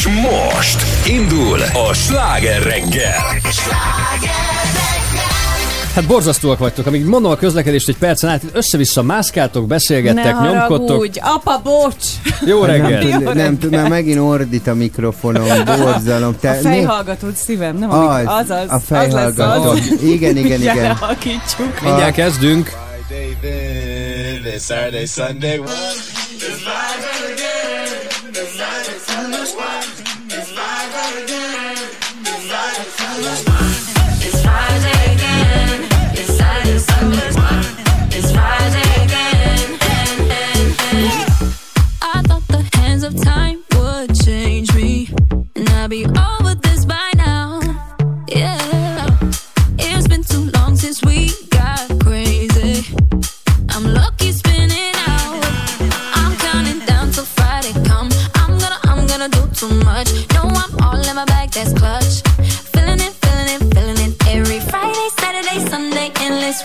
És most indul a sláger reggel. Hát borzasztóak vagytok, amíg mondom a közlekedést egy percen át, össze-vissza mászkáltok, beszélgettek, ne nyomkodtok. Úgy, apa, bocs! Jó reggel! Nem, nem, nem, nem megint ordít a mikrofonom, borzalom. Te, a fejhallgatót szívem, nem az, az, az, a fejhallgató. Az az. Igen, igen, igen. Gyere, Mindjárt kezdünk. Friday, Saturday, Sunday.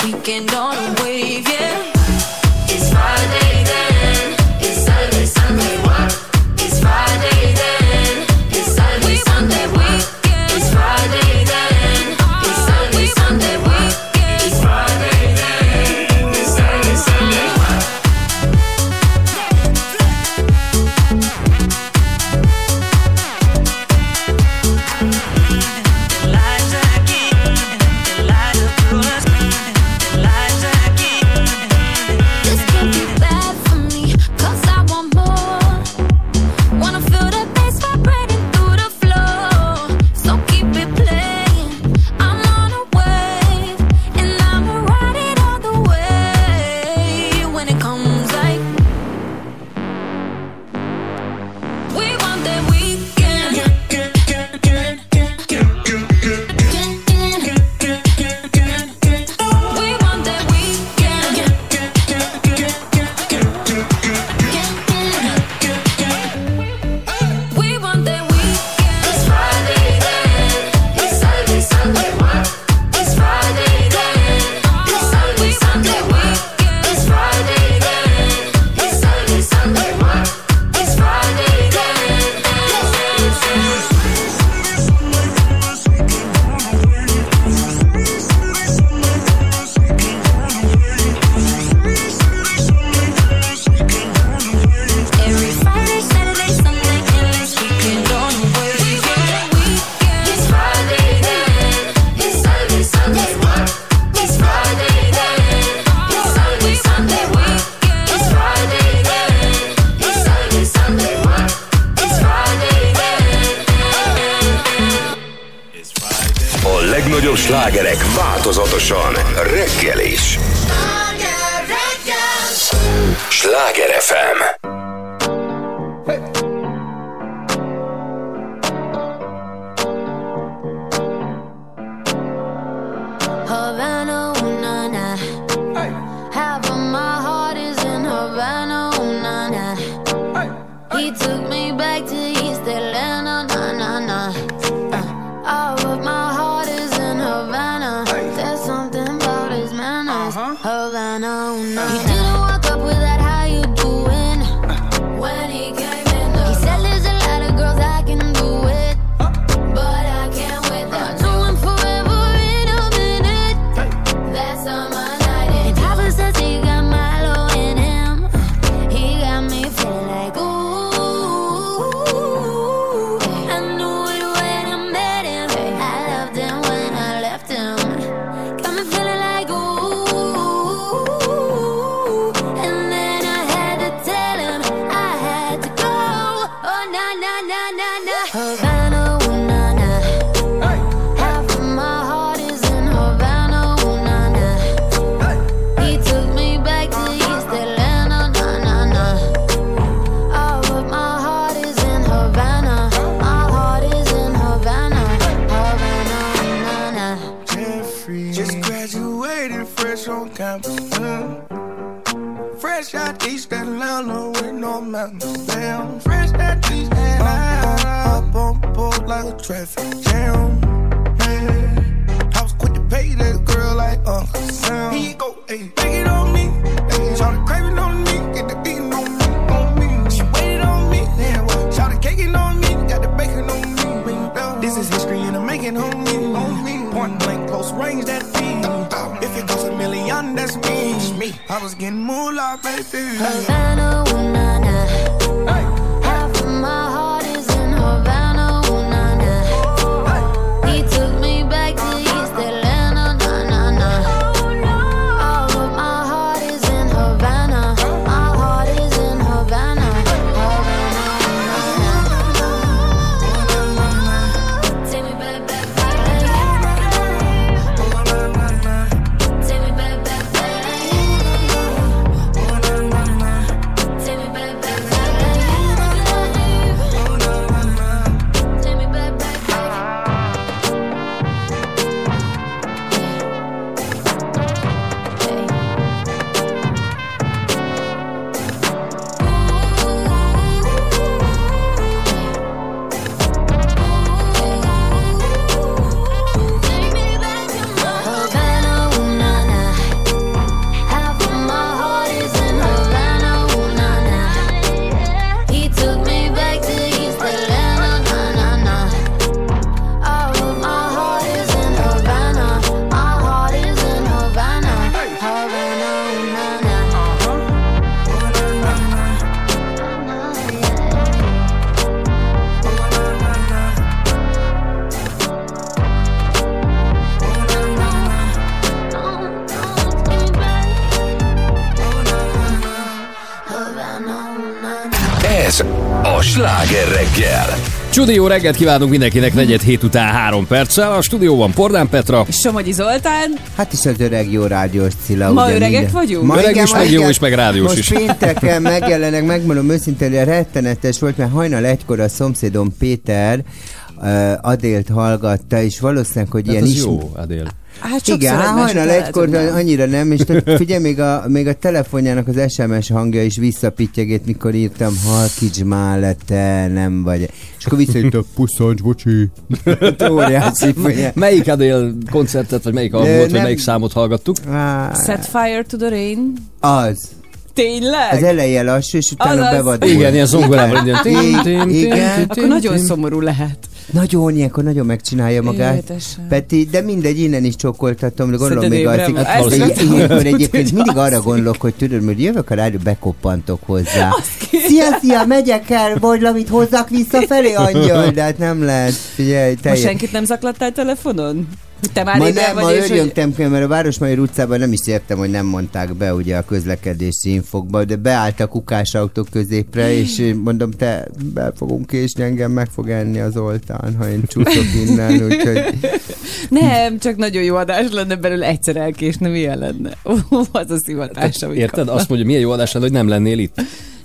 weekend on that's me. I was getting moolah, baby. Havana, Csudi jó reggelt kívánunk mindenkinek, negyed hét után három perccel. A stúdióban Pordán Petra, Somogyi Zoltán, Hát is az öreg jó rádiós Cilla. Ma ugye öregek vagyunk? Ma Öreg igen, is, meg jó is, meg rádiós Most is. pénteken megjelenek, megmondom őszintén, hogy rettenetes volt, mert hajnal egykor a szomszédom Péter uh, Adélt hallgatta, és valószínűleg, hogy Tehát ilyen is... jó, Adél. Hát Igen, hát hajnal egykor nem. annyira nem, és tehát figyelj, még a, még a telefonjának az SMS hangja is visszapittyegét, mikor írtam, halkíts már le, te nem vagy. És akkor visszaírta, puszancs, bocsi. Óriási. ugye. Melyik Adél koncertet, vagy melyik albumot, vagy nem. melyik számot hallgattuk? Set fire to the rain. Az. Tényleg? Az eleje lassú, és utána Azaz. bevadul. Igen, ilyen tim, Igen. Akkor nagyon szomorú lehet. Nagyon, ilyenkor nagyon megcsinálja magát. Édesem. Peti, de mindegy, innen is csókoltatom, de gondolom még alszik. ilyenkor egyébként hogy mindig arra gondolok, hogy tudod, hogy jövök a rádió, bekoppantok hozzá. Szia, szia, megyek el, vagy valamit hozzak visszafelé, angyal, de hát nem lehet. Figyelj, Most teljes. senkit nem zaklattál telefonon? Hogy te már Ma nem, ma vagy, hogy... örjöntem, mert a Városmajor utcában nem is értem, hogy nem mondták be ugye a közlekedési infokba, de beállt a kukásautók középre, és mondom, te be fogunk késni, engem meg fog enni az oltán, ha én csúszok innen, úgyhogy Nem, csak nagyon jó adás lenne belőle egyszer elkésni, milyen lenne. Ó, az a szivatás, amit Érted? kap. Azt mondja, milyen jó adás lenne, hogy nem lennél itt.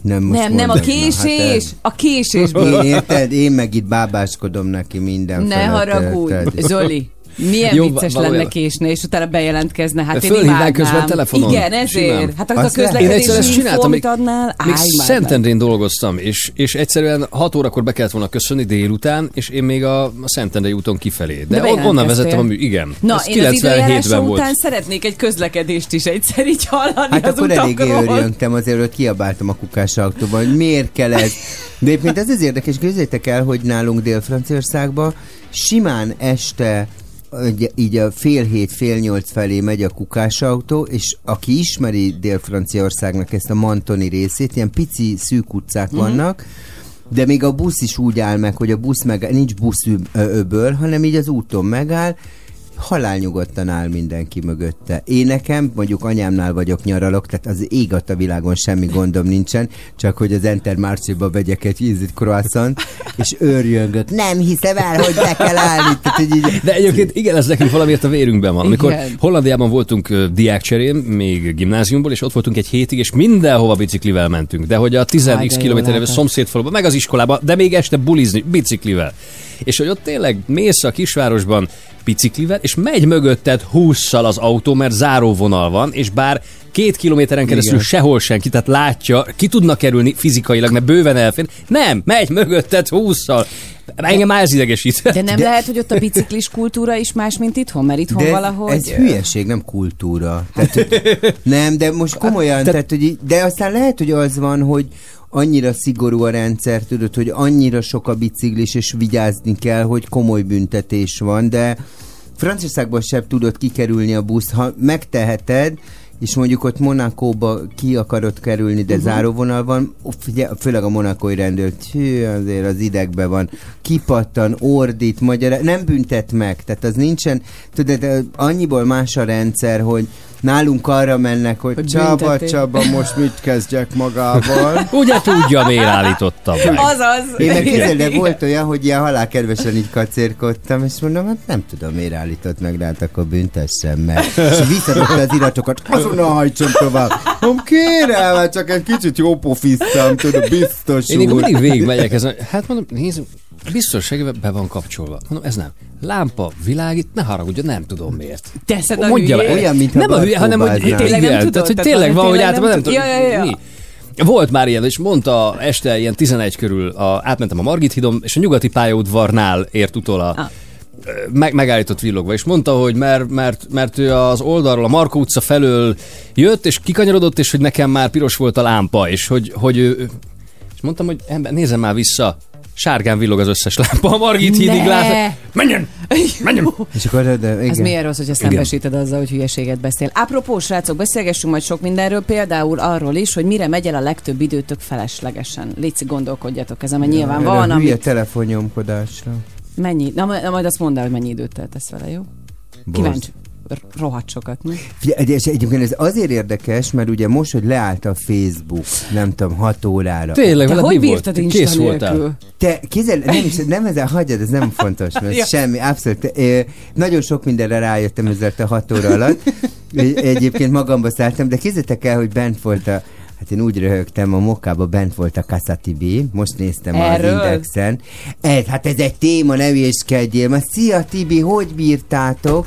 nem most Nem, nem, a na, késés! A késésből. Hát, én, érted? Én meg itt bábáskodom neki minden Ne haragudj? Zoli. Milyen Jó, vicces valójában. lenne késni, és utána bejelentkezne. Hát én imádnám. közben telefonon. Igen, ezért. Simán. Hát akkor a. Én közlekedési info, csináltam, amit még, adnál, még. Szentendrén dolgoztam, és, és egyszerűen 6 órakor be kellett volna köszönni délután, és én még a, a Szentendrei úton kifelé. De, De on, onnan vezettem a mű, igen. Na, Ez én az időjárásom 97-ben volt. után szeretnék egy közlekedést is egyszer így hallani Hát az akkor eléggé örjöntem azért, hogy kiabáltam a kukás autóban, hogy miért kell ez. De egyébként ez az érdekes, képzeljétek el, hogy nálunk Dél-Franciaországban simán este így a fél hét, fél nyolc felé megy a kukásautó, és aki ismeri Dél-Franciaországnak ezt a Mantoni részét, ilyen pici, szűk utcák Mhm. vannak, de még a busz is úgy áll meg, hogy a busz meg, nincs busz öböl, hanem így az úton megáll, halálnyugodtan áll mindenki mögötte. Én nekem, mondjuk anyámnál vagyok nyaralok, tehát az ég a világon semmi gondom nincsen, csak hogy az Enter Marché-ba vegyek egy ízit croissant, és őrjöngök. Nem hiszem el, hogy be kell állni. Tehát, hogy így, De egyébként igen, ez nekünk valamiért a vérünkben van. Amikor Igen. Hollandiában voltunk diákcserén, még gimnáziumból, és ott voltunk egy hétig, és mindenhova biciklivel mentünk. De hogy a 10 Aj, de x jó kilométerre látod. szomszédfaluba, meg az iskolába, de még este bulizni biciklivel. És hogy ott tényleg mész a kisvárosban biciklivel, és megy mögötted 20 az autó, mert záróvonal van, és bár két kilométeren keresztül Igen. sehol senki, tehát látja, ki tudnak kerülni fizikailag, mert bőven elfér. Nem, megy mögötted 20 Engem már ez idegesít. De nem de... lehet, hogy ott a biciklis kultúra is más, mint itthon, mert itthon de valahogy... ez hülyeség, nem kultúra. Tehát, hogy, nem, de most komolyan, Te- tehát, hogy, de aztán lehet, hogy az van, hogy annyira szigorú a rendszer, tudod, hogy annyira sok a biciklis, és vigyázni kell, hogy komoly büntetés van, de Franciaországban sem tudod kikerülni a busz, ha megteheted, és mondjuk ott Monakóba ki akarod kerülni, de uh-huh. záróvonal van, ó, figyelj, főleg a monakói rendőr, hű, azért az idegbe van, kipattan, ordít, magyar, nem büntet meg, tehát az nincsen, tudod, annyiból más a rendszer, hogy nálunk arra mennek, hogy, Hogy Csaba, büntetik. Csaba, most mit kezdjek magával? Ugye tudja, miért állította meg. Azaz. Én meg képzeld, de volt olyan, hogy ilyen halálkedvesen így kacérkodtam, és mondom, hát nem tudom, miért állított meg, de hát akkor büntessem meg. És visszadobta az iratokat, azonnal hajtson tovább. Mondom, kérem, hát csak egy kicsit jó pofiztam, tudod, biztos Én még úr. mindig végigmegyek ezen. Hát mondom, nézzük, biztonságban be van kapcsolva. Mondom, ez nem. Lámpa, világít, ne haragudjon, nem tudom miért. Teszed a Mondja hülyét. Olyan, mintha nem a hülye, hanem hogy. Tényleg nem igen, tudod? tehát, hogy tényleg van, hogy általában nem tudom. Mi? Volt már ilyen, és mondta este ilyen 11 körül, a, átmentem a Margit hídon, és a nyugati pályaudvarnál ért utol a, Ah. meg, megállított villogva, és mondta, hogy mert, mert, mert ő az oldalról, a Markó utca felől jött, és kikanyarodott, és hogy nekem már piros volt a lámpa, és hogy, hogy ő, és mondtam, hogy ember, nézem már vissza, sárgán villog az összes lámpa, a Margit hídig lát. Menjen! Menjen! És akkor, de, igen. Ez milyen rossz, hogyha szembesíted azzal, hogy hülyeséget beszél. Apropó, srácok, beszélgessünk majd sok mindenről, például arról is, hogy mire megy el a legtöbb időtök feleslegesen. Léci, gondolkodjatok ezen, mert nyilván Erre van, a hülye amit... telefonnyomkodásra. Mennyi? Na, na, majd azt mondd el, hogy mennyi időt töltesz vele, jó? Kíváncsi. Rohadt sokat, mi? Figyelj, és egyébként ez azért érdekes, mert ugye most, hogy leállt a Facebook, nem tudom, 6 órára. Tényleg, Te hogy bírtad Kész Insta voltál. nélkül? Te, kézzel, nem, is, nem ezzel hagyjad, ez nem fontos, mert Ja. semmi, abszolút. Ö, nagyon sok mindenre rájöttem ezzel a hat óra alatt. Egy- Egyébként magamba szálltam, de kézzétek el, hogy bent volt a Hát én úgy röhögtem, a mokába bent volt a Casa Tibi, most néztem Erről? az Indexen. Ez, hát ez egy téma, ne hülyéskedjél. Ma szia Tibi, hogy bírtátok?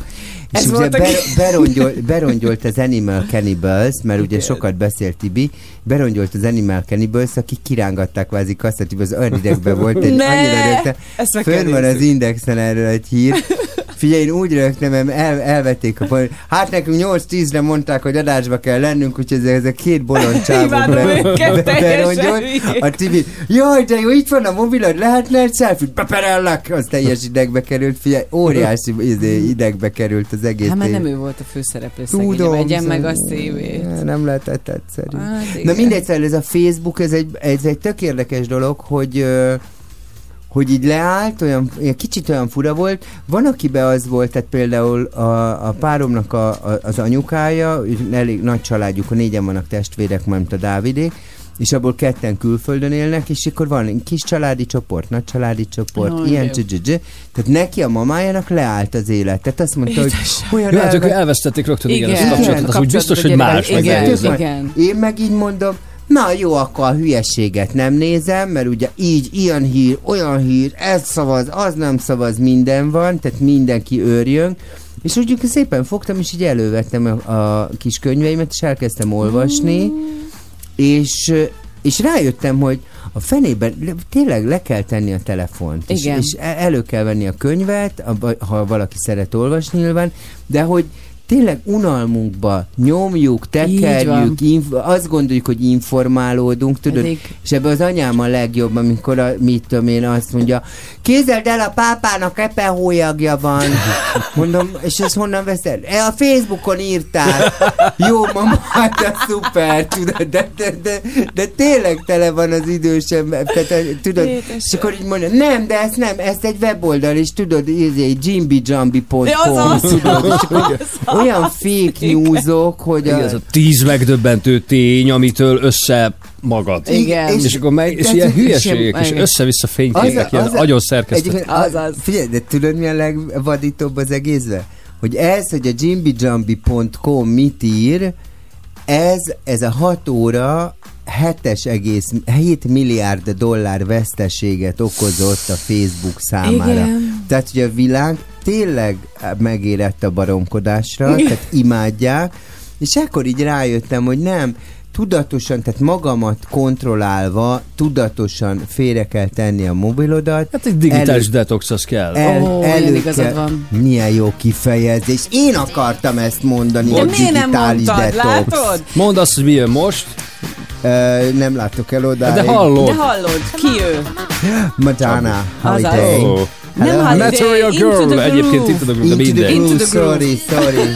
Ez És ugye volt a- ber, berongyolt, berongyolt az Animal Cannibals, mert ugye sokat beszélt Tibi, berongyolt az Animal Cannibals, akik kirángatták kvázi Casa Tibi, az olyan idegben volt, egy annyira kell Fönn van az. Indexen erről egy hír. Figyelj, én úgy rögtem, mert el, elvették a pont. Hát nekünk 8-10-re mondták, hogy adásba kell lennünk, úgyhogy ez, ez a két bolond teljesen hülyék. A Tibi, jaj, de jó, itt van a mobilod, lehetne egy selfie Beperellek! Az teljes idegbe került, figyelj, óriási izé, idegbe került az egész Hát mert tév. nem ő volt a főszereplő, Tudom, vegyen meg a szívét. Nem lehetett egyszerű. Hát Na mindegy, szóval ez a Facebook, ez egy, ez egy tök érdekes dolog, hogy hogy így leállt, olyan, olyan kicsit olyan fura volt. Van, akibe az volt, tehát például a, a páromnak a, a, az anyukája, elég nagy családjuk, a négyen vannak testvérek, mint a Dávidék, és abból ketten külföldön élnek, és akkor van egy kis családi csoport, nagy családi csoport, Jaj, ilyen csücsücsü. Tehát neki a mamájának leállt az élet. Tehát azt mondta, hogy olyan Jó, hát elve- elvesztették rögtön igen, Igen. ezt a kapcsolatot, az úgy biztos, hogy más. igen, meg igen. Én meg így mondom, na jó, akkor a hülyeséget nem nézem, mert ugye így ilyen hír, olyan hír, ez szavaz, az nem szavaz, minden van, tehát mindenki őrjön. És úgy szépen fogtam, és így elővettem a, a kis könyveimet, és elkezdtem olvasni, és, és rájöttem, hogy a fenében le- tényleg le kell tenni a telefont, és, Igen. és e- elő kell venni a könyvet, ha valaki szeret olvasni nyilván, de hogy tényleg unalmunkba nyomjuk, tekerjük, inf- azt gondoljuk, hogy informálódunk, tudod, Pedig- és ebbe az anyám a legjobb, amikor a, mit tudom én, azt mondja, kézeld el, a pápának epe hólyagja van. Mondom, és ezt honnan veszed? E, a Facebookon írtál. Jó, mama, hát szuper, tudod, de, de, de, de tényleg tele van az idősem, tehát, eh, tudod, Édesem. és akkor így mondja, nem, de ez nem, ez egy weboldal, és tudod, ez jimbijambi.com, Ja, az az. tudod, és akkor olyan fake newsok, hogy Igen, a, ez a tíz megdöbbentő tény, amitől össze magad. Igen. És, és akkor meg, és ilyen és hülyeségek, és össze-vissza fényképek, ilyen agyon szerkesztett. Egyébként, Az az. Figyelj, de tudod mi a legvadítóbb az egészben? Hogy ez, hogy a jimbijambi.com mit ír, ez, ez a 6 óra 7,7 milliárd dollár veszteséget okozott a Facebook számára. Igen. Tehát, hogy a világ tényleg megérett a baromkodásra, tehát imádják, és akkor így rájöttem, hogy nem, tudatosan, tehát magamat kontrollálva, tudatosan félre kell tenni a mobilodat. Hát egy digitális elő- detox az kell. el, ilyen elő igazad kell- van. Milyen jó kifejezés. Én akartam ezt mondani, De a miért nem mondtad, detox. látod? Mondd azt, hogy mi jön most, Ö, nem látok el oda. de hallod. De hallod, ki ő? Madonna. Holiday. Ó, Nem Hello? Holiday, Material Into Girl, the egyébként. Into the Groove, de Into the mindegy. Into the groove. sorry, sorry.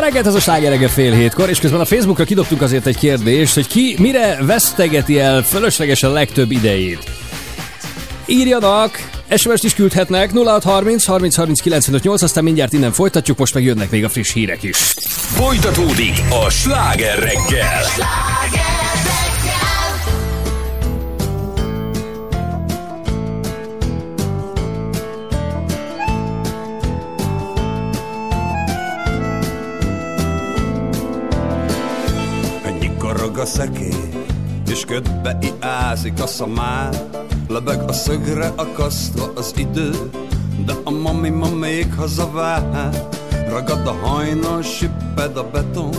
Reggelt, ez a slágerege fél hétkor, és közben a Facebookra kidobtunk azért egy kérdést, hogy ki mire vesztegeti el fölöslegesen legtöbb idejét. Írjanak, SMS-t is küldhetnek 0630 30 30 95 8, aztán mindjárt innen folytatjuk, most meg jönnek még a friss hírek is. Folytatódik a sláger reggel. Szekély, és ködbe iázik a szamár. Lebeg a szögre akasztva az idő, de a mami ma még hazavár. Ragad a hajnal, sipped a beton,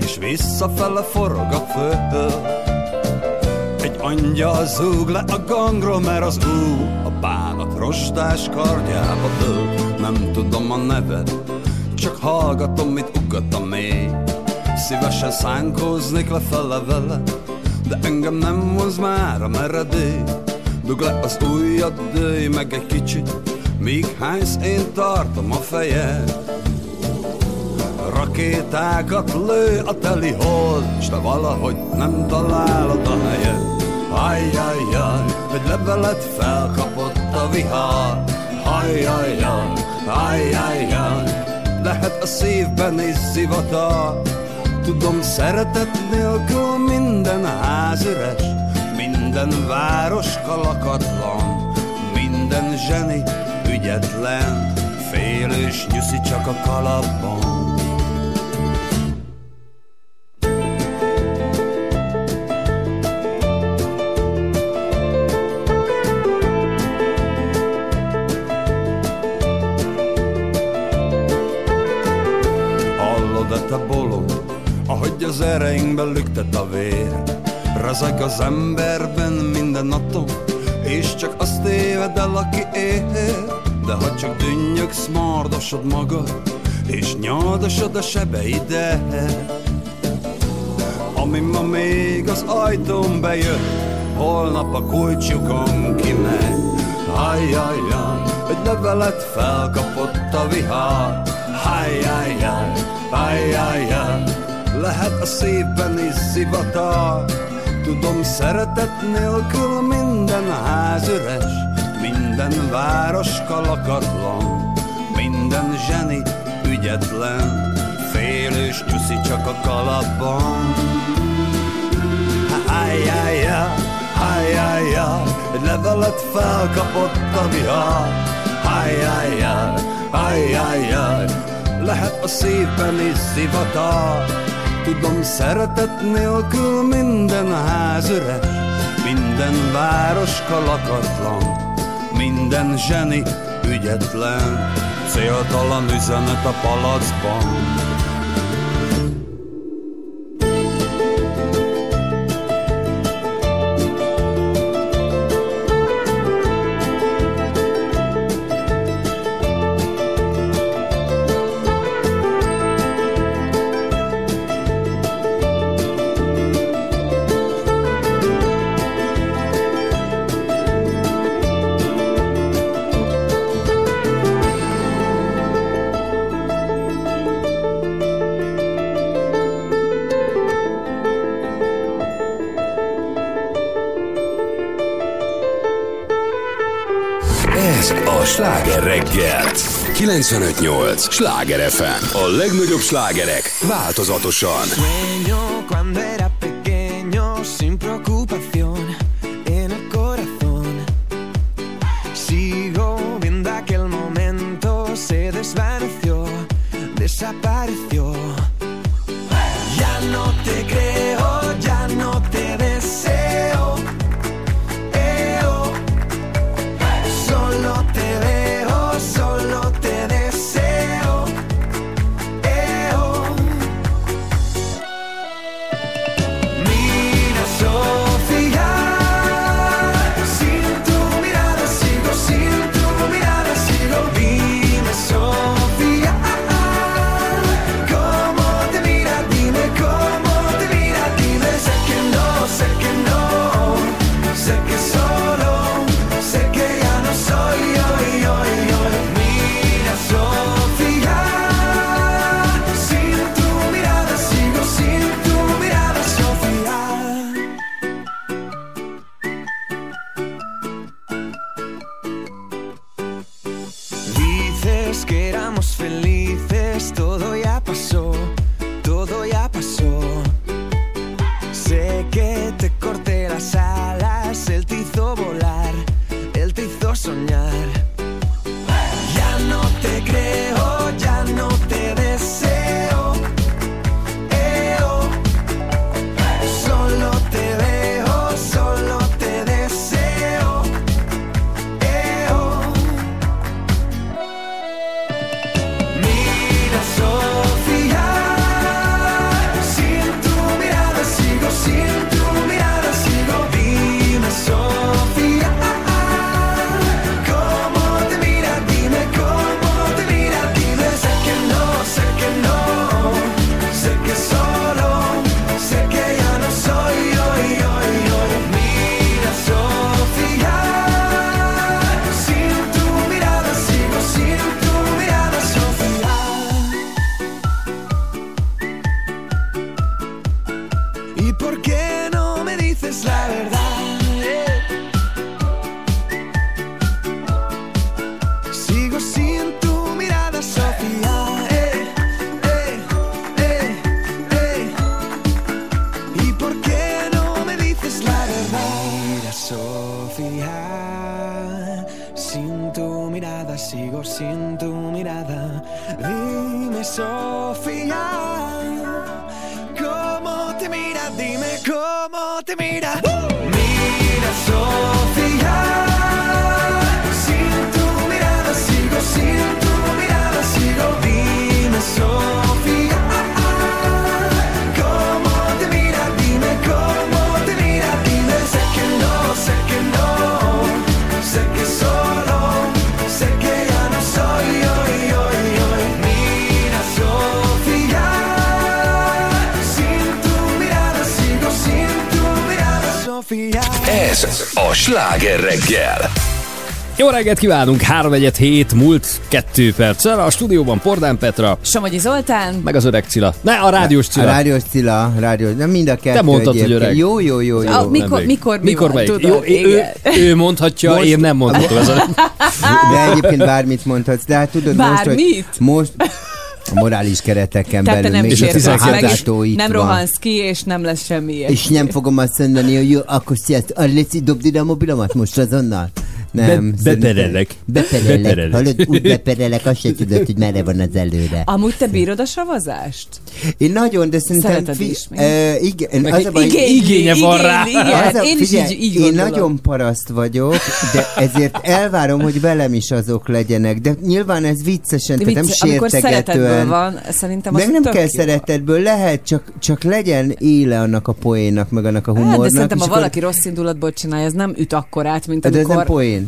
és visszafele forog a föld. Egy angyal zúg le a gangról, mert az ú a bánat rostás kardjába dől. Nem tudom a neved, csak hallgatom, mit ugat a mély. Szívesen szánkóznék lefele vele, de engem nem hoz már a meredély. Dug le az ujjad, dőj meg egy kicsit, míg hánysz én tartom a fejed. rakétákat lő a teli hold, s te valahogy nem találod a helyet. Ajjajjaj, egy levelet felkapott a vihar, ajjajjaj, ajjajjaj, lehet a szívben is zivatar. Tudom, szeretet nélkül minden ház üres, minden város kalakatlan, minden zseni ügyetlen, félős nyuszi csak a kalapban. Ereinkben lüktet a vér? Rezeg az emberben minden atom, és csak azt téved el, aki ér. De ha csak dünnyögsz, mardosod magad, és nyaldosod a sebeidet. Ami ma még az ajtón bejött, holnap a kulcsukon kimegy. Ajjajjaj, egy levelet felkapott a vihar. Ajjajjaj, ajjajjaj, lehet a szívben is zivatar. Tudom, szeretet nélkül minden ház üres, minden város kalakatlan, minden zseni ügyetlen, félős nyuszi csak a kalapban. Ajjajjaj, ajjajjaj, egy levelet felkapott a vihar. Ajjajjaj, ajjajjaj, lehet a szívben is zivatar. Tudom, szeretet nélkül minden ház üres, minden város kalakatlan, minden zseni ügyetlen, céltalan üzenet a palacban. 95.8 Sláger FM. A legnagyobb slágerek változatosan. Sueño cuando sláger reggel. Jó reggelt kívánunk! 3 hét múlt 2 perccel. A stúdióban Pordán Petra, Somogyi Zoltán, meg az öreg Cilla. Ne, a rádiós A Cilla. rádiós Cilla, rádiós, nem mind a kettő Te mondtad, hogy egyébként. öreg. Jó, jó, jó, jó. Ah, mikor, Nem mikor, mi Mikor van, tudod, Jó, ő, igen. ő mondhatja, Most- én nem mondhatom. A... De egyébként bármit mondhatsz. De hát tudod Bármit? most, hogy most a morális kereteken Tehát te belül nem És a sértesz 12 meg, és házátó itt nem van. rohansz ki, és nem lesz semmi ilyesmi. És nem fogom azt mondani, hogy jó, akkor sziasztok, ah, Léci, dobd ide a mobilomat most azonnal. Nem. Be- beperelek. Beperelek. Beperelek. Hallod, úgy beperelek, azt se tudod, hogy merre van az előre. Amúgy te bírod a savazást? Én nagyon, de szerintem... Szereted is, mi? uh, igen, Meg az a baj, igény- igénye van rá. Igen, Az a- én is így, így Én nagyon paraszt vagyok, de ezért elvárom, hogy velem is azok legyenek. De nyilván ez viccesen, De tehát nem amikor sértegetően. van, szerintem az Meg nem kell szeretetből, lehet, csak, csak legyen éle annak a poénnak, meg annak a Hát, humornak. de szerintem, ha akkor- valaki rossz indulatból csinálja, ez nem üt akkorát, mint De ez amikor... nem poén.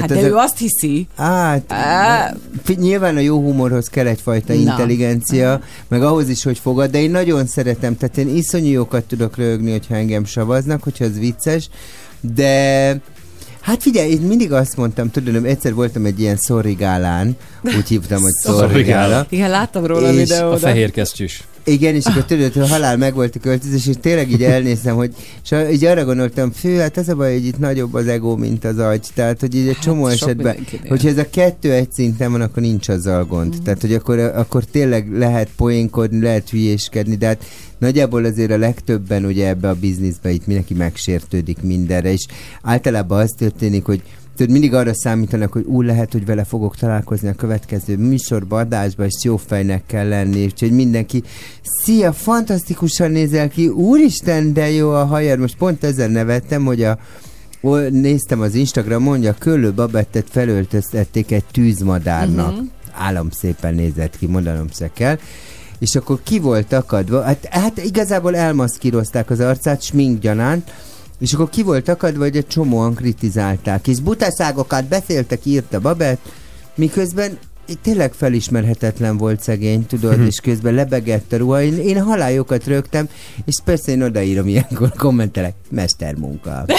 Hát Tehát de ez ő a- azt hiszi. Hát, fi- nyilván a jó humorhoz kell egyfajta Na. intelligencia, meg ahhoz is, hogy fogad, de én nagyon szeretem, tehát én iszonyú jókat tudok rögni, hogyha engem savaznak, hogyha ez vicces, de Hát figyelj, én mindig azt mondtam, tudod, egyszer voltam egy ilyen szorrigálán, úgy hívtam, hogy Szorrigála. szorrigála. Igen, láttam róla a És a videót. A fehér kesztyűs. Igen, és akkor tudod, hogy halál meg volt a költözés, és tényleg így elnéztem, hogy és így arra gondoltam, fő, hát az a baj, hogy itt nagyobb az ego, mint az agy. Tehát, hogy így egy csomó Hát esetben, hogyha ez a kettő egy szinten van, akkor nincs azzal gond. Mhm. Tehát, hogy akkor, akkor tényleg lehet poénkodni, lehet hülyéskedni, de hát nagyjából azért a legtöbben ugye ebbe a bizniszbe itt mindenki megsértődik mindenre, és általában az történik, hogy Tudod, mindig arra számítanak, hogy úgy lehet, hogy vele fogok találkozni a következő műsorban, adásban, és jó fejnek kell lenni, úgyhogy mindenki, szia, fantasztikusan nézel ki, úristen, de jó a hajad, most pont ezen nevettem, hogy a néztem az Instagramon, hogy a Köllő Babettet felöltöztették egy tűzmadárnak. Uh-huh. Állam szépen nézett ki, mondanom se kell. És akkor ki volt akadva? Hát, hát igazából elmaszkírozták az arcát, smink gyanánt, és akkor ki volt akadva, hogy egy csomóan kritizálták. És butaságokat beszéltek, írta Babett, miközben tényleg felismerhetetlen volt szegény, tudod, és közben lebegett a ruha. Én, én halályokat rögtem, és persze én odaírom ilyenkor, kommentelek, mestermunka.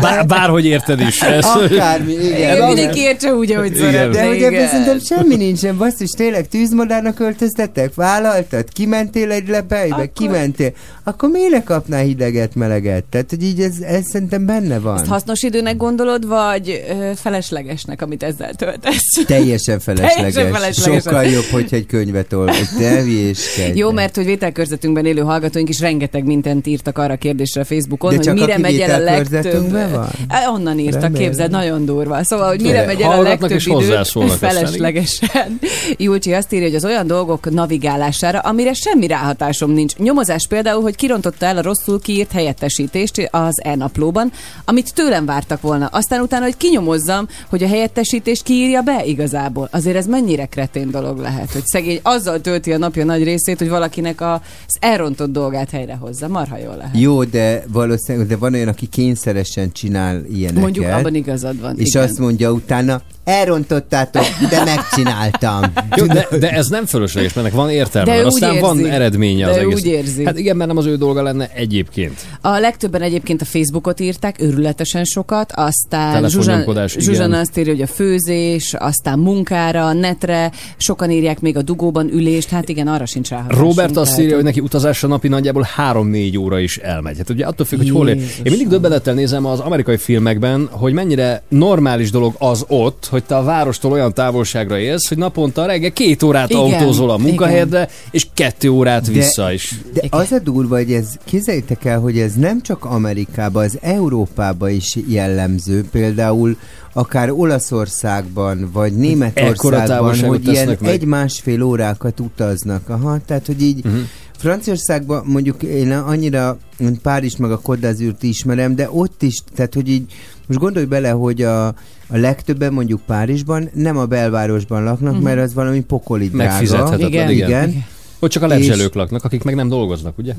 Bár, bárhogy érted is. Ez, Akármi, igen. Mindenki értse úgy, ahogy szeretne. De hogy ebben igen. szerintem semmi nincsen, basszus, tényleg tűzmadárnak öltöztettek? Vállaltad? Kimentél egy lepejbe? Akkor- Kimentél? Akkor miért kapnál hideget, meleget? Tehát, hogy így ez, ez szerintem benne van. Ezt hasznos időnek gondolod, vagy ö, feleslegesnek, amit ezzel töltesz? Teljesen felesleges. Teljesen felesleges. Sokkal jobb, hogyha egy könyvet hülyéskedj. Jó, mert hogy vételkörzetünkben élő hallgatóink is rengeteg mindent írtak arra a kérdésre a Facebookon, De hogy mire megy el a legtöbb... van? Onnan írtak, Remélem. képzeld, nagyon durva. Szóval, hogy mire De megy el a legtöbb és időt feleslegesen. Julcsi azt írja, hogy az olyan dolgok navigálására, amire semmi ráhatásom nincs. Nyomozás például, hogy kirontotta el a rosszul kiírt helyettesítést az e-naplóban, amit tőlem vártak volna. Aztán utána, hogy kinyomozzam, hogy a helyettesítést kiírja be igazából. Azért ez mennyire kretén dolog lehet, hogy szegény azzal tölti a napja nagy részét, hogy valakinek a- az elrontott dolgát helyrehozza. Marha jól lehet. Jó, de valószínűleg, de van olyan, aki kényszeresen csinál ilyeneket. Mondjuk abban igazad van. És igen. azt mondja utána, elrontottátok, de megcsináltam. Jó, de, de ez nem fölösleges, mert van értelme. De aztán van érzi. eredménye De az ő egész. úgy érzi. Hát igen, mert nem az ő dolga lenne egyébként. A legtöbben egyébként a Facebookot írták, őrületesen sokat, aztán Zsuzsan. Zsuzsan azt írja, hogy a főzés, aztán munkára, netre, sokan írják még a dugóban ülést, hát igen, arra sincs rá. Robert azt írja, hogy neki utazásra napi nagyjából 3-4 óra is elmegy. Hát ugye attól függ, hogy hol él. Én mindig döbbenettel nézem az amerikai filmekben, hogy mennyire normális dolog az ott, hogy te a várostól olyan távolságra élsz, hogy naponta reggel két órát Igen, autózol a munkahelyedre, és kettő órát vissza is. De az a durva, hogy ez, képzeljétek el, hogy ez nem csak Amerikában, az Európában is jellemző. Például akár Olaszországban, vagy Németországban, hogy ilyen egy-másfél órákat utaznak. Aha, tehát, hogy így Mhm. Franciaországban mondjuk én annyira Párizs meg a Côte ismerem, de ott is, tehát hogy így most gondolj bele, hogy a, a legtöbben mondjuk Párizsban nem a belvárosban laknak, Mhm. mert az valami pokoli drága. Megfizethetetlen, igen. Igen. igen. Ott csak a lebzselők laknak, akik meg nem dolgoznak, ugye?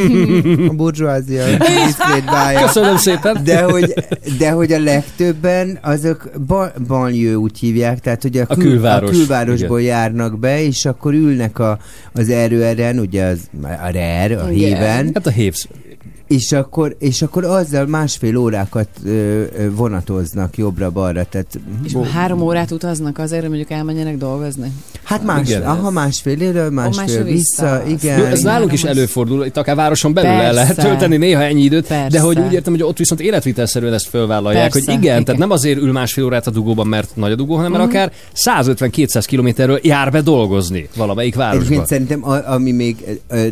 A burzsóázia. Köszönöm szépen. De hogy, de hogy a legtöbben azok ba, banlieue úgy hívják, tehát hogy a, A külváros, a külvárosból járnak be, és akkor ülnek a, az erőeren, ugye az, a RER, a Igen. híven, Hát a Hévsz. És akkor, és akkor azzal másfél órákat ö, ö, vonatoznak jobbra-balra, tehát És már három órát utaznak azért, hogy mondjuk elmenjenek dolgozni. hát más, Igen. aha, másfél éről, másfél, másfél vissza, vissza. igen. Jó, ez nálunk is előfordul, itt akár városon belül el Persze. lehet tölteni néha ennyi időt, Persze. de hogy úgy értem, hogy ott viszont életvitelszerűen ezt fölvállalják, Persze, hogy igen, igen. tehát nem azért ül másfél órát a dugóban, mert nagy a dugó, hanem mert Mhm. akár 150-200 kilométerről jár be dolgozni valamelyik városba. Egyébként szerintem, ami még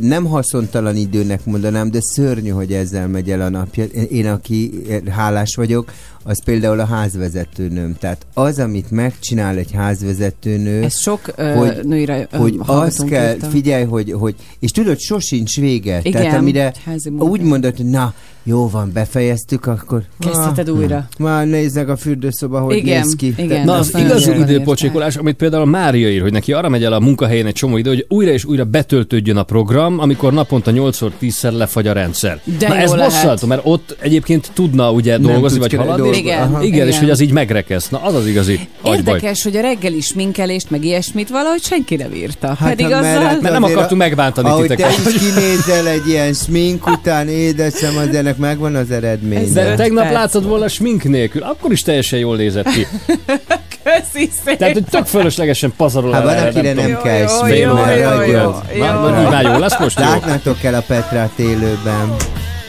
nem haszontalan időnek mondanám, de szörnyű, hogy ezzel megy el a napja. Én, aki hálás vagyok, az például a házvezetőnőm. Tehát az, amit megcsinál egy házvezetőnő, Ez sok ö, hogy- nőire ö, hogy azt kell, írta. figyelj, hogy, hogy, és tudod, sosincs vége. Igen, Tehát amire úgy mondod, hogy na, jó van, befejeztük, akkor... Kezdheted Ah, újra. Már nézzek a fürdőszoba, hogy Igen, néz ki. igen. Na, az igazi időpocsékolás, amit például Mária ír, hogy neki arra megy el a munkahelyen egy csomó idő, hogy újra és újra betöltődjön a program, amikor naponta 8-szor 10-szer lefagy a rendszer. De Na, ez bosszantó, mert ott egyébként tudna ugye dolgozni, vagy haladni. Dolgozni. Igen, Aha. igen, igen. és hogy az így megrekesz. Na, az az igazi. Érdekes, hogy a reggeli sminkelést, meg ilyesmit valahogy senki nem írta. Hát, Pedig azzal... hát Mert nem azért akartunk a- megbántani Ahogy te titeket. is kinézel egy ilyen smink után, édesem, az ennek megvan az eredmény. De tegnap perc. láttad volna smink nélkül, akkor is teljesen jól nézett ki. Köszi szépen. Tehát, hogy tök fölöslegesen pazarol Hát el van, erre, akire tudom. nem kell Jó, smink, jó, mert jó, nagyon- jó. jó. Na, na, úgy már jó lesz most? Jó. Látnátok el a Petrát élőben. But what I really want to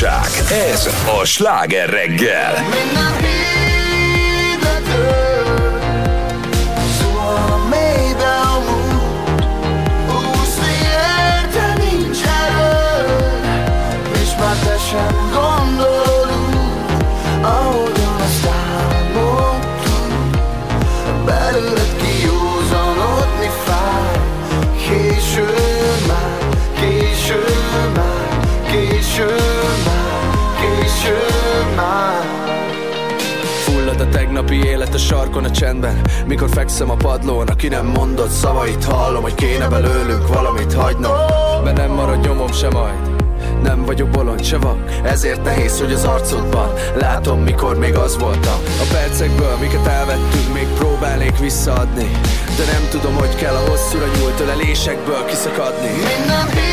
változatosság. Ez a Sláger reggel. A sarkon a csendben Mikor fekszem a padlón, aki nem mondott szavait Hallom, hogy kéne belőlünk valamit hagynom. Mert nem marad nyomom se majd nem vagyok bolond, se vak. Ezért nehéz, hogy az arcodban Látom, mikor még az voltam. A percekből, miket elvettünk Még próbálnék visszaadni. De nem tudom, hogy kell a hosszúra nyúlt ölelésekből kiszakadni. Minden hirdető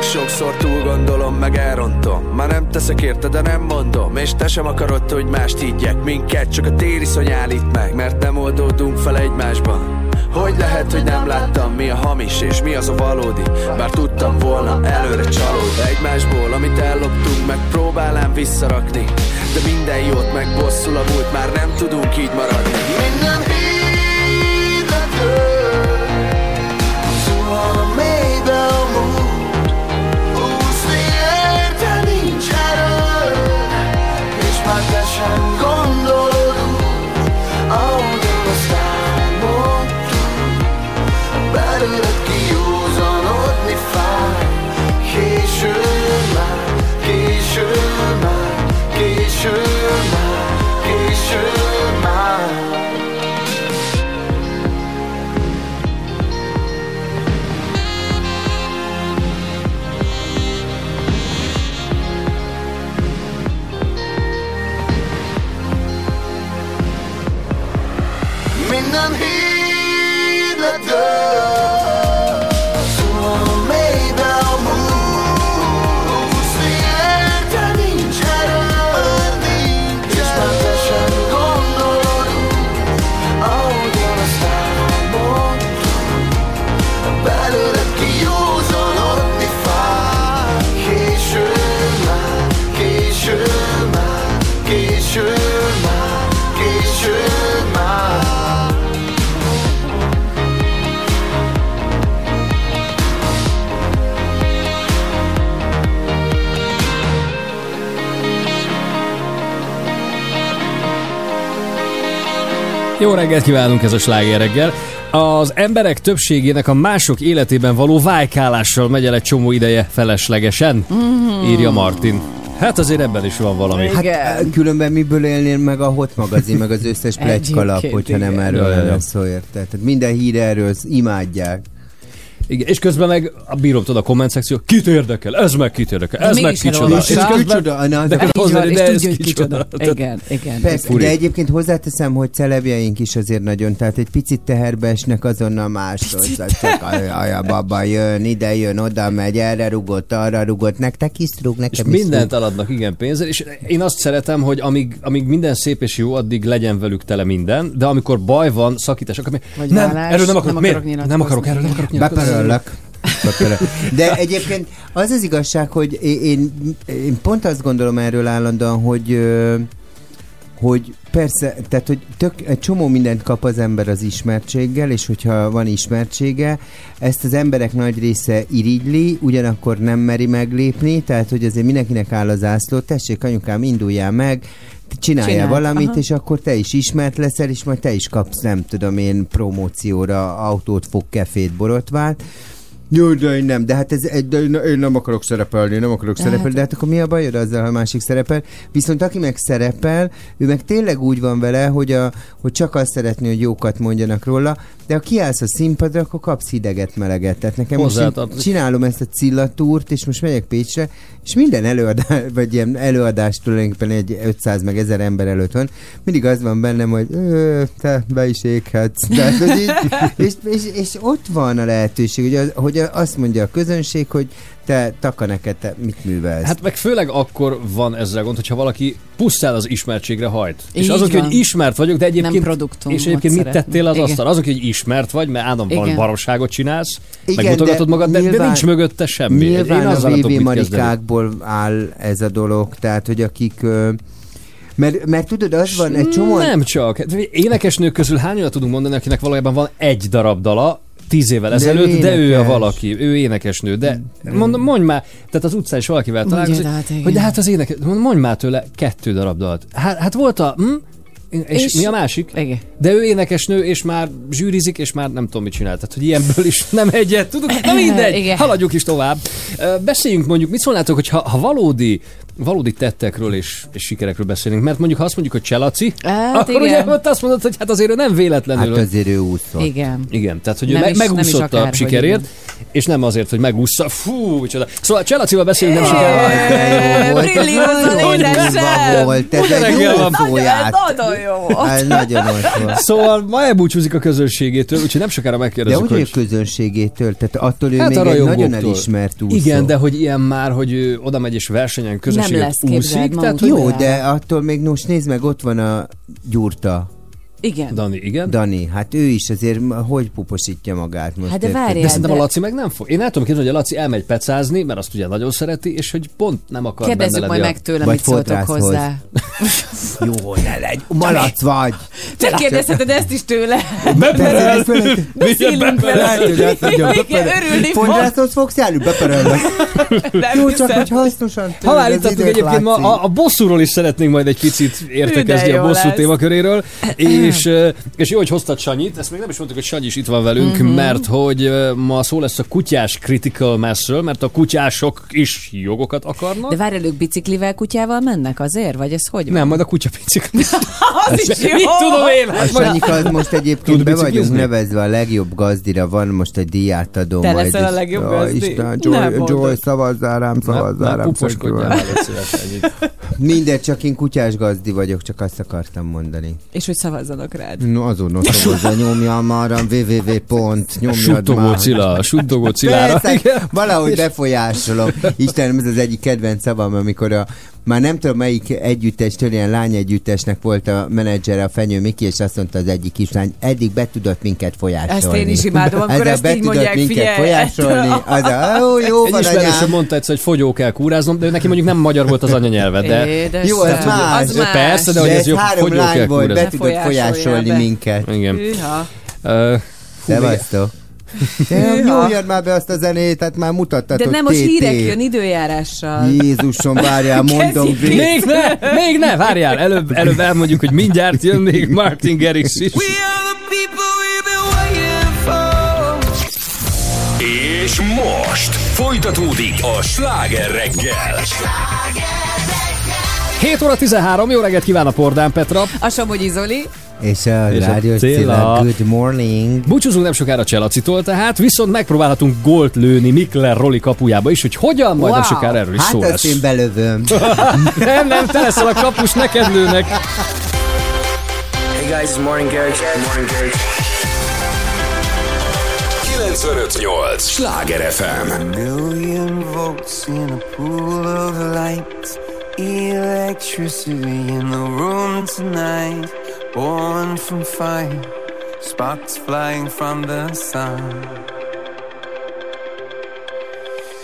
Sokszor túl gondolom, meg elrontom. Nem teszek érte, de nem mondom. És te sem akarod, hogy mást higgyek. Minket csak a tériszony állít meg Mert nem oldódunk fel egymásban hogy lehet, hogy nem láttam, mi a hamis és mi az a valódi? Bár tudtam volna előre csalódni. Egymásból, amit elloptunk, meg próbálám visszarakni. De minden jót meg bosszul a múlt, már nem tudunk így maradni. Minden Jó reggelt kívánunk ez a sláger reggel. Az emberek többségének a mások életében való vájkálással megy el egy csomó ideje feleslegesen, írja Martin. Hát azért ebben is van valami. Hát különben miből élnél meg a Hot magazin, meg az összes plecskalap, hogyha nem erről lenne szó, érted? Tehát minden hír erről imádják. Igen, és közben meg a bírom tudod a komment szekció, kit érdekel, ez meg kit érdekel, ez meg kicsoda. És És közben, kicsoda, na, de hozzá, és de ez kicsoda. Igen, igen. Persze, de egyébként hozzáteszem, hogy celebjeink is azért nagyon, tehát egy picit teherbe esnek azonnal másról. Csak a, baba jön, ide jön, oda megy, erre rugott, arra rugott, nektek is rúg, És nekem is mindent eladnak, igen, pénzzel, és én azt szeretem, hogy amíg, amíg minden szép és jó, addig legyen velük tele minden, de amikor baj van, szakítás, akkor mi- nem, erről nem akarok, nem miért? akarok nem akarok, erről nem akarok nyilatkozni. Beperöllek. De egyébként az az igazság, hogy én, én, pont azt gondolom erről állandóan, hogy hogy persze, tehát hogy tök, egy csomó mindent kap az ember az ismertséggel, és hogyha van ismertsége, ezt az emberek nagy része irigyli, ugyanakkor nem meri meglépni, tehát hogy azért mindenkinek áll az ászló, tessék anyukám, induljál meg, csinálja Csináld, valamit, aha. és akkor te is ismert leszel, és majd te is kapsz, nem tudom én, promócióra autót, fog, kefét, borotvát. Jó, de én nem, de hát ez, de én, nem akarok szerepelni, nem akarok De szerepelni, hát- de hát akkor mi a bajod azzal, ha a másik szerepel? Viszont aki meg szerepel, ő meg tényleg úgy van vele, hogy, a, hogy csak azt szeretné, hogy jókat mondjanak róla, de ha kiállsz a színpadra, akkor kapsz hideget, meleget. Tehát nekem most én Hozzátartozik. csinálom ezt a cillatúrt, és most megyek Pécsre, és minden előadás, vagy ilyen előadás tulajdonképpen egy 500 meg 1000 ember előtt van, mindig az van bennem, hogy "Ö, te be is éghetsz. Tehát, hogy így, és, és, és, ott van a lehetőség, hogy, az, hogy azt mondja a közönség, hogy te taka neked, te mit művelsz. Hát meg főleg akkor van ezzel gond, hogyha valaki pusztán az ismertségre hajt. és Így azok, van. hogy ismert vagyok, de egyébként, Nem produktumot és egyébként mit szeretnék. tettél az Igen. asztal? Azok, hogy ismert vagy, mert állandóan Igen. baromságot csinálsz, Igen, megmutogatod de magad, de, de nyilván- nincs mögötte semmi. Nyilván Én a VV marikákból áll ez a dolog, tehát hogy akik... ö, Mert, mert tudod, az van egy csomó... Nem csak. Énekesnők közül hányan tudunk mondani, akinek valójában van egy darab dala, tíz évvel De ezelőtt, de, ő a valaki, ő énekesnő, de mondom, mondj már, tehát az utcán is valakivel találkozik, de hát igen. hogy de hát az énekes, mondj már tőle kettő darab dalt. Hát, hát volt a, hm? És, És- mi a másik? Igen. De ő énekesnő, és már zsűrizik, és már nem tudom, mit csinál. Tehát, hogy ilyenből is nem egyet, tudod? Na mindegy, Igen. haladjuk is tovább. Beszéljünk mondjuk, mit szólnátok, hogy ha, ha valódi, valódi tettekről és, és sikerekről beszélünk, mert mondjuk ha azt mondjuk, hogy Cselaci, Hát akkor igen. ugye ott azt mondod, hogy hát azért ő nem véletlenül. Hát azért ő úszott. Igen. Igen, tehát hogy ő Nem me- is- nem is megúszott akár, a sikerért, és nem azért, hogy megúszza. Fú, micsoda. Szóval Cselacival beszélünk, nem sikerült. De jó. Ez egy jó. Nagyon jó. Nagyon. Szóval ma elbúcsúzik a közönségétől, úgyhogy nem sokára De megkérdezzük, úgy, hogy a közönségétől, tehát attól ő Hát még nagyon elismert úszó. Igen, de hogy ilyen már, hogy ő oda megy és versenyen közösséget lesz, képzeld, úszik. Tehát. Jó, de attól még most nézd meg, ott van a Gyurta. Igen. Dani, igen. Dani, hát ő is azért hogy puposítja magát most. Hát de várjál, De szerintem a de- Laci meg nem fog. Én el tudom képzelni, hogy a Laci elmegy pecázni, mert azt ugye nagyon szereti, és hogy pont nem akar Kérdezzük benne majd meg tőlem, mit szóltok hozzá. Jó, ne legy, malac vagy. Megkérdezheted ezt is tőle. Beperel. Beszélünk vele. Igen, örülni fog. Fodrászhoz fogsz járni? Beperelnek. Jó, csak hogy hasznosan Ha már itt egyébként ma, a, a bosszúról is szeretnénk majd egy picit értekezni a bosszú témaköréről, és, ö, és jó, hogy hoztad Sanyit, ezt még nem is mondtuk, hogy Sanyi is itt van velünk, Mhm. mert hogy ma szó lesz a kutyás critical massről, mert a kutyások is jogokat akarnak. De várj, ők biciklivel, kutyával mennek azért? Vagy ez hogy van? Nem, majd a kutya picikli. az is jó. Mit tudom én? A Sanyika az most egyébként Tud be vagyunk nevezve a legjobb gazdira, van most egy díjátadó Te majd. leszel a és- legjobb gazdi? Isten, Joy. Joy, szavazzál rám, szavazzál rám. Mindegy, csak én kutyás gazdi vagyok, csak azt akartam mondani. És hogy szavazzanak rád. No, azon szavazza, nyomjam már a www. Nyomjad Suttogó már. Cilla, suttogó Cilára. Persze, valahogy befolyásolom. Istenem, ez az egyik kedvenc szavam, amikor a már nem tudom melyik együttestől, ilyen lány együttesnek volt a menedzsere, a Fenyő Miki, és azt mondta az egyik kislány, eddig be tudott minket folyásolni. Ezt én is imádom, amikor ezt be így tudott mondják, minket figyelj, folyásolni, ettől- az a, ó, jó Egy van anyám. mondta egyszer, hogy fogyó kell kúráznom, de neki mondjuk nem magyar volt az anyanyelve, de... Édes Jó, ez más. Az más. Persze, de hogy De ez három fogyó kell volt, be kúrázni. tudott folyásolni minket. Igen. Szevasztok. Nyomjad már be azt a zenét, hát már mutattad, De nem most hírek jön időjárással. Jézusom, várjál, mondom. Még ne, még ne, várjál, előbb, előbb elmondjuk, hogy mindjárt jön még Martin Garrix is. És most folytatódik a sláger reggel. 7 óra 13, jó reggelt kíván a Pordán Petra. A Somogyi Zoli. És a És a rádiós Cilla. Cilla, good morning. Búcsúzunk nem sokára Cselacitól, tehát viszont megpróbálhatunk gólt lőni Mikler Roli kapujába is, hogy hogyan, majd nem Wow. sokára erről is Hát szó lesz. én belövöm. Nem, nem, te leszel a kapus, neked lőnek. Hey guys, it's Morning Garage. Morning Garage. 958 Sláger FM. million volts in a pool of light. Electricity in the room tonight. Born from fire. Sparks flying from the sun.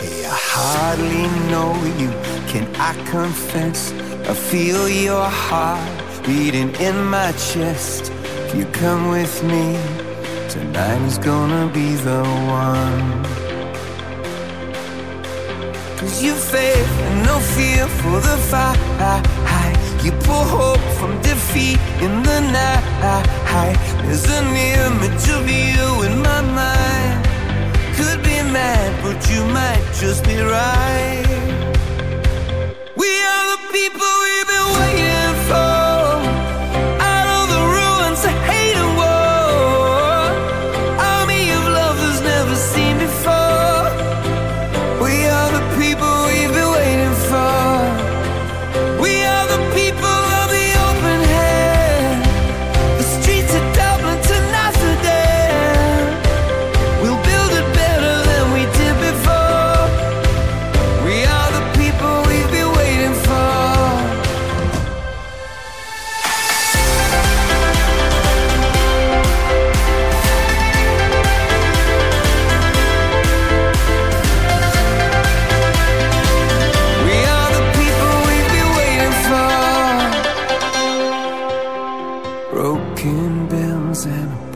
Hey, I hardly know you. Can I confess? I feel your heart beating in my chest. If you come with me, tonight is gonna be the one. Cause you faith and no fear for the fight. You pull hope from defeat in the night. There's an image of you in my mind. Could be mad but you might just be right. We are the people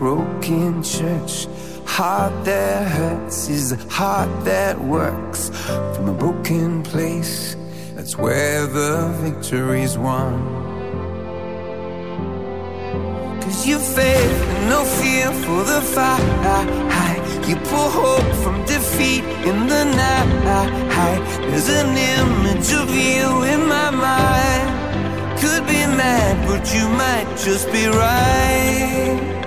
broken church. Heart that hurts is a heart that works. From a broken place, that's where the victory's won. Cause you faith and no fear for the fight. You pull hope from defeat in the night. There's an image of you in my mind. Could be mad, but you might just be right.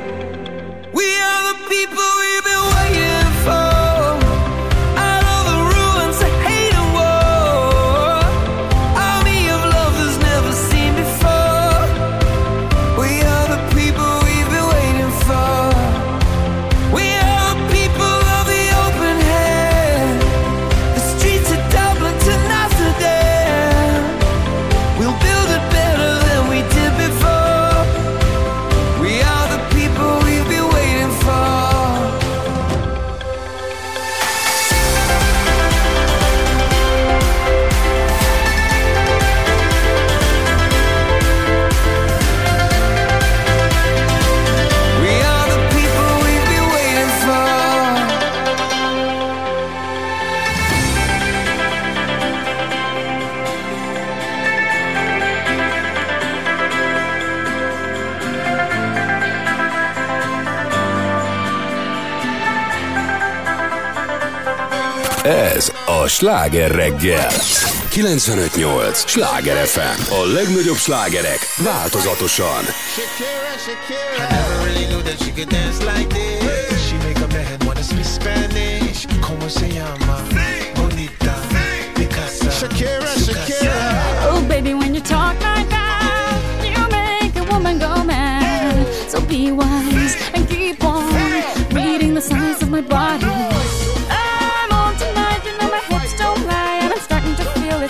A Sláger reggel. 958! Sláger FM. A legnagyobb slágerek változatosan. I never really knew that she could dance like this. She make a man wanna speak Spanish. Como se llama? Bonita. Shakira, Shakira.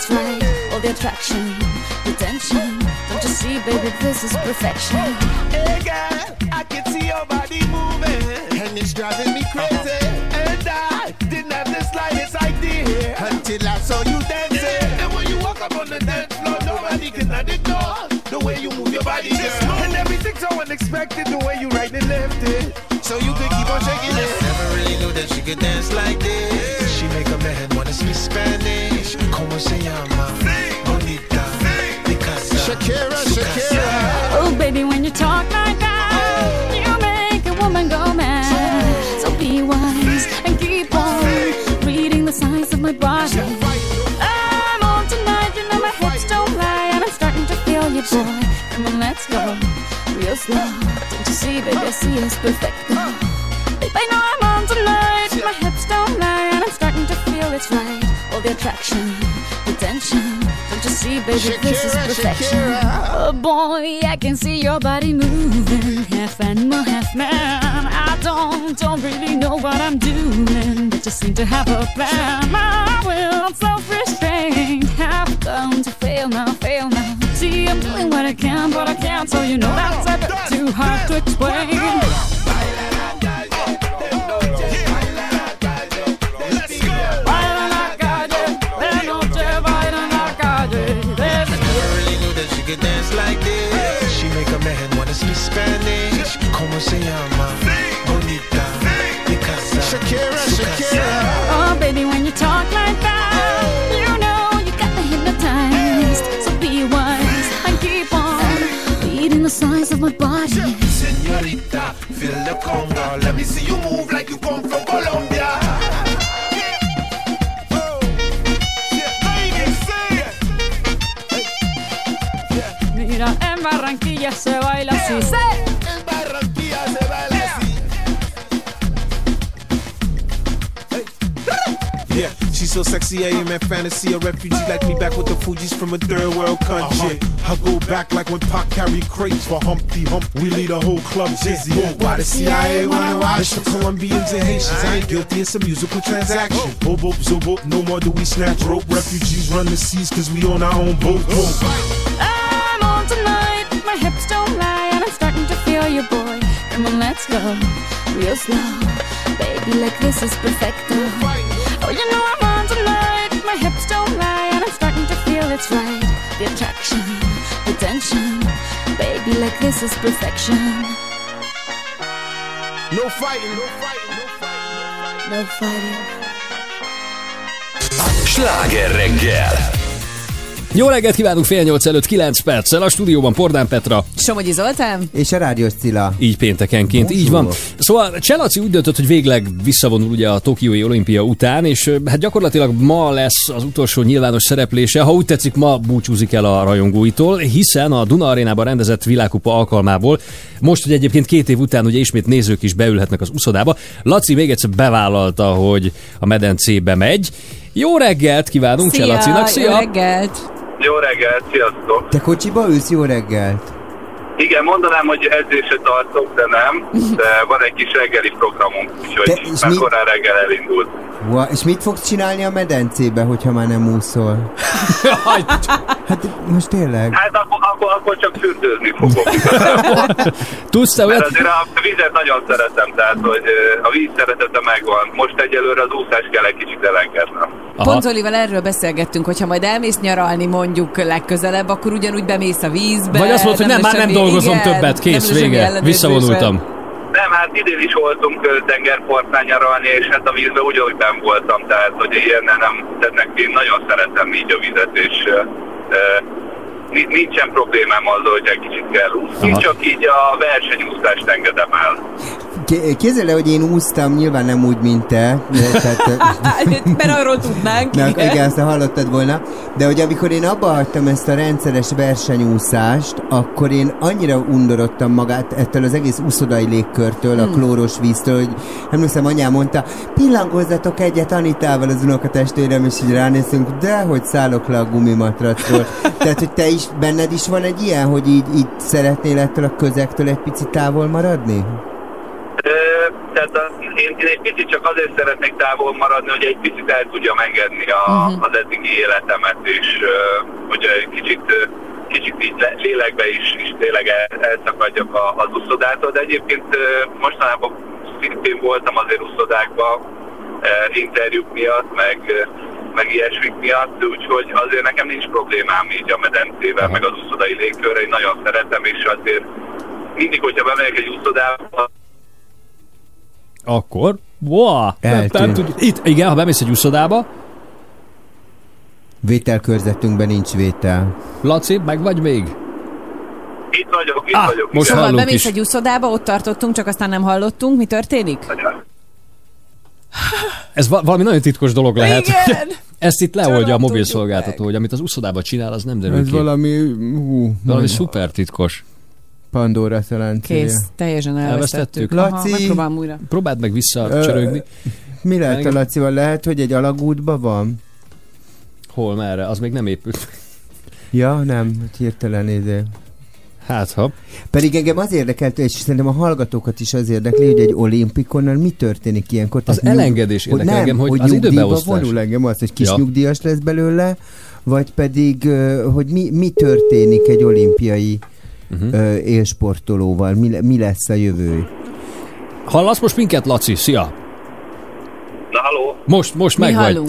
Feel right. All the attraction, the tension. Don't you see, baby, this is perfection. Hey girl, I can see your body moving, and it's driving me crazy. And I didn't have the slightest idea until I saw you dancing. And when you walk up on the dance floor, nobody can ignore the way you move your body, girl. And everything's so unexpected, the way you right and left it. So you could keep on shaking it. Never really knew that she could dance like this. Spanish. Como se llama? Bonita. Picasa. Shakira, Shakira. Oh, baby, when you talk like that, you make a woman go mad. So be wise and keep on reading the signs of my body. I'm on tonight, you know my hips don't lie, and I'm starting to feel you, boy. Come on, let's go real slow. Don't you see, baby, I see it's perfect. Babe, I know I'm on tonight, my hips don't lie, and I'm starting to feel it's right. All the attraction, the tension. Don't you see, baby, this is perfection. Shakira. Oh boy, I can see your body moving, half animal, half man. I don't, don't really know what I'm doing, but just seem to have a plan. My will, self-restraint, have come to fail now, fail now. See, I'm doing what I can, but I can't, so you know that's a bit too hard to explain. Como sexy, I am in fantasy. A refugee like me back with the Fuji's from a third world country. Uh-huh. I go back like when Pac carried crates for Humpty Hump. We lead a whole club dizzy. Why the CIA wanna watch? It's the Colombians and Haitians. I ain't guilty, it's a musical transaction. Oh. Boop, boop, zo, boop. No more do we snatch rope. Refugees run the seas cause we on our own boat. boat. I'm on tonight, my hips don't lie, and I'm starting to feel you, boy. Come on, let's go, real slow. Baby, like this is perfecto. My hips don't lie, and I'm starting to feel it's right. The attraction, the tension. Baby, like this is perfection. No fighting, no fighting, no fighting. No fighting. Sláger reggel! Jó reggelt kívánunk fél nyolc előtt 9 perccel a stúdióban Pordán Petra, Somogyi Zoltán? És a rádiós Cilla. így péntekenként, így van. Szóval Cselaci úgy döntött, hogy végleg visszavonul ugye a Tokiói olimpia után, és hát gyakorlatilag ma lesz az utolsó nyilvános szereplése, ha úgy tetszik, ma búcsúzik el a rajongóitól, hiszen a Duna Arénában rendezett világkupa alkalmából, most, hogy egyébként két év után ugye ismét nézők is beülhetnek az uszodába, Laci még egyszer bevállalta, hogy a medencébe megy. Jó reggelt kívánunk Cselacinak, Jó szia! reggelt! Jó reggelt, sziasztok! Te kocsiba ülsz? Jó reggelt! Igen, mondanám, hogy edzésre tartok, de nem, de van egy kis reggeli programunk, Te- úgyhogy és már mi- korán reggel elindult. Wow, és mit fogsz csinálni a medencébe, hogyha már nem úszol? Hát most tényleg? Hát akkor, akkor, akkor csak fürdőzni fogok. Tudsz te Mert azért a vizet nagyon szeretem, tehát hogy a víz szeretete megvan. Most egyelőre az úszás kell egy kicsit elengednem. Aha. Pont Zolival erről beszélgettünk, hogy ha majd elmész nyaralni mondjuk legközelebb, akkor ugyanúgy bemész a vízbe. Vagy azt mondod, hogy nem, már nem semmi- dolgozom igen, többet, kész, vége, visszavonultam. Nem, hát idén is voltunk ö, tengerpartnán nyaralni, és hát a vízben ugyanúgy ben voltam, tehát hogy ilyen nem, tehát nekem én nagyon szeretem így a vizet, és ni- nincsen problémám azzal, hogy egy kicsit kell úszni, csak így a versenyúsztást engedem el. Ké- Képzeld el, hogy én úsztam, nyilván nem úgy, mint te. Tehát, Mert arról tudnánk. Na, igen, azt hallottad volna. De hogy amikor én abba hagytam ezt a rendszeres versenyúszást, akkor én annyira undorodtam magát ettől az egész uszodai légkörtől, a klóros víztől, hogy emlékszem, anyám mondta, pillangozzatok egyet Anitával az unokatestvérem, és így ránézünk, de hogy szállok le a gumimatracról. Tehát, hogy te is, benned is van egy ilyen, hogy így, így szeretnél ettől a közektől egy picit távol maradni? Én, egy picit csak azért szeretnék távol maradni, hogy egy picit el tudjam engedni a, uh-huh. az eddigi életemet, és hogy egy kicsit, kicsit így le- lélekbe is, is tényleg el, elszakadjak a, az uszodától, de egyébként mostanában szintén voltam azért uszodákban interjúk miatt, meg meg ilyesmik miatt, úgyhogy azért nekem nincs problémám így a medencével, meg az uszodai légkörre, én nagyon szeretem, és azért mindig, hogyha bemegyek egy uszodába, Akkor, wow, nem, nem tudjuk. Itt, igen, ha bemész egy úszodába, Vételkörzetünkben nincs vétel. Laci, meg vagy még? Itt vagyok, itt Ah, vagyok. most. Szóval bemész is. egy úszodába, ott tartottunk, csak aztán nem hallottunk. Mi történik? Ez va- valami nagyon titkos dolog lehet. Igen. Ezt itt leoldja a mobil szolgáltató, hogy amit az úszodában csinál, az nem derül Ez ki. valami, hú, Valami szuper titkos. Pandora szelencéje. Kész, teljesen elvesztettük. Elvesztettük. Aha, Laci. megpróbálom újra. Próbáld meg visszacsörögni. Mi lehet a Lacival? Lehet, hogy egy alagútban van? Hol, merre? Az még nem épült. Ja, nem, hogy hirtelen izé. Hát, ha. Pedig engem az érdekelt, és szerintem a hallgatókat is az érdekli, hogy egy olimpikonnal mi történik ilyenkor. Az Tehát elengedés érdekel nem, engem, hogy az nyugdíjba időbeosztás. vonul engem az, hogy kis Ja. nyugdíjas lesz belőle, vagy pedig, hogy mi, mi történik egy olimpiai. Uh-huh. élsportolóval, mi, mi lesz a jövő. Hallasz most minket, Laci? Szia! Na, haló? Most, most meg vagy.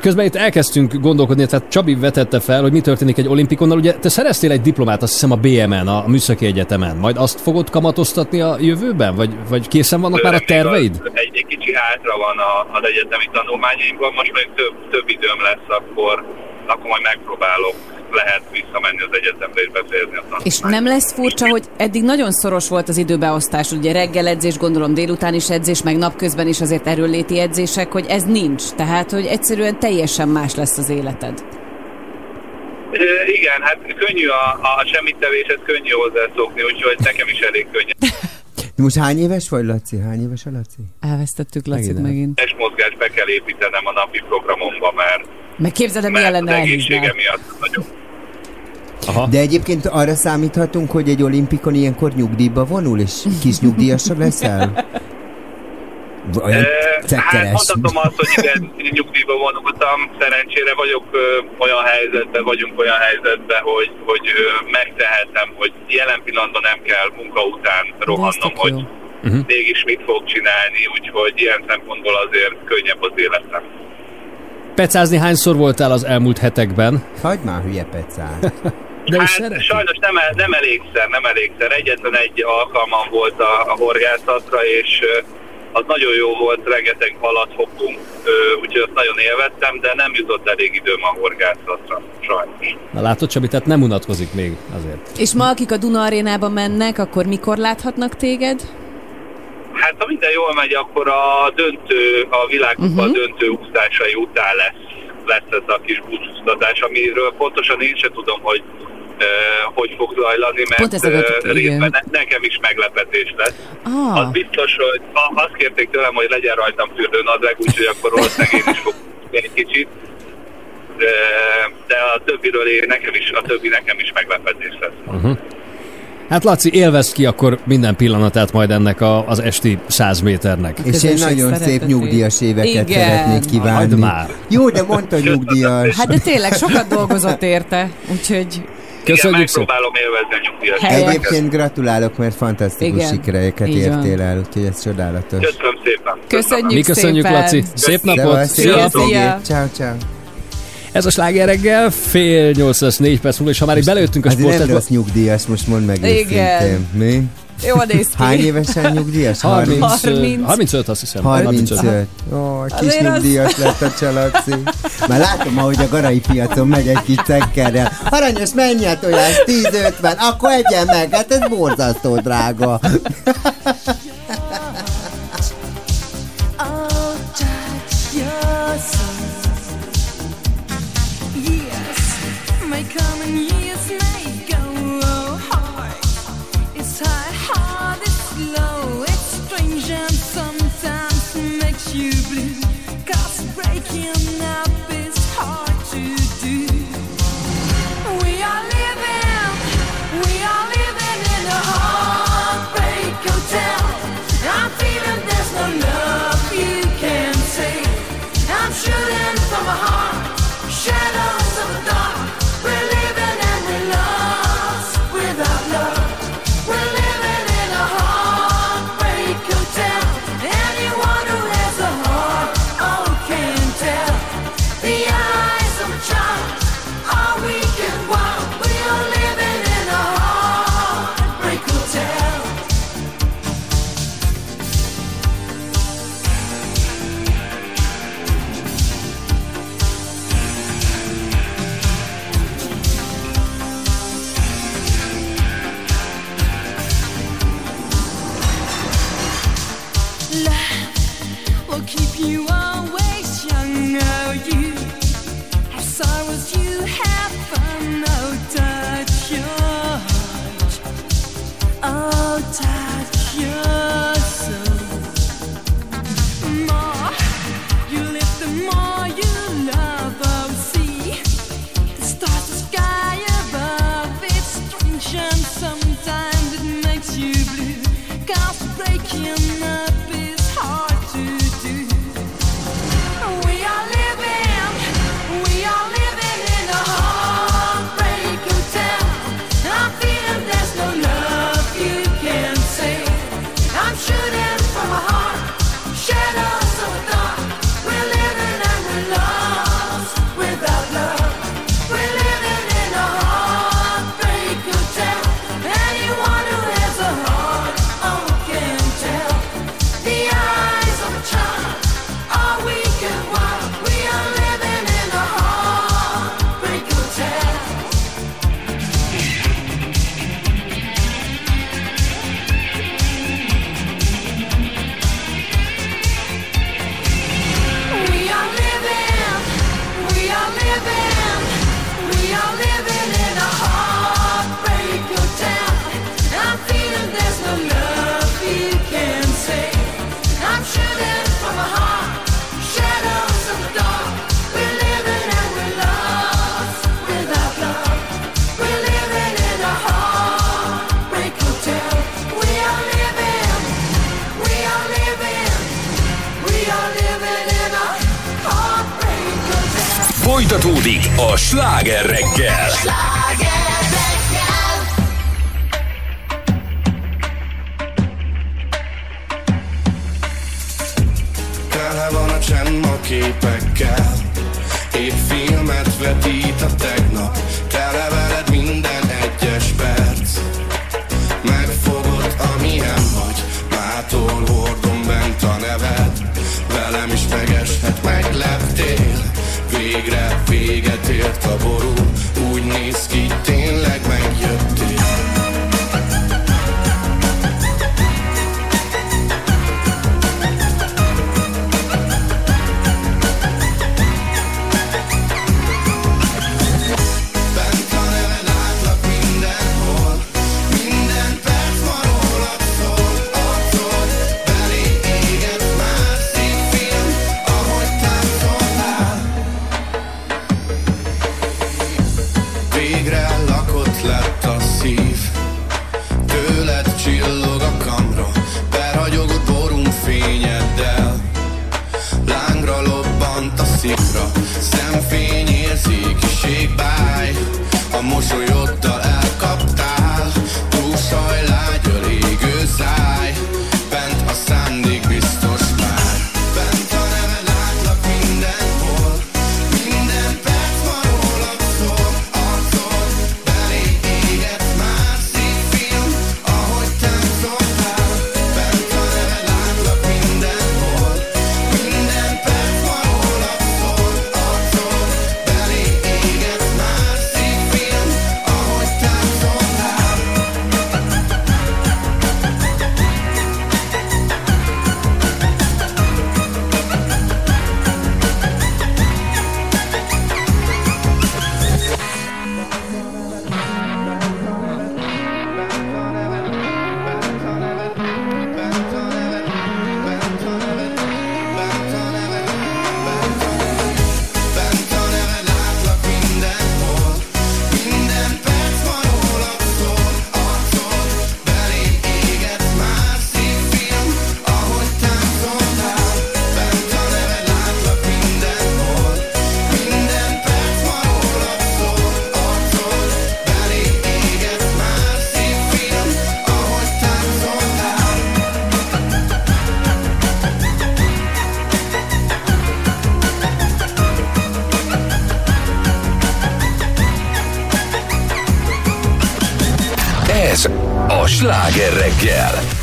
Közben itt elkezdtünk gondolkodni, tehát Csabi vetette fel, hogy mi történik egy olimpikonnal. Ugye te szereztél egy diplomát, azt hiszem a BM-en, a Műszaki Egyetemen. Majd azt fogod kamatoztatni a jövőben? Vagy, vagy készen vannak már a terveid? az- Egy, egy kicsi hátra van a, az egyetemi tanulmányaimban, most még több, több időm lesz, akkor, akkor majd megpróbálok, lehet visszamenni az egyetemre és befejezni a tanulmányt. És nem lesz furcsa, hogy eddig nagyon szoros volt az időbeosztás, ugye reggel edzés, gondolom délután is edzés, meg napközben is azért erőléti edzések, hogy ez nincs. Tehát, hogy egyszerűen teljesen más lesz az életed. Ö, Igen, hát könnyű a, a semmit tevéshez könnyű hozzászokni, úgyhogy nekem is elég könnyű. Most hány éves vagy, Laci? Hány éves a Laci? Elvesztettük Lacit Megint megint. Testmozgást be kell építenem a napi programomba, mert, Meg képzeld, el, milyen mert lenne egészsége miatt nagyon. Aha. De egyébként arra számíthatunk, hogy egy olimpikon ilyenkor nyugdíjba vonul, és kis nyugdíjasabb leszel? Olyan Eh, Hát mondhatom azt, hogy igen, nyugdíjba vonultam, szerencsére vagyok ö, olyan helyzetben, vagyunk olyan helyzetben, hogy, hogy ö, megtehetem, hogy jelen pillanatban nem kell munka után rohannom, hogy jó. Mhm. mégis mit fog csinálni, úgyhogy ilyen szempontból azért könnyebb az életem. Pecázni hányszor voltál az elmúlt hetekben? Hagyd már hülye pecát. De Hát szereti? sajnos nem, el- nem elégszer, nem elégszer. Egyetlen egy alkalmam volt a, a horgászatra, és az nagyon jó volt, rengeteg halat fogtunk, úgyhogy azt nagyon élveztem, de nem jutott elég időm a horgászatra, sajnos. Na látod, Csabi, tehát nem unatkozik még azért. És ma, akik a Duna arénába mennek, akkor mikor láthatnak téged? Hát ha minden jól megy, akkor a döntő, a világkupa uh-huh. döntő úszásai után lesz, lesz ez a kis búcsúztatás, amiről pontosan én sem tudom, hogy hogy fog zajlani, mert Pont ö, részben ne, nekem is meglepetés lesz. Ah, Az biztos, hogy azt kérték tőlem, hogy legyen rajtam fürdőnadrág, úgyhogy akkor valószínűleg én is fogok egy kicsit. De, de a többiről én, nekem is, a többi nekem is meglepetés lesz. Hát Laci, élvezd ki akkor minden pillanatát majd ennek a, az esti 100 méternek. És én nagyon szép nyugdíjas éveket Igen. szeretnék kívánni. Hagyd már. Jó, de mondta nyugdíjas. hát de tényleg sokat dolgozott érte, úgyhogy Köszönjük szépen! megpróbálom élvezni a Helyes. éveket. Egyébként gratulálok, mert fantasztikus Igen, sikereket értél el, úgyhogy ez csodálatos. Köszönöm szépen. köszönjük Mi köszönjük, szépen. Laci! Szép napot! Szia! Ciao, ciao. Ez a sláger reggel, fél nyolc lesz, négy perc múlva, és ha már itt belőttünk a Azért nem sportokba... rossz nyugdíjas, most mondd meg Igen. őszintén. Mi? Jól néz ki. Hány évesen nyugdíjas? 30, 30. 35 azt hiszem. 35. Ó, kis Azért az- nyugdíjas lett a csalaci. Már látom, ahogy a garai piacon megy egy kis cekkerrel. Aranyos, mennyi a tojás? 10-50, akkor egyen meg, hát ez borzasztó drága. May come and years you blue. 'Cause breaking up a sláger reggel. Tele van a csend ma képekkel Épp filmet vetít a tegnap véget ért a ború. Úgy néz ki,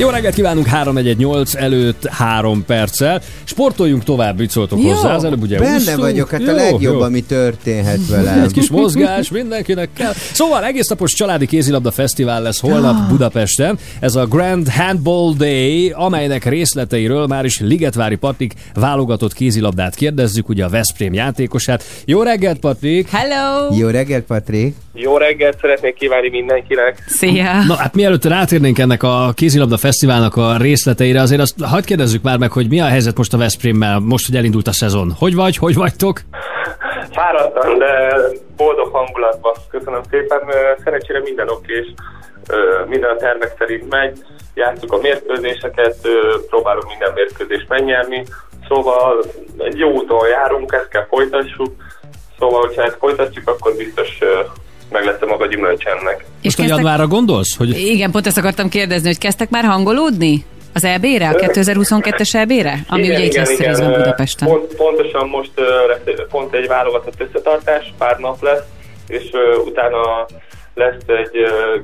Jó reggelt kívánunk 318 előtt 3 perccel. Sportoljunk tovább, mit szóltok Jó, hozzá. Az előbb ugye benne úsztunk. vagyok, hát a Jó, legjobb, jó. ami történhet velem. Egy kis mozgás mindenkinek kell. Szóval egész napos családi kézilabda fesztivál lesz holnap Budapesten. Ez a Grand Handball Day, amelynek részleteiről már is Ligetvári Patrik válogatott kézilabdát kérdezzük, ugye a Veszprém játékosát. Jó reggelt, Patrik! Hello! Jó reggelt, Patrik! Jó reggelt szeretnék kívánni mindenkinek. Szia! Na hát mielőtt rátérnénk ennek a kézilabda fesztiválnak a részleteire, azért azt hagyd kérdezzük már meg, hogy mi a helyzet most a Veszprémmel, most, hogy elindult a szezon. Hogy vagy, hogy vagytok? Fáradtan, de boldog hangulatban. Köszönöm szépen. Szerencsére minden okés, minden a tervek szerint megy. Játszuk a mérkőzéseket, próbálunk minden mérkőzést megnyerni. Szóval egy jó úton járunk, ezt kell folytassuk. Szóval, hogyha ezt folytatjuk, akkor biztos ö, meg lesz a maga gyümölcs ennek. Most a januárra gondolsz? Hogy Igen, pont ezt akartam kérdezni, hogy kezdtek már hangolódni? Az EB-re, a 2022-es EB-re? Ami ugye itt lesz ö, Budapesten. Pont, pontosan most pont egy válogatott összetartás, pár nap lesz, és utána lesz egy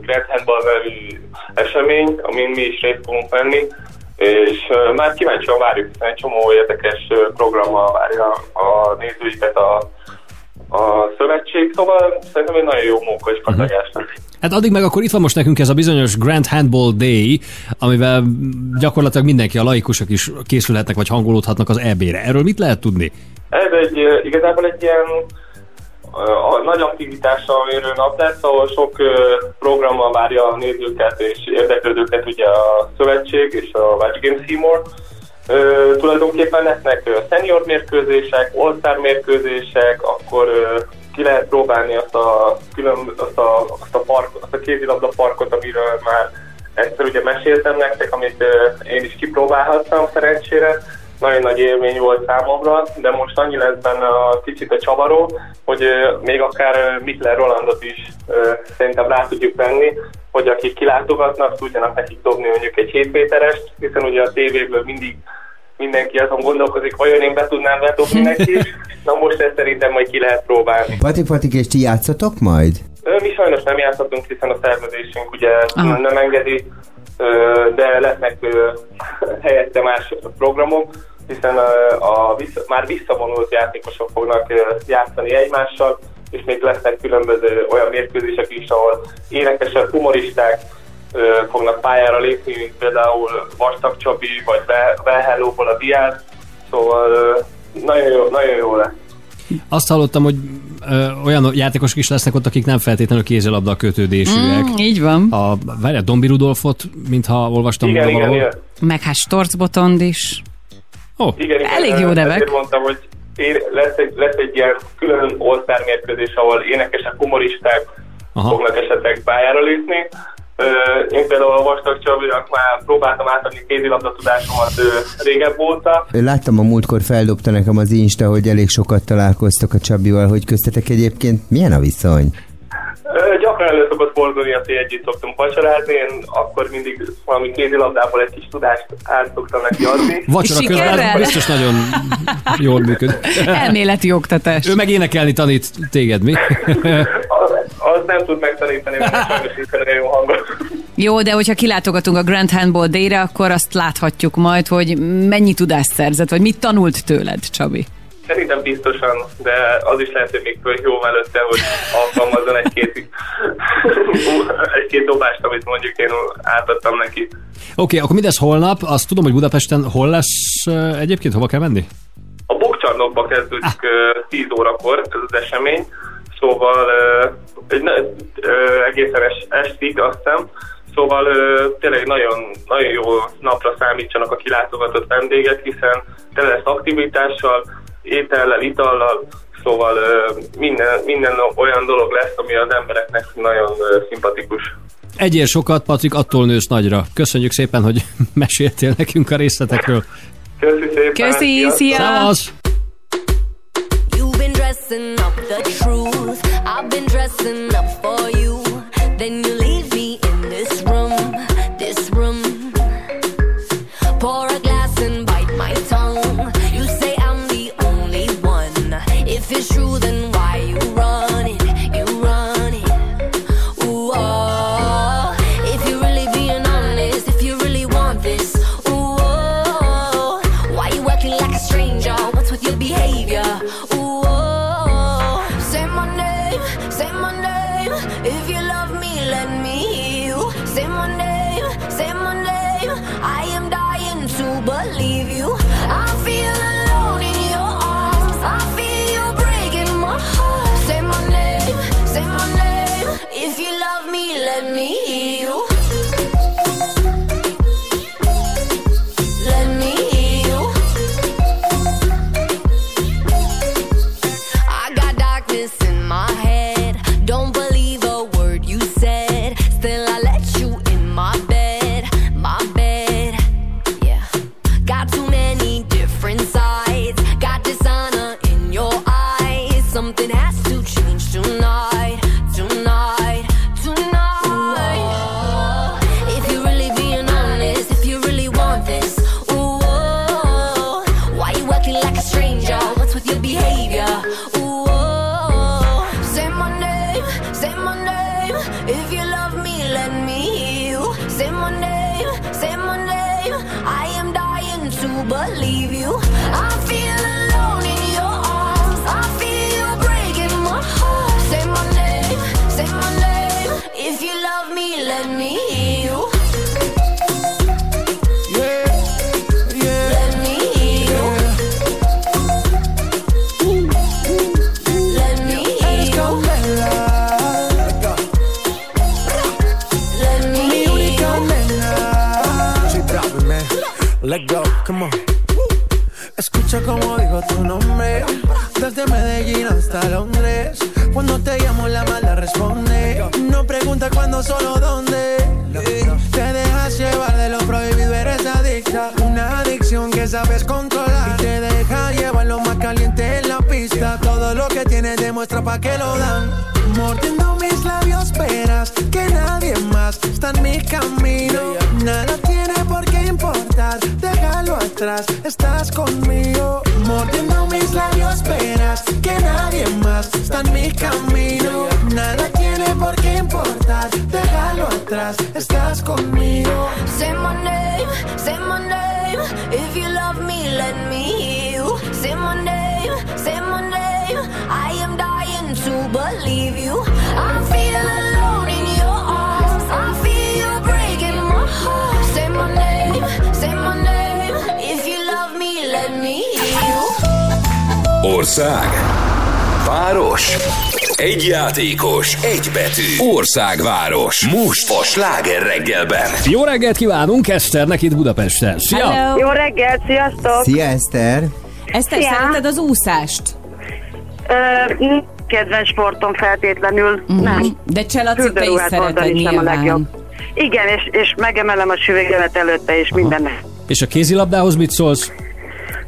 Grand Handball nevű esemény, amin mi is részt fogunk venni, és már kíváncsian várjuk, hiszen egy csomó érdekes programmal várja a nézőiket a, a szövetség, szóval szerintem egy nagyon jó móka és patagás lesz. Hát addig meg akkor itt van most nekünk ez a bizonyos Grand Handball Day, amivel gyakorlatilag mindenki, a laikusok is készülhetnek vagy hangolódhatnak az EB-re. Erről mit lehet tudni? Ez egy, igazából egy ilyen a nagy aktivitással mérő nap lesz, ahol sok programmal várja a nézőket és érdeklődőket ugye a szövetség és a Watch Game Seymour. Ö, tulajdonképpen lesznek senior mérkőzések, all mérkőzések, akkor ö, ki lehet próbálni azt a, külön, azt a, azt a, park, azt a kézilabda parkot, amiről már egyszer ugye meséltem nektek, amit ö, én is kipróbálhattam szerencsére. Nagyon nagy élmény volt számomra, de most annyi lesz benne a kicsit a csavaró, hogy még akár Mikler Rolandot is szerintem rá tudjuk venni, hogy akik kilátogatnak, tudjanak nekik dobni mondjuk egy 7 méterest, hiszen ugye a tévéből mindig mindenki azon gondolkozik, vajon én be tudnám bedobni neki, na most ezt szerintem majd ki lehet próbálni. Pati, Patik, és ti játszatok majd? Mi sajnos nem játszhatunk, hiszen a szervezésünk ugye Aha. nem engedi, de lesznek ö, helyette más programok, hiszen a vissza, már visszavonult játékosok fognak játszani egymással, és még lesznek különböző olyan mérkőzések is, ahol énekesek, humoristák fognak pályára lépni, mint például Vastag Csabi, vagy Velhellóból a Diász, szóval nagyon jó, nagyon jó lesz. Azt hallottam, hogy ö, olyan játékosok is lesznek ott, akik nem feltétlenül kézilabda kötődésűek. Mm, így van. A, várjál, Dombi Rudolfot, mintha olvastam Igen, igen, igen. Meg hát Storcbotond is. Oh. Igen, igen, Elég jó nevek. Ezért mondtam, hogy én, lesz, egy, lesz egy ilyen külön all mérkőzés, ahol énekesek, humoristák Aha. fognak esetleg pályára lépni. Én például a Vastag Csabinak már próbáltam átadni kézilabda tudásomat régebb óta. Láttam a múltkor feldobta nekem az Insta, hogy elég sokat találkoztak a Csabival, hogy köztetek egyébként milyen a viszony? Gyakran elő szokott fordulni, hogy együtt szoktunk vacsorázni, én akkor mindig valami kézilabdából egy kis tudást át szoktam neki adni. Vacsora közben biztos nagyon jól működik. Elméleti oktatás. Ő meg énekelni tanít téged, mi? Az, nem tud megtanítani, mert sajnos olyan jó hangot. Jó, de hogyha kilátogatunk a Grand Handball Day-re, akkor azt láthatjuk majd, hogy mennyi tudást szerzett, vagy mit tanult tőled, Csabi. Szerintem biztosan, de az is lehet, hogy még föl jó előtte, hogy alkalmazzon egy-két, egy-két dobást, amit mondjuk én átadtam neki. Oké, okay, akkor mindez holnap. Azt tudom, hogy Budapesten hol lesz ö, egyébként, hova kell menni? A bokcsarnokba kezdődik ah. 10 órakor ez az esemény, szóval ö, egy, egészen es, estig azt hiszem, szóval ö, tényleg nagyon, nagyon jó napra számítsanak a kilátogatott vendégek, hiszen tele lesz aktivitással, étellel, itallal, szóval ö, minden, minden olyan dolog lesz, ami az embereknek nagyon ö, szimpatikus. Egyél sokat, Patrik, attól nősz nagyra. Köszönjük szépen, hogy meséltél nekünk a részletekről. Köszi szépen! Köszi, szia! Szevasz! Dressing up the truth. I've been dressing up for you. Hasta Londres. Cuando te llamo la mala responde. No pregunta cuándo, solo dónde. Te dejas llevar de lo prohibido, eres adicta. Una adicción que que sabes controlar y te deja llevar lo más caliente en la pista. Todo lo que tienes demuestra pa' que lo dan. Mordiendo mis labios, esperas que nadie más está en mi camino. Nada tiene por qué importar, déjalo atrás, estás conmigo. Que nadie más está en mi camino. Nada tiene por qué importar, déjalo atrás, estás conmigo. Ország. Város. Egy játékos, egy betű. Országváros. Most a sláger reggelben. Jó reggelt kívánunk Eszternek itt Budapesten. Szia! Hello. Jó reggelt, sziasztok! Szia, Eszter! Eszter, Szia. szereted az úszást? Ö, kedvenc sportom feltétlenül, nem. De cselaci te is szereted a nyilván. legjobb. Igen, és, és megemelem a süvegemet előtte, és minden És a kézilabdához mit szólsz?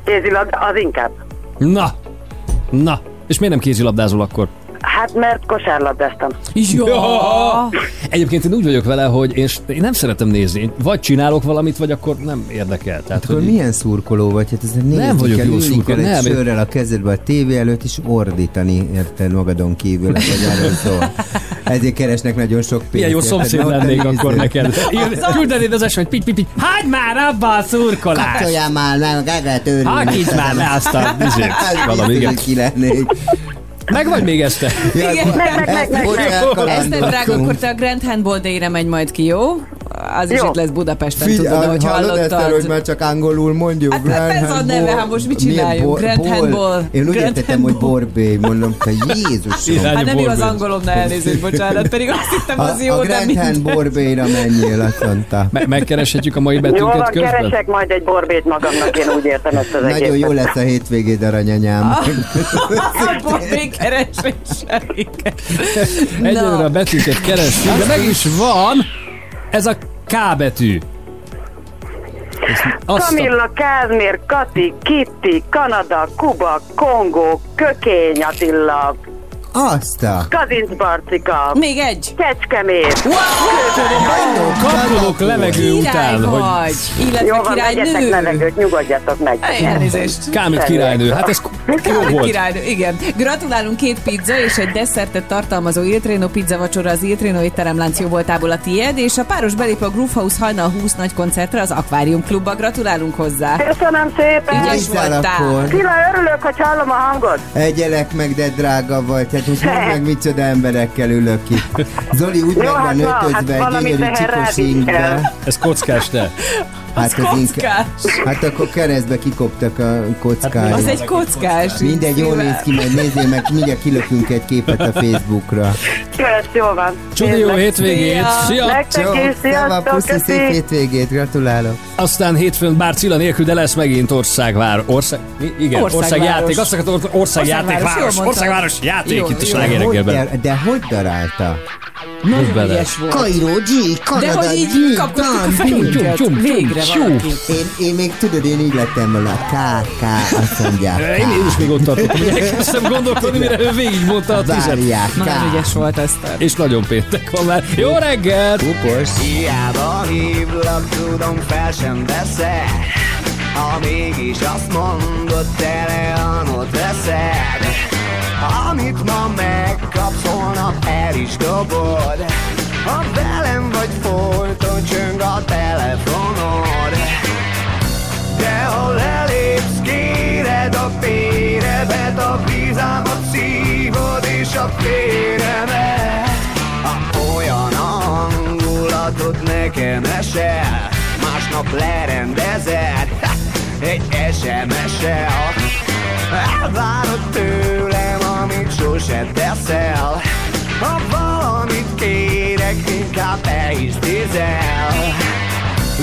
kézilabda, az inkább. Na, na. És miért nem kézilabdázol akkor? Hát mert kosárlabdáztam. Jó! Egyébként én úgy vagyok vele, hogy én, én nem szeretem nézni. Vagy csinálok valamit, vagy akkor nem érdekel. Tehát, Akkor hogy milyen szurkoló vagy? Hát ez Nem vagyok kell, jó szurkoló, kell egy nem. sörrel a kezedbe a tévé előtt, és ordítani, érted, magadon kívül. Ez egy erről szól. Ezért keresnek nagyon sok pénzt. milyen jó szomszéd lennék akkor neked. Küldenéd az eseményt, pity, pity. Hagyd már abba a szurkolást! Kapcsoljál már, meg. Hakíts már le azt a. Valami, igen. ki lennék. Meg vagy még ezt te? Igen. Meg, meg, meg, meg, meg. Eszter, drága, akkor te a Grand Handball Day-re megy majd ki, jó? Az is Jó. itt lesz Budapesten, Figyelj, tudod, hogy hallod Eszter, hogy hallottad. már csak angolul mondjuk. Hát Grand ez a neve, hát most mit csináljunk? bor- Grand ball? handball. Én úgy Grand értettem, hogy borbé, mondom, te Jézusom. Hát nem jó az angolom, ne elnézést, bocsánat, pedig azt hittem az jó, a de Grand minden. Hand borbéra menjél, azt mondta. Me- megkereshetjük a mai betűnket van, közben? keresek majd egy borbét magamnak, én úgy értem ezt az Nagyon jó lesz a hétvégéd, aranyanyám. A borbé keresése, igen. Egyelőre a betűket kerestünk, de meg is van ez a K betű. Kamilla, Kázmér, Kati, Kitti, Kanada, Kuba, Kongó, Kökény Attila, Azt a... Kazinc Barcika, Még egy. Kecskemét. Kapkodok levegő Király után, hogy vagy, illetve Jó van, vegyetek levegőt, nyugodjatok meg. Elnézést. Kámit királynő. Hát ez jó volt. királynő, igen. Gratulálunk két pizza és egy desszertet tartalmazó Il Treno pizza vacsora az Il Treno étteremlánc jó voltából a tiéd, és a páros belép a Groove House hajnal 20 nagy koncertre az Aquarium Klubba. Gratulálunk hozzá. Köszönöm szépen. Ügyes voltál. Kila, örülök, hogy hallom a hangod. Egyelek meg, de drága vagy. Hát most mondd meg, micsoda emberekkel ülök itt. Zoli úgy Jó, meg van hát na, öltözve hát gyönyörű csikos ingbe. Ez kockás te. Az kockás. Hát akkor keresztbe kikoptak a kockája. Az egy kockás. Mindegy, jól néz ki, majd nézzél meg, mindjárt kilökünk egy képet a Facebookra. Kösz, jó van. Csodi jó hétvégét. Szia. Szia! Nektek is, sziasztok, puszi, szép hétvégét, gratulálok. Aztán hétfőn bár Cilla nélkül, de lesz megint országvár. Ország... Igen, országjáték. Azt akartam, or- országjáték, város. Országváros játék itt de, de hogy darálta? Nagyon bele. ügyes volt. Kairó, G, De Kanada, hogy így kapkodtuk a fejünket. Végre csum. valaki. Én, én még tudod, én így lettem volna, K, K, azt mondják. Én, én is még ott tartottam, hogy elkezdtem gondolkodni, mire ő végigmondta a tizet. Várják, Nagyon ügyes volt Eszter. És nagyon péntek van már. Jó reggelt! Kupos. Hiába hívlak, tudom fel sem veszel Ha mégis azt mondod, teleanot veszed Amit ma megkapsz, holnap el is dobod. Ha velem vagy folyton csöng a telefonod. De ha lelépsz, kéred a féremet A vízámat szívod és a féremet. Ha olyan a hangulatod nekem esel Másnap lerendezed egy SMS-el Elvárod tőlem, amit sose teszel. Ha valamit kérek, inkább te is tízel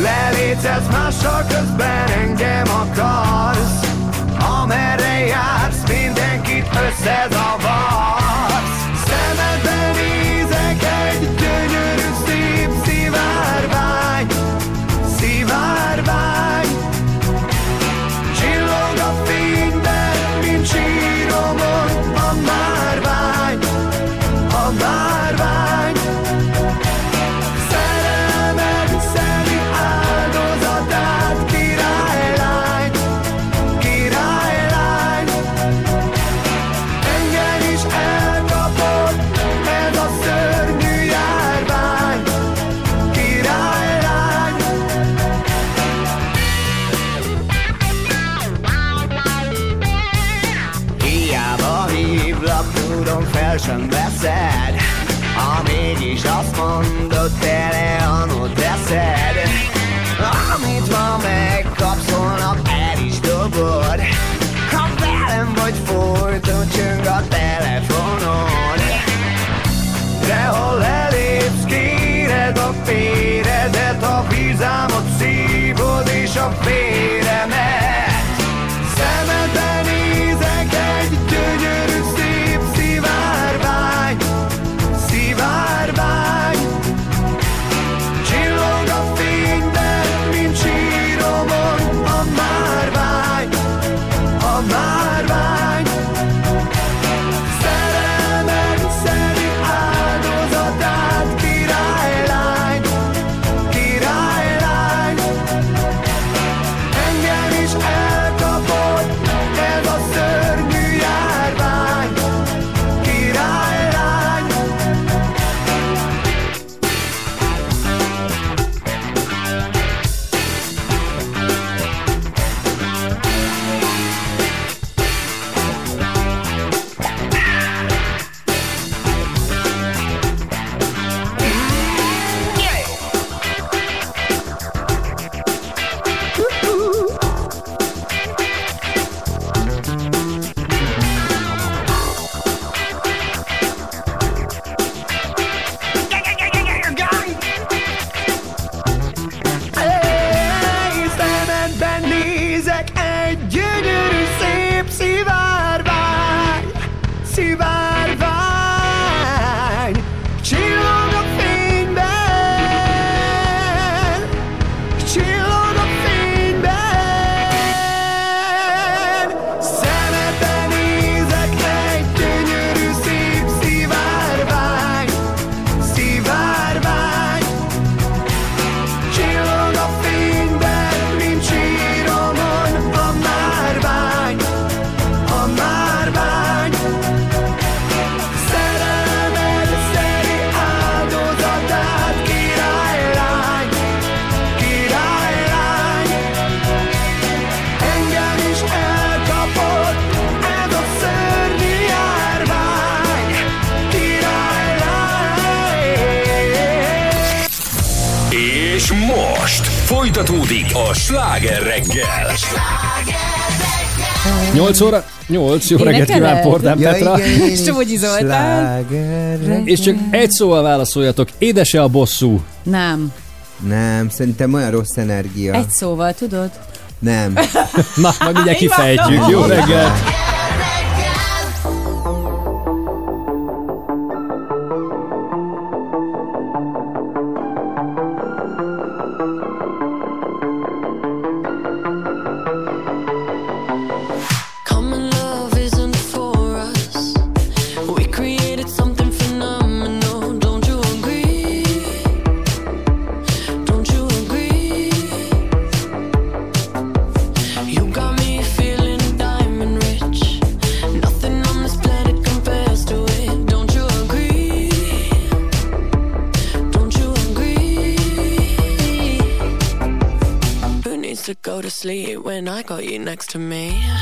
Lelétezz mással közben engem akarsz. Amerre jársz, mindenkit összezavarsz gyorsan veszed Ha mégis azt mondod, tele anod teszed és jó Énekeled? reggelt kíván Pordán Petra. És Csomogyi És csak egy szóval válaszoljatok, édese a bosszú? Nem. Nem, szerintem olyan rossz energia. Egy szóval, tudod? Nem. Na, majd mindjárt kifejtjük. Jó reggelt! next to me.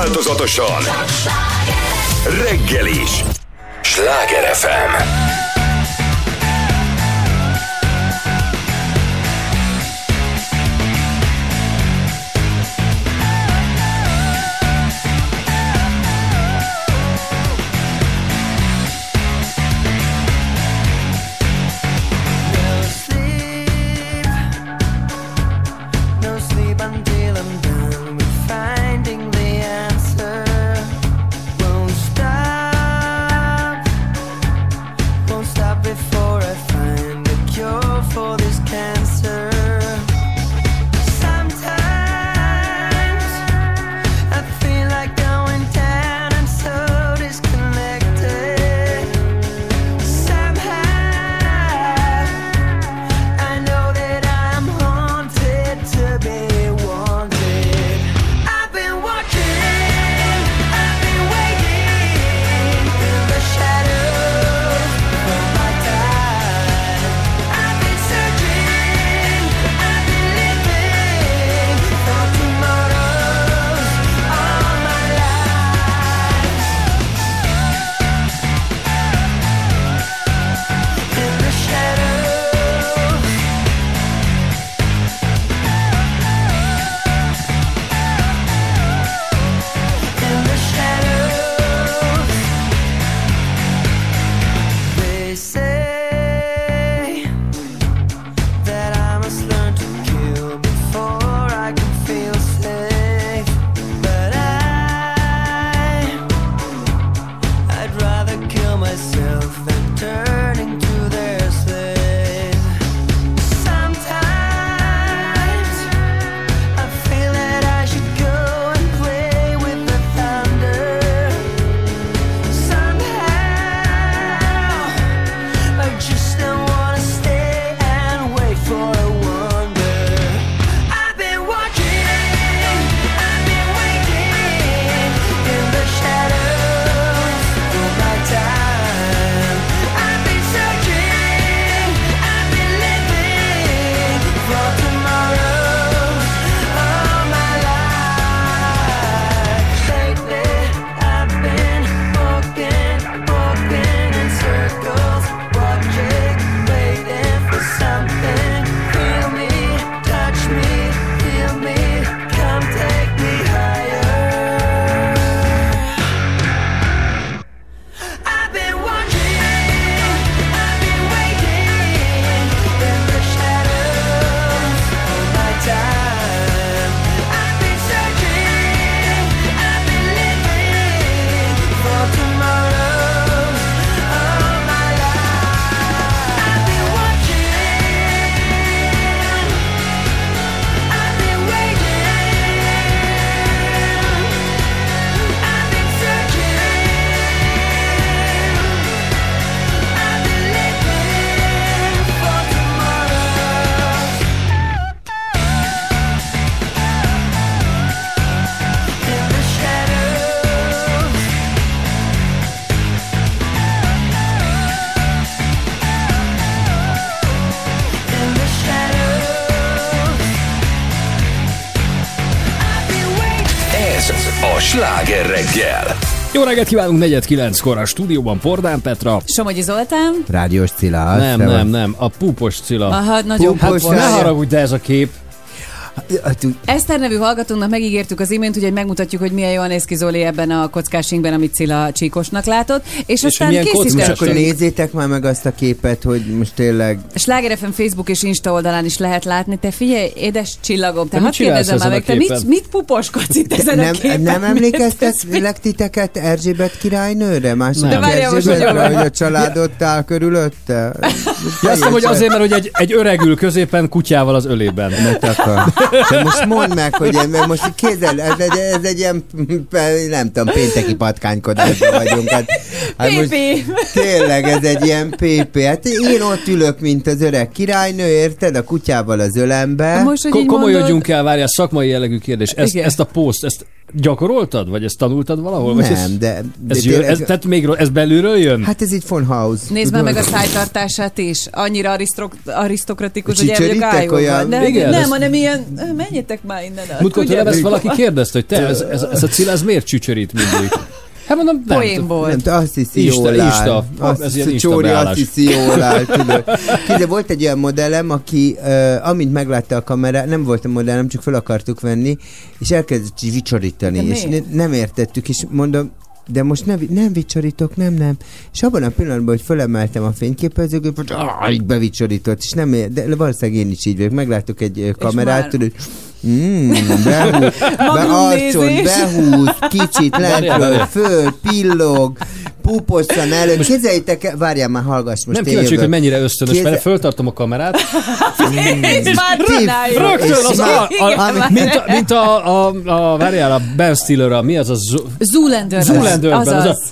Változatosan. Reggel is. Sláger FM. Jó reggelt kívánunk, negyed kilenckor a stúdióban Pordán Petra. Somogyi Zoltán. Rádiós Cilla. Nem, nem, nem, a púpos Cilla. Aha, nagyon hát, púpos. ne haragudj, de ez a kép. Eszter nevű hallgatónak megígértük az imént, hogy megmutatjuk, hogy milyen jól néz ki Zoli ebben a kockásingben, amit Cilla Csíkosnak látott. És, aztán Most akkor készítettünk. nézzétek már meg azt a képet, hogy most tényleg... Sláger FM Facebook és Insta oldalán is lehet látni. Te figyelj, édes csillagom, te Te hadd kérdezem már meg, a te mit, mit puposkodsz itt ezen a Nem, képen? nem emlékeztetlek titeket Erzsébet királynőre? Erzsébetről, nagyon- hogy a családot áll körülötte? Ja, azt hogy azért, mert hogy egy, egy öreg ül középen kutyával az ölében. Takar. De most mondd meg, hogy én, mert most kézzel, ez egy, ez egy ilyen, nem tudom, pénteki patkánkodásban vagyunk. Hát Hát most tényleg ez egy ilyen PP. Hát én ott ülök, mint az öreg királynő, érted? A kutyával az ölembe. Most, hogy Ko- komolyodjunk el, várjál, szakmai jellegű kérdés. Ezt, ezt a poszt, ezt gyakoroltad? Vagy ezt tanultad valahol? Vagy Nem, ez, de- de Ez, jön, ez, tehát még, ez belülről jön? Hát ez itt von House. Nézd már meg a szájtartását is. Annyira arisztrok, arisztokratikus, hogy elvegyük olyan? Nem, Igen, nem, hanem ilyen, menjetek már innen. Múltkor tőlem ezt valaki kérdezte, hogy te, ez, ez, ez a cilla, ez miért csücsörít mindig? Hát mondom, nem. Poénból. Nem, te azt hiszi Insta, jól áll. Insta. Azt Ez ilyen hiszi, Insta Csóri azt beállás. hiszi jól áll, tudod. Kézzel volt egy olyan modellem, aki uh, amint meglátta a kamera, nem volt a modellem, csak fel akartuk venni, és elkezdett vicsorítani, De és ne, nem értettük, és mondom, de most nem, nem vicsorítok, nem, nem. És abban a pillanatban, hogy fölemeltem a fényképezőgépet, ah, így bevicsorított, és nem ér, de valószínűleg én is így vagyok. Megláttuk egy kamerát, már- tudod, Mm, behúz, be, Magnumnézés. behúz, kicsit lentről, föl, pillog, puposan elő. Képzeljétek el, várjál már, hallgass most. nem kíváncsi, hogy mennyire ösztönös, Kézzel- mert föltartom a kamerát, És már Tiff, csináljuk. rögtön az a, már- a, a, mint, a, mint a, a, a, várjál, a Ben Stiller, a, mi az a Zo- Zoolander. Zoolanderben, az a- Azaz.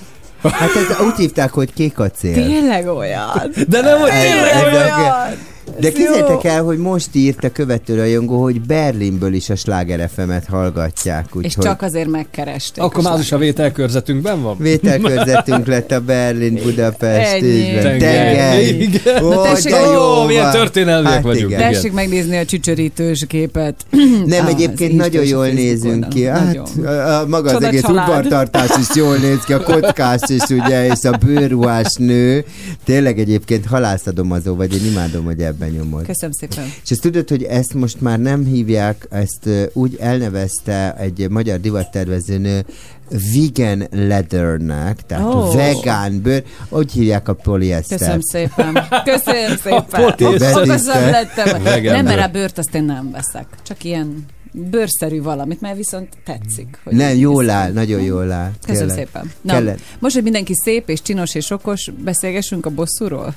Hát ez úgy hívták, hogy kék acél. Tényleg olyan. De nem, hogy Ez- tényleg ez olyan. De képzeljétek el, hogy most írt a követő rajongó, hogy Berlinből is a Sláger FM-et hallgatják. És Úgyhogy csak azért megkeresték. Akkor már is a vételkörzetünkben van? vételkörzetünk lett a Berlin Budapest. Ennyi. Ó, tessék, de jó ó, milyen történelmiek Hát vagyunk. igen. Tessék megnézni a csücsörítős képet. Nem, Á, egyébként nagyon jól nézünk ki. Hát, a, a, maga az egész udvartartás is jól néz ki, a kockás is ugye, és a bőrruhás nő. Tényleg egyébként halászadomazó vagy, én imádom, hogy ebben nyomod. Köszönöm szépen. És ezt tudod, hogy ezt most már nem hívják, ezt úgy elnevezte egy magyar divattervezőnő vegan leathernek, tehát oh. vegán bőr, úgy hívják a poliesztert. Köszönöm szépen. Köszönöm szépen. Okosabb lettem. Nem, mert a bőrt azt én nem veszek. Csak ilyen bőrszerű valamit, mert viszont tetszik. Hogy Nem, jól viszont- áll, nagyon jól áll. Köszönöm Tényleg. szépen. Na, Kellett. most, hogy mindenki szép és csinos és okos, beszélgessünk a bosszúról?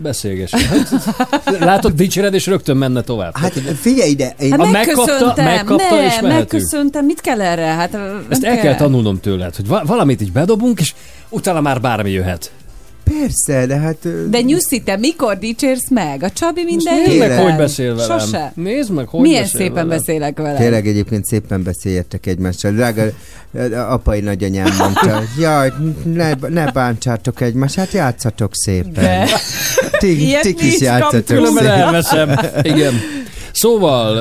Beszélgessünk. Hát, látod, dicséred, és rögtön menne tovább. Hát figyelj ide, én Hát megkapta- megkapta, nem, és mehetünk. megköszöntem, mit kell erre? Hát, Ezt el kell tanulnom tőled, hogy va- valamit így bedobunk, és utána már bármi jöhet. Persze, de hát... De Nyuszi, te mikor dicsérsz meg? A Csabi minden Nézd meg, hogy beszél velem. Sose. Nézd meg, hogy Milyen beszél szépen velem. beszélek vele. Tényleg egyébként szépen beszéljetek egymással. Drága apai nagyanyám mondta, jaj, ne, ne bántsátok egymást, hát játszatok szépen. De. Ti, ti is játszatok. Különben szépen. elveszem. Igen. Szóval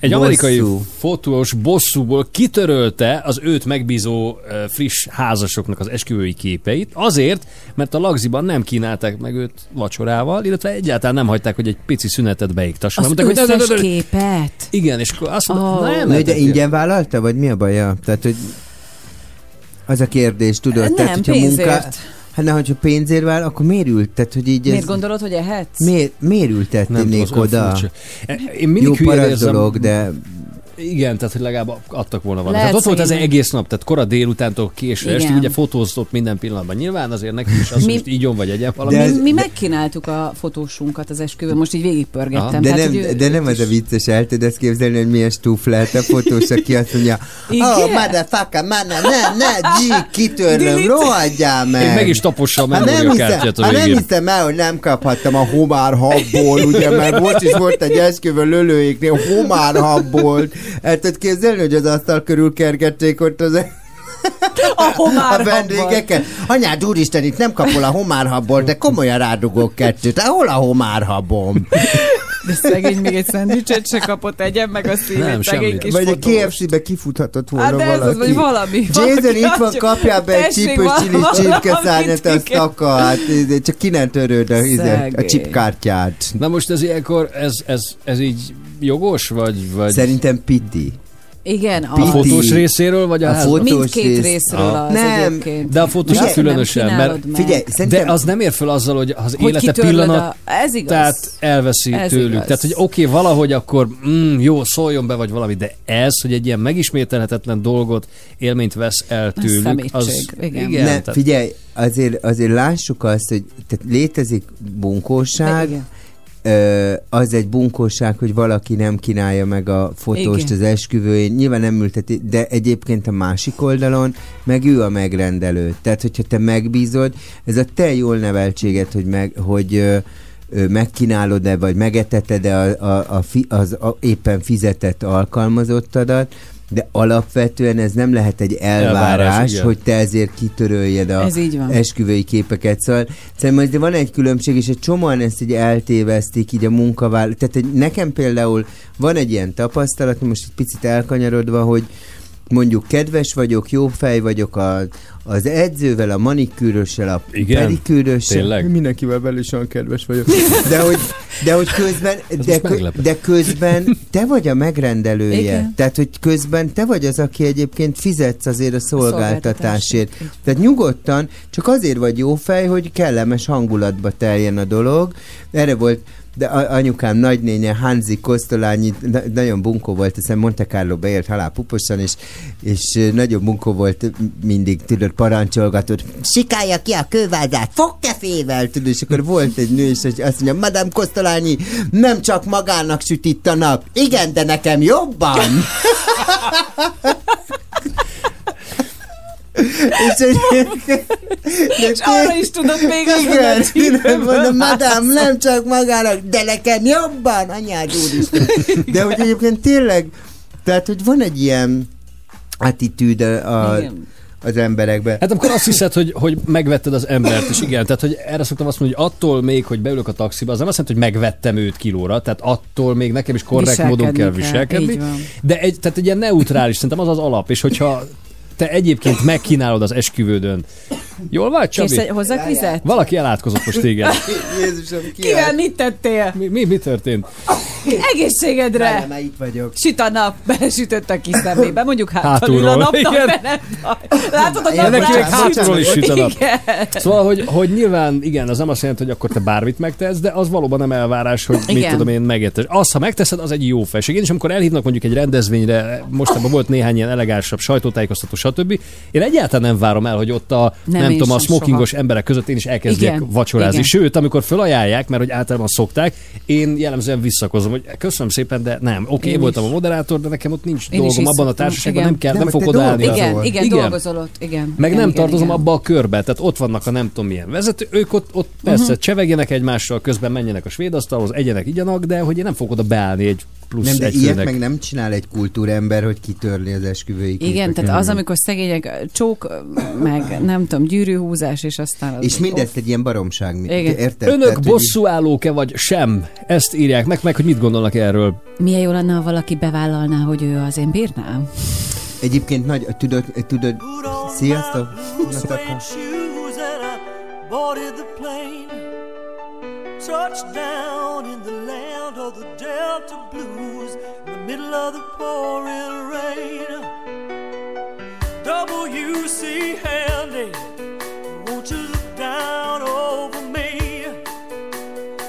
egy Bosszú. amerikai fotós bosszúból kitörölte az őt megbízó friss házasoknak az esküvői képeit, azért, mert a lagziban nem kínálták meg őt vacsorával, illetve egyáltalán nem hagyták, hogy egy pici szünetet beiktasson. Az Mondták, hogy összes de- képet? Igen, és akkor azt mondta, nem, Na, de ingyen vállalta, vagy mi a baja? Tehát, hogy az a kérdés, tudod? Nem, tehát, hogyha pénzért. Hát na, hogyha pénzért vál, akkor miért ült? Tehát, hogy így Miért ez... gondolod, hogy ehetsz? Miért, miért ültetnék oda? furcsa. Én mindig Jó hülyén paras érzem- dolog, de Igen, tehát hogy legalább adtak volna valamit. Lehet Tehát ott volt ez egész nap, tehát kora délutántól késő estig, ugye fotózott minden pillanatban. Nyilván azért neki is az, Mi- most ígyon vagy egyen valami. De Mi, ez- mi megkínáltuk a fotósunkat az esküvőn, most így végigpörgettem. Aha. De, Tehát, nem, ő- de nem az a vicces, el tudod képzelni, hogy milyen stúf lehet a fotós, aki azt mondja, oh, motherfucker, man, ne, ne, G, kitörlöm, rohadjál meg. Még meg is tapossa a Hát nem, hiszem, a hát nem hiszem el, hogy nem kaphattam a homárhabból, ugye, mert most is volt egy esküvő lölőiknél homárhabból. El tudod képzelni, hogy az asztal körül kergették ott az a a homár vendégeket. Anyád úristen, itt nem kapol a homárhabból, de komolyan rádugok kettőt. Hát hol a homárhabom? De szegény még egy szendvicset se kapott, egyen meg a szívét, Nem, szegény semmit. kis Vagy a fotós. KFC-be kifuthatott volna Hát de ez az, valaki. vagy valami. Jason valaki itt van, kapjál be egy csípős csilis csirkeszárnyat, azt igen. akar, hát izé, csak ki nem törőd a, izé, a csipkártyát. Na most ez ilyenkor, ez, ez, ez így jogos, vagy, vagy Szerintem piti. Igen, a a, fotós részéről, vagy a, A ház? fotós mindkét rész- részről Ah. az Nem, egyébként. De a fotós az különösen, mert. Figyelj, szerintem... de az nem ér fel azzal, hogy az hogy élete pillanat, a... Ez igaz. tehát elveszi Ez tőlük. igaz. Tehát, hogy oké, okay, valahogy akkor mm, jó, szóljon be, vagy valami, de ez, hogy egy ilyen megismételhetetlen dolgot, élményt vesz el tőlük, szemétség, az... igen. igen ne, tehát, figyelj, azért, azért lássuk azt, hogy tehát létezik bunkóság, De igen. ö, az egy bunkóság, hogy valaki nem kínálja meg a fotóst Igen. az esküvőjén, nyilván nem ülteti, de egyébként a másik oldalon meg ő a megrendelő. Tehát, hogyha te megbízod, ez a te jól neveltséget, hogy, meg, hogy megkínálod-e, vagy megeteted-e a, a, a, fi, az a éppen fizetett alkalmazottadat, de alapvetően ez nem lehet egy elvárás, Elvárás, igen. hogy te ezért kitöröljed a Ez így van. esküvői képeket. Szóval szerintem de van egy különbség, és egy csomóan ezt így eltévesztik így a munkavállaló. Tehát egy, nekem például van egy ilyen tapasztalat, most egy picit elkanyarodva, hogy mondjuk kedves vagyok, jó fej vagyok a, az edzővel, a manikűrössel, a Igen? pedikűrössel. Tényleg? Mindenkivel belősen kedves vagyok. De hogy, de hogy közben, de, kö, de közben te vagy a megrendelője. Igen. Tehát, hogy közben te vagy az, aki egyébként fizetsz azért a szolgáltatásért. Tehát nyugodtan, csak azért vagy jó fej, hogy kellemes hangulatba teljen a dolog. Erre volt de anyukám nagynénye Hanzi Kosztolányi na- nagyon bunkó volt, hiszen Monte Carlo beért halálpuposan, és, és ö, nagyon bunkó volt mindig, tudod, parancsolgatott, sikálja ki a kővázát, fogkefével, tudod, és akkor volt egy nő, és azt mondja, Madame Kosztolányi, nem csak magának süt itt a nap, igen, de nekem jobban. és, És arra is tudok még igen, mondani, igen, mondom, madám, nem csak magának, de nekem jobban, anyád úristen. De hogy egyébként tényleg, tehát, hogy van egy ilyen attitűd a, Igen. az emberekben. Hát amikor azt hiszed, hogy, hogy megvetted az embert, és igen, tehát hogy erre szoktam azt mondani, hogy attól még, hogy beülök a taxiba, az nem azt jelenti, hogy megvettem őt kilóra, tehát attól még nekem is korrekt módon kell kell, viselkedni. van. De egy, tehát egy ilyen neutrális, szerintem az az alap, és hogyha te egyébként megkínálod az esküvődön. Jól vagy, Csabi? Kész, hozzak vizet? Valaki elátkozott most téged. Jézusom, ki Kivel mit tettél? Mi, mi, mi történt? Egészségedre! Már itt vagyok. Süt a nap, belesütött a kis szemébe, mondjuk hátulról Hátulról, a napnak, igen. nem. Látod, a nap neki hátulról is süt a nap. Igen. Szóval, hogy, hogy nyilván igen, az nem azt jelenti, hogy akkor te bármit megtesz, de az valóban nem elvárás, hogy mit Igen. tudom én megértes. Az, ha megteszed, az egy jó felség. Én is, amikor elhívnak mondjuk egy rendezvényre, mostában volt néhány ilyen elegánsabb sajtótájékoztató, stb. Én egyáltalán nem várom el, hogy ott a nem, Nem, tudom, a smokingos soha. emberek között én is elkezdjek Igen, vacsorázni. igen. Sőt, amikor felajánlják, mert hogy általában szokták, én jellemzően visszakozom, hogy köszönöm szépen, de nem. Oké, okay, Én voltam is. a moderátor, de nekem ott nincs Én dolgom abban a társaságban, igen. nem kell, Nem, nem fog a- Igen, igen, Igen. dolgozol ott, igen. Meg igen, nem igen, tartozom igen. abba a körbe, tehát ott vannak a nem tudom milyen vezető, ők ott, ott persze uh-huh. csevegjenek egymással, közben menjenek a svéd asztalhoz, egyenek, igyanak, de hogy én nem fogok oda beállni egy plusz Nem, de egy ilyet főnek. meg nem csinál egy kultúrember, hogy kitörli az esküvői Igen, képeket. tehát az, amikor szegények csók, meg nem tudom, gyűrűhúzás, és aztán az És mindezt egy ilyen baromság. Igen. Érted? Önök Tehát, bosszúállók-e vagy sem? Ezt írják meg, meg hogy mit gondolnak erről. Milyen jó lenne, ha valaki bevállalná, hogy ő az én bírnám? Egyébként nagy, tudod, tudod, sziasztok! suede Touched down in the land of the Delta Blues in the middle of the pouring rain. WC Handy, won't you look down over me?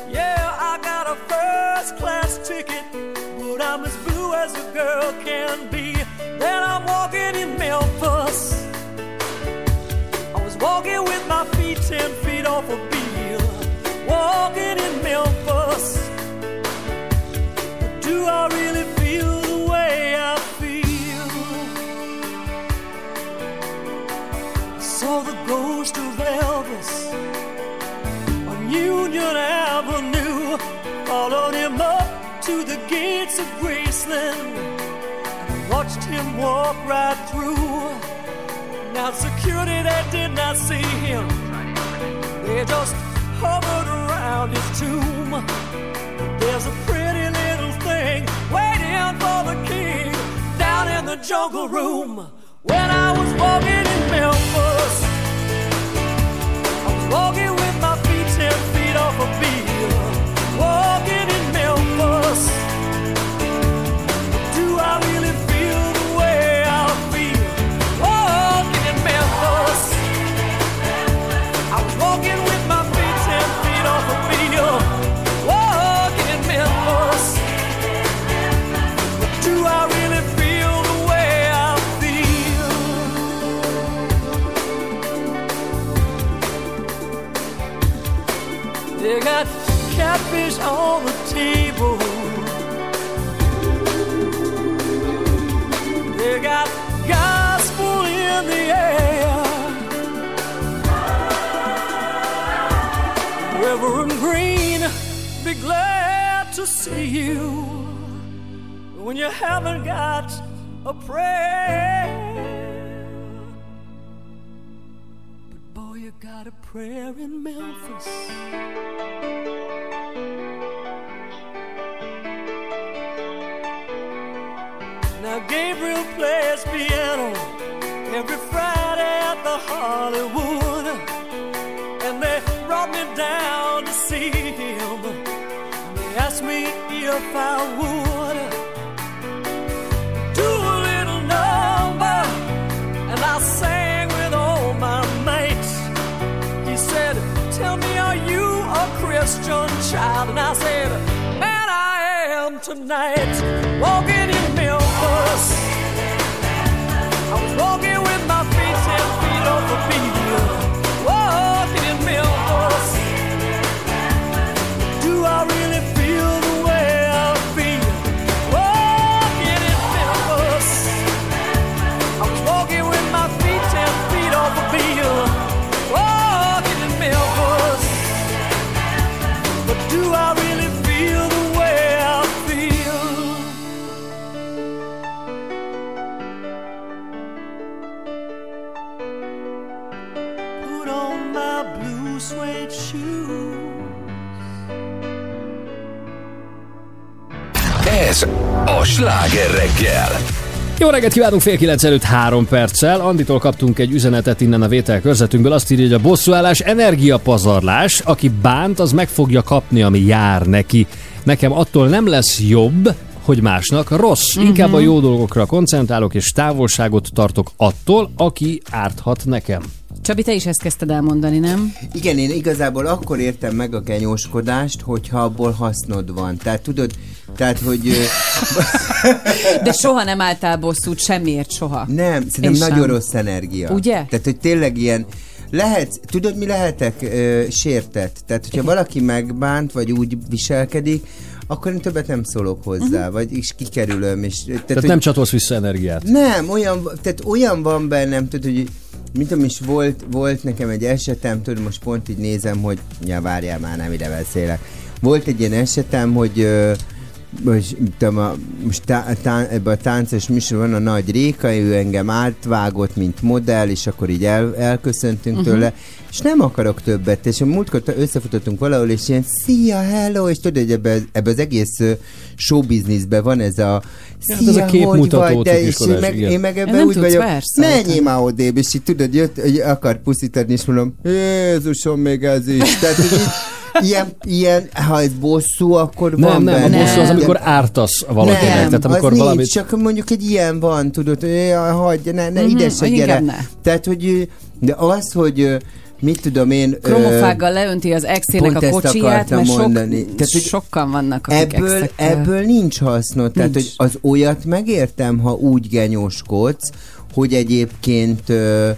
Yeah, I got a first class ticket, but I'm as blue as a girl can be. Then I'm walking in Memphis. I was walking with my feet ten feet off a bill, in Memphis. Do I really feel the way I feel? I saw the ghost of Elvis on Union Avenue, followed him up to the gates of Graceland, and watched him walk right through. Now security they did not see him. They just hovered around his tomb. There's a pretty little thing waiting for the king down in the jungle room. When I was walking in Memphis, I was walking with my feet ten feet off a bill. Walking in Memphis. Catfish on the table. They got gospel in the air. Reverend Green, be glad to see you when you haven't got a prayer. You got a prayer in Memphis. Now Gabriel plays piano every Friday at the Hollywood. And they brought me down to see him. They asked me if I would tonight. Walking sláger reggel. Jó reggelt kívánunk fél kilenc előtt három perccel. Anditól kaptunk egy üzenetet innen a vételkörzetünkből. Azt írja, hogy a bosszúállás energiapazarlás. Aki bánt, az meg fogja kapni, ami jár neki. Nekem attól nem lesz jobb, hogy másnak rossz. Inkább a jó dolgokra koncentrálok, és távolságot tartok attól, aki árthat nekem. Csabi, te is ezt kezdted elmondani, nem? Igen, én igazából akkor értem meg a genyóskodást, hogyha abból hasznod van. Tehát tudod, tehát, hogy... De soha nem álltál bosszút, semmiért soha. Nem, szerintem Én nagyon sem. rossz energia. Ugye? Tehát, hogy tényleg ilyen lehet, tudod, mi lehetek ö, sértett? Tehát, hogyha valaki megbánt, vagy úgy viselkedik, akkor én többet nem szólok hozzá, uh-huh. vagy is kikerülöm. És, tehát, Tehát hogy- nem csatolsz vissza energiát. nem, olyan, tehát olyan van bennem, tudod, hogy mint tudom is volt, volt nekem egy esetem, tudod, most pont így nézem, hogy ja, várjál már, nem ide beszélek. Volt egy ilyen esetem, hogy ö, most, tudom, a, most tá, tá, ebben a táncos műsorban van a nagy Réka, ő engem átvágott, mint modell, és akkor így el, elköszöntünk uh-huh. tőle, és nem akarok többet, és a múltkor összefutottunk valahol, és ilyen szia, hello, és tudod, hogy ebbe, ebbe az egész showbizniszben van ez a Ja, hát ez a képmutató de és én meg, igen. én meg ebben úgy vagyok, menjél már odébb, és így tudod, jött, hogy akar puszítani, és mondom, Jézusom, még ez is. Tehát, így, ilyen, ilyen, ha ez bosszú, akkor Nem, van nem, a benne. bosszú az, Nem. amikor ártasz valakinek. Nem, Tehát amikor az valamit... nincs, csak mondjuk egy ilyen van, tudod, hagyj, ne, ne Mhm, ide hogy se inkább gyere. ne. Tehát, hogy de az, hogy mit tudom én... ö, Kromofággal leönti az exének a kocsiját, mert sok, mondani. Tehát, hogy sokan vannak, akik ebből, exekkel. ebből nincs hasznod. Tehát, Nincs. hogy az olyat megértem, ha úgy genyóskodsz, hogy egyébként ö,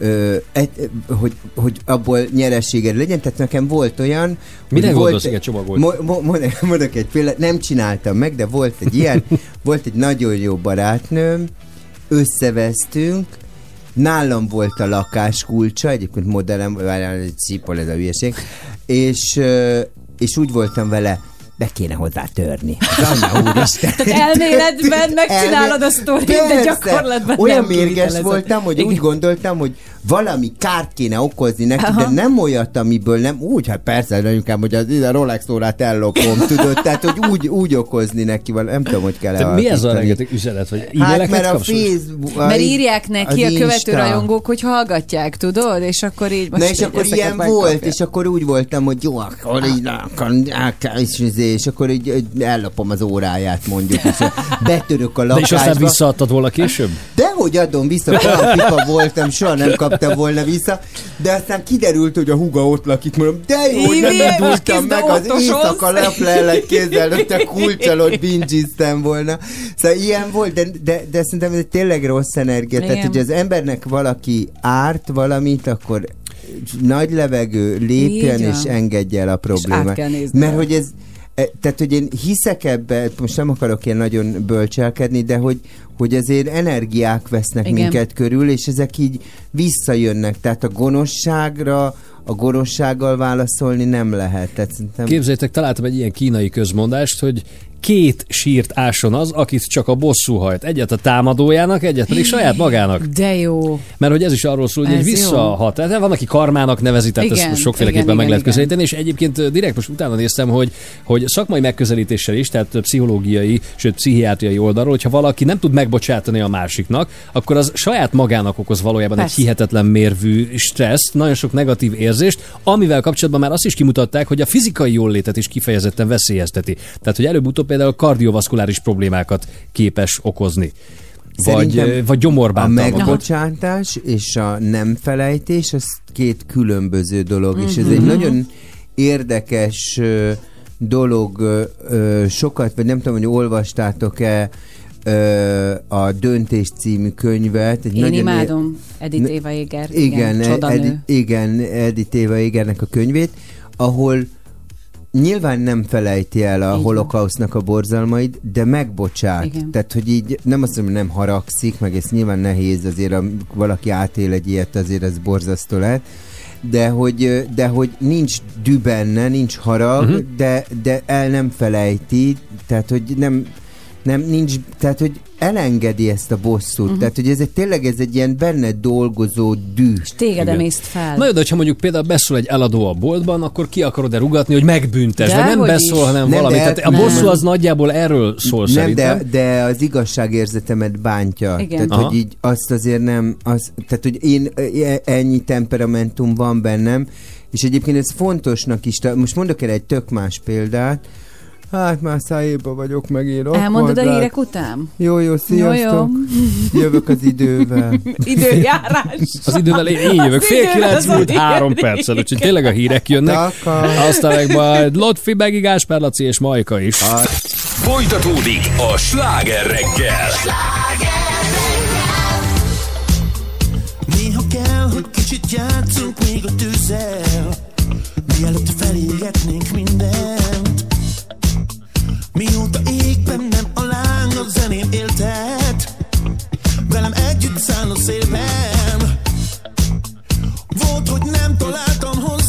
ö, et, hogy, hogy abból nyerességed legyen. Tehát nekem volt olyan... Hogy gondolsz, igen, csomagolt? Mo, mo, mo- mondok egy példát, nem csináltam meg, de volt egy ilyen, volt egy nagyon jó barátnőm, összevesztünk, Nálam volt a lakás kulcsa, egyébként modellem, várjál, egy szípol ez a hülyeség, és, és úgy voltam vele, be kéne hozzá törni. Úristen. Tehát elméletben megcsinálod a sztorit, de gyakorlatban Olyan nem mérges voltam, hogy úgy gondoltam, hogy valami kárt kéne okozni neki, Aha. de nem olyat, amiből nem, úgy, hát persze, anyukám, hogy az ide Rolex órát ellopom, tudod, tehát, hogy úgy, úgy okozni neki, valami, nem tudom, hogy kell Te mi ez a rengeteg üzenet? Vagy Hát, mert a? Facebook... Mert írják neki a követő Insta. rajongók, hogy hallgatják, tudod? És akkor így most Na és akkor ilyen volt, és akkor úgy voltam, hogy jó, akkor így, akkor, és, izé, és akkor így, így ellopom az óráját mondjuk, és betörök a De és aztán lakásba. visszaadtad volna később? Dehogy adom vissza, olyan pipa voltam, soha nem kaptam volna vissza, de aztán kiderült, hogy a huga ott lakik, mondom, de jó, hogy nem indultam meg, az éjszaka leplellek kézzel, hogy te kulcsal ott bingiztem volna. Szóval ilyen volt, de, de, de szerintem ez tényleg rossz energia. Tehát, Igen. hogy az embernek valaki árt valamit, akkor nagy levegő, lépjen és engedje el a át problémát. Mert hogy ez, tehát, hogy én hiszek ebbe, most nem akarok ilyen nagyon bölcselkedni, de hogy, hogy azért energiák vesznek. Igen. minket körül, és ezek így visszajönnek. Tehát a gonoszságra, a gonoszsággal válaszolni nem lehet. Tehát szerintem... Képzeljétek, találtam egy ilyen kínai közmondást, hogy két sírt ásson az, akit csak a bosszú hajt. Egyet a támadójának, egyet pedig saját magának. De jó. Mert hogy ez is arról szól, hogy Ez egy visszahat. Tehát van, aki karmának nevezi, tehát Igen, ezt sokféleképpen igen, meg igen, lehet közelíteni, és egyébként direkt most utána néztem, hogy, hogy szakmai megközelítéssel is, tehát pszichológiai, sőt pszichiátriai oldalról, hogyha valaki nem tud megbocsátani a másiknak, akkor az saját magának okoz valójában Persze. egy hihetetlen mérvű stresszt, nagyon sok negatív érzést, amivel kapcsolatban már azt is kimutatták, hogy a fizikai jólétet is kifejezetten veszélyezteti. Tehát, hogy előbb-utóbb például kardiovaszkuláris problémákat képes okozni. Vagy, Szerintem vagy A gyomorbántalmakat. megbocsátás és a nem felejtés, az két különböző dolog, és ez Mhm. egy nagyon érdekes dolog, sokat, vagy nem tudom, hogy olvastátok-e a Döntés című könyvet. Egy Én nagyon imádom Edith Éva Éger. igen, csodanő. Edith, igen, Edith Éva Égernek a könyvét, ahol nyilván nem felejti el a holokausznak a borzalmait, de megbocsát. Igen. Tehát, hogy így nem azt mondom, hogy nem haragszik, meg ez nyilván nehéz, azért valaki átél egy ilyet, azért ez borzasztó lehet, de hogy, de hogy nincs dű benne, nincs harag, uh-huh. de, de el nem felejti, tehát, hogy nem, nem nincs, tehát, hogy elengedi ezt a bosszút. Uh-huh. Tehát, hogy ez egy, tényleg ez egy ilyen benne dolgozó dű. És téged emészt fel. Na jó, de hogyha mondjuk például beszól egy eladó a boltban, akkor ki akarod-e rugatni, hogy megbüntesd, de nem Dehogy beszól, is. hanem Nem, valami. de- Tehát a nem. bosszú az nagyjából erről szól nem, szerintem. de, de az igazságérzetemet bántja. Igen. Tehát, Aha. hogy így azt azért nem, az, tehát, hogy én e- ennyi temperamentum van bennem, és egyébként ez fontosnak is, most mondok el egy tök más példát, Hát már szájéba vagyok megint. Elmondod a rokkadlak. hírek után? Jó, jó, sziasztok. Jó, Jövök az idővel. Időjárás. Az idővel én, én jövök. Az Fél kilenc múlt három perccel, úgyhogy tényleg a hírek jönnek. Taka. Aztán meg majd Lotfi, Begi, Gáspár Laci és Majka is. Folytatódik a sláger reggel. Néha kell, hogy kicsit játszunk még a tűzzel Mielőtt felégetnénk mindent Mióta ég bennem a láng, a zeném éltet. Velem együtt száll a szélben. Volt, hogy nem találtam hozzád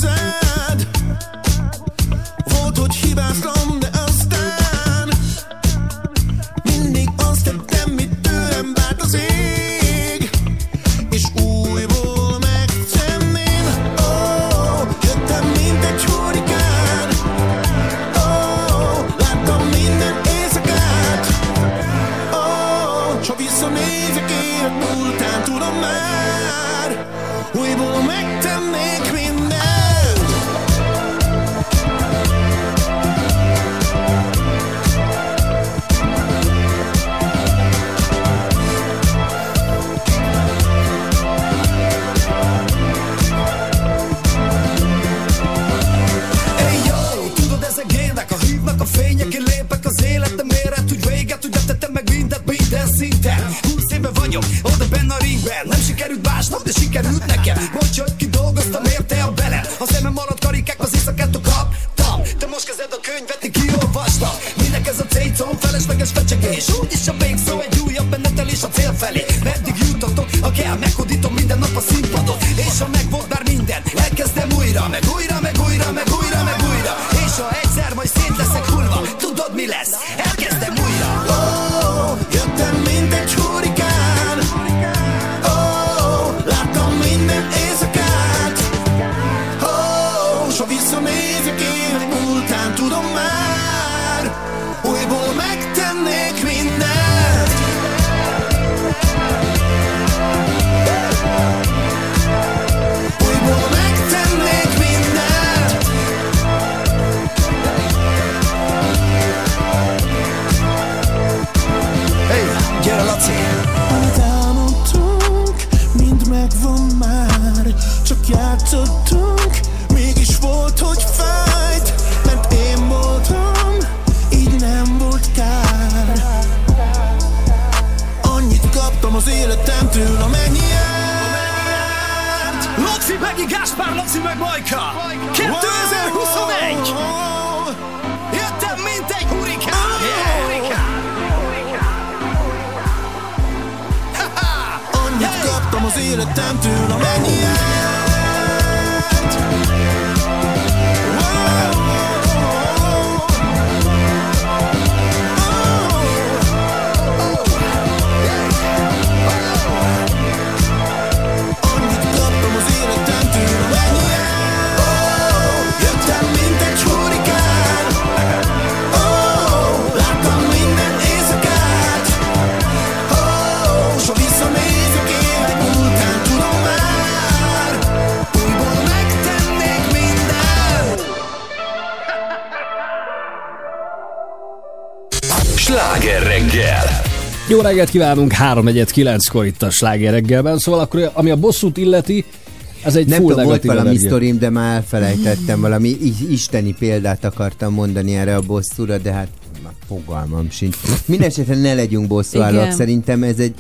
szinten. Húsz éve vagyok, oda benne a ringben, nem sikerült másnak, de sikerült nekem. Bocs, hogy ki dolgoztam érte a bele, a szemem alatt karikák, az éjszakát kaptam. Te most kezded a könyvet, én kiolvastam. Minek ez a cécom, felesleges fecsegés. Úgyis a végszó egy újabb menetelés a cél felé. Meddig jutatok, ha kell, meghódítom minden nap a színpadot. És ha megvolt már minden, elkezdem újra, meg újra, I'm too. Sláger reggel! Jó reggelt kívánunk, 3 9 kor itt a sláger reggelben, szóval akkor ami a bosszút illeti, ez egy Nem full tudom, volt valami energia. sztorim, de már elfelejtettem, valami isteni példát akartam mondani erre a bosszúra, de hát fogalmam sincs. Mindenesetre ne legyünk bosszúállóak, szerintem ez egy,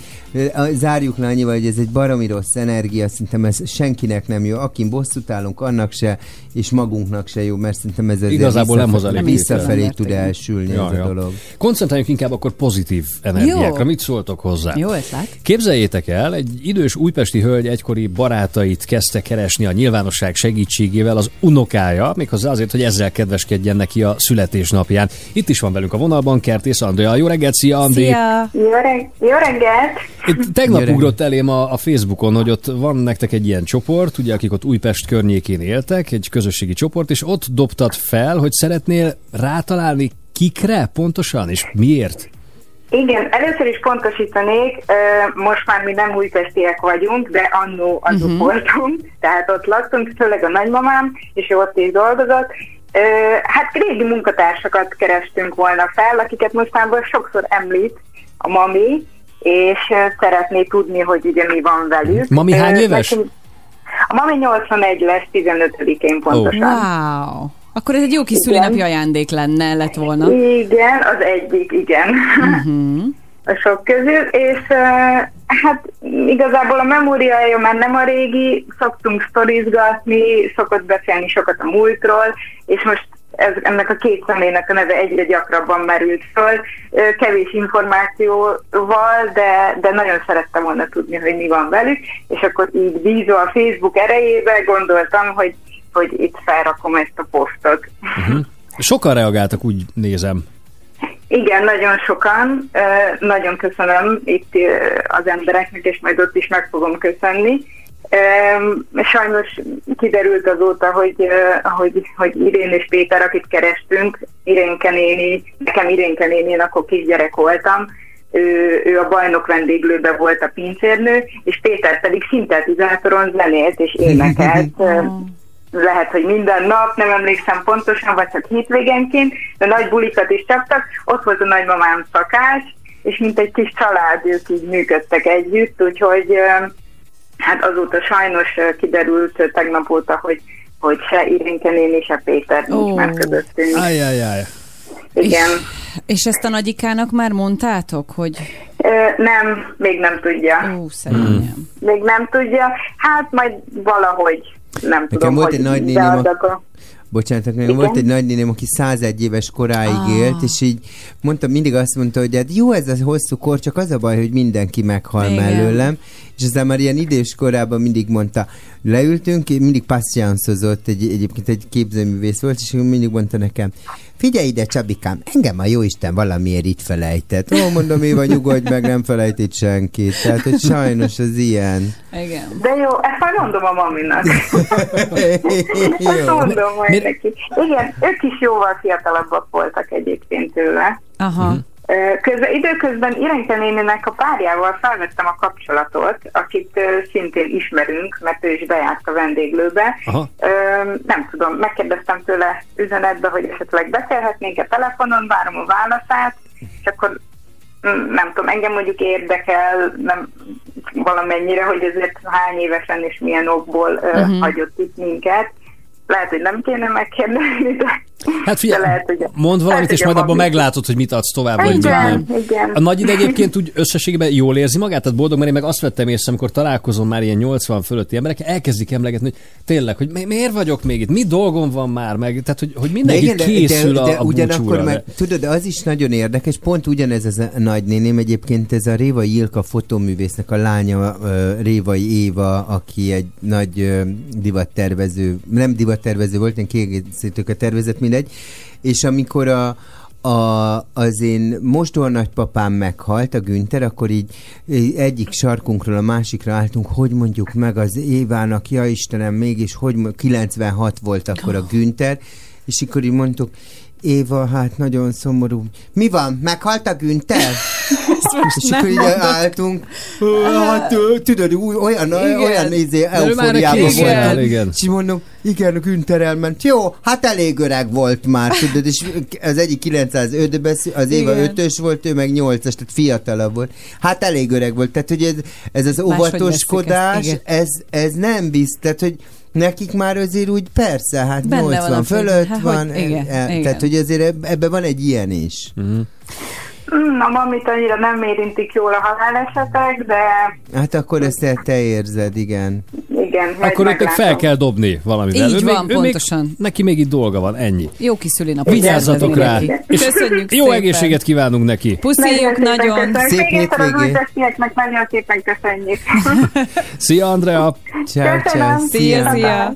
zárjuk le annyival, hogy ez egy baromi rossz energia, szerintem ez senkinek nem jó. Akin bosszút állunk, annak se, és magunknak se jó, mert szerintem ez azért Igazából nem hoz visszafelé, elég visszafelé tételt. tud elsülni Ja, ez ja. a dolog. Koncentráljunk inkább akkor pozitív energiákra. Jó. Mit szóltok hozzá? Jó ötlet. Képzeljétek el, egy idős újpesti hölgy egykori barátait kezdte keresni a nyilvánosság segítségével az unokája, méghozzá azért, hogy ezzel kedveskedjen neki a születésnapján. Itt is van velünk a vonalban Kertész Andrea. Jó reggelt, szia Andi! Jó, reg- jó reggelt! Itt tegnap Gyere. ugrott elém a, a Facebookon, hogy ott van nektek egy ilyen csoport, ugye, akik ott Újpest környékén éltek, egy közösségi csoport, és ott dobtad fel, hogy szeretnél rátalálni kikre pontosan, és miért? Igen, először is pontosítanék, most már mi nem újpestiek vagyunk, de annó azok Mhm. voltunk, tehát ott laktunk, főleg a nagymamám, és ő ott is dolgozott. Hát régi munkatársakat kerestünk volna fel, akiket mostanában sokszor említ a mami, és szeretné tudni, hogy ugye mi van velük. Mami hány éves? A mami 81 lesz 15-én pontosan. Wow. Akkor ez egy jó kis Igen. szülinapi ajándék lenne, lett volna. Igen, az egyik, igen. Uh-huh. A sok közül, és hát igazából a memóriája már nem a régi, szoktunk sztorizgatni, szokott beszélni sokat a múltról, és most ez, ennek a két személynek a neve egyre gyakrabban merült föl, kevés információval, de, de nagyon szerettem volna tudni, hogy mi van velük, és akkor így bízva a Facebook erejébe gondoltam, hogy, hogy itt felrakom ezt a posztot. Uh-huh. Sokan reagáltak, úgy nézem. Igen, nagyon sokan. Nagyon köszönöm itt az embereknek, és majd ott is meg fogom köszönni. Sajnos kiderült azóta, hogy, hogy, hogy Irén és Péter, akit kerestünk, Irénke néni, nekem Irénke néni, én akkor kisgyerek voltam, ő, ő a bajnok vendéglőbe volt a pincérnő, és Péter pedig szintetizátoron zenélt és énekelt. Lehet, hogy minden nap, nem emlékszem pontosan, vagy csak hétvégenként, de nagy bulikat is csaptak. Ott volt a nagymamám szakás, és mint egy kis család ők így működtek együtt, úgyhogy hát azóta sajnos kiderült tegnap óta, hogy, hogy se Irénke néni, se Péter nincs Ó. már közöttünk. Ajjajjaj. Igen. És ezt a nagyikának már mondtátok, hogy... Ö, nem, még nem tudja. Ó, szegényem. Még nem tudja. Hát majd valahogy, nem tudom, Nekem volt hogy egy nagynénim, beadok a- Bocsánat, nekem Igen? volt egy nagynéném, aki 101 éves koráig Ah. élt, és így mondta, mindig azt mondta, hogy hát jó ez a hosszú kor, csak az a baj, hogy mindenki meghal Igen. mellőlem, és aztán már ilyen idős korában mindig mondta, leültünk, mindig passzianszozott, egy, egyébként egy képzőművész volt, és mindig mondta nekem, figyelj ide Csabikám, engem a jóisten valamiért itt felejtett. Ó, mondom, Éva, nyugodj meg, nem felejtett senkit. Tehát, hogy sajnos az ilyen. Igen. De jó, ezt majd mondom a maminak. Ezt mondom majd Mi- neki. Igen, ők is jóval fiatalabbak voltak egyébként tőle. Aha. Ö, Közben, időközben Irenke néninek a párjával felvettem a kapcsolatot, akit szintén ismerünk, mert ő is bejárt a vendéglőbe. Aha. Nem tudom, megkérdeztem tőle üzenetbe, hogy esetleg beszélhetnénk-e telefonon, várom a válaszát, és akkor mm, nem tudom, engem mondjuk érdekel nem, valamennyire, hogy ezért hány évesen és milyen okból uh-huh. Hagyott itt minket. Lehet, hogy nem kéne megkérdezni, de Hát figyelj, De lehet, hogy- mondd valamit, lehet, és majd abban meglátod, hogy mit adsz tovább, vagy Igen, nem. igen. A nagyid egyébként úgy összességében jól érzi magát, tehát boldog, mert én meg azt vettem észre, amikor találkozom már ilyen 80 fölötti emberek, elkezdik emlegetni, hogy tényleg, hogy mi- miért vagyok még itt, mi dolgom van már, meg, tehát hogy, hogy De mindenki igen, de, készül de, de a, a ugyanakkor meg, tudod, de az is nagyon érdekes, pont ugyanez ez a nagynéném, egyébként ez a Révai Ilka fotóművésznek a lánya, Révai Éva, aki egy nagy divattervező, nem divattervező volt, én kiegészítőket tervezett, mindegy, és amikor a, a, az én mostor nagypapám meghalt, a Günther, akkor így egyik sarkunkról a másikra álltunk, hogy mondjuk meg az Évának, ja Istenem, mégis, hogy mo- 96 volt akkor a Günther, és akkor így mondtuk, Éva, hát nagyon szomorú. Mi van? Meghalt a Günther? és akkor így álltunk. Hát, ö, tudod, új, olyan, Igen. olyan izé, eufóriában igen. voltam. Igen. És mondom, igen, a Günther elment. Jó, hát elég öreg volt már, tudod, és az egyik 905-ben, az Éva Igen. 5-ös volt, ő meg 8-as, tehát fiatalabb volt. Hát elég öreg volt, tehát hogy ez, ez az óvatoskodás, ez, ez nem bizt, tehát hogy nekik már azért úgy persze, hát Benne van 80 a fő- fölött hát, van, hogy igen, e, igen. tehát hogy azért eb- ebben van egy ilyen is. Na, mamit annyira nem érintik jól a halálesetek, de Hát akkor ezt te- érzed, igen. igen. Akkor meglátom. fel kell dobni valamivel. Így ő van, még, pontosan. Még, neki még itt dolga van, ennyi. Jó kis szülinapot. Vigyázzatok rá! És. Köszönjük jó szépen. egészséget kívánunk neki! Puszíjuk Nagyon szépen nagyon. köszönjük. Szép hétvégét. újtestieknek nagyon szépen köszönjük. Szia, Andrea! Ciao, ciao. Szia, szia.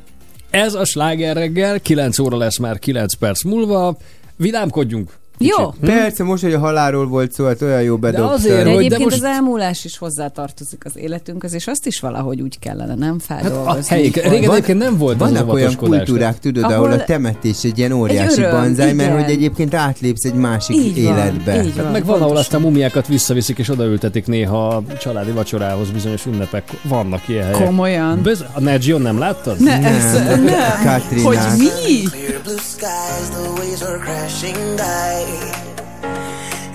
Ez a sláger reggel, 9 óra lesz már 9 perc múlva. Vidámkodjunk! Jó. Persze, most, hogy a halálról volt szó, hát olyan jó azért, De hogy- egyébként most- az elmúlás is hozzátartozik az életünkhöz, és azt is valahogy úgy kellene, nem Hát feldolgozni. a helyik, régen Van- egyébként nem volt az Vannak olyan kultúrák, tudod, ahol, a temetés egy ilyen óriási öröm, banzáj, mert igen. hogy egyébként átlépsz egy másik Így van, életbe. így Hát meg van, ahol aztán mumiákat visszaviszik és odaültetik néha a családi vacsorához bizonyos ünnepek. Vannak ilyen helyek. Komolyan. Bez- a Geo nem láttad? Ne, ez, Nem. nem. Katrinák. Hogy mi?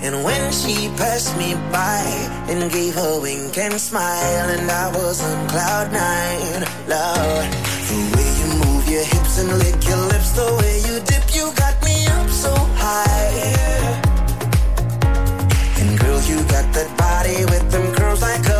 And when she passed me by and gave a wink and smile, and I was on cloud nine, Lord, the way you move your hips and lick your lips, the way you dip, you got me up so high. And girl, you got that body with them curls like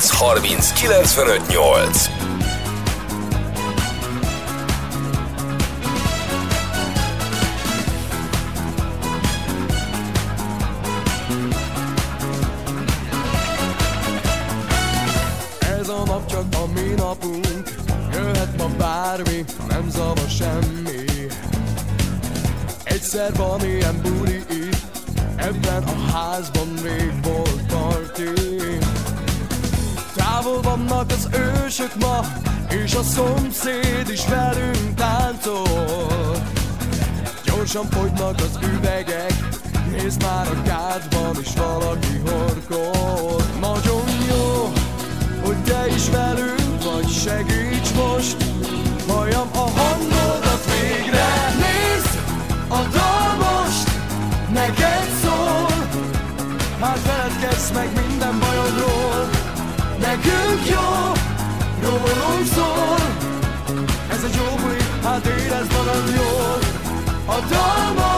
30 30 95 8. Ez a nap csak a mi napunk Jöhet ma bármi, nem zavar semmi Egyszer van ilyen buli itt Ebben a házban rég vannak az ősök ma És a szomszéd is velünk táncol. Gyorsan fogynak az üvegek Nézd már a kádban is valaki horkol Nagyon jó, hogy te is velünk vagy Segíts most, halljam a hangodat végre. Nézd, a rólunk szól. Ez egy jó buli, hát érezd magad jól. A dal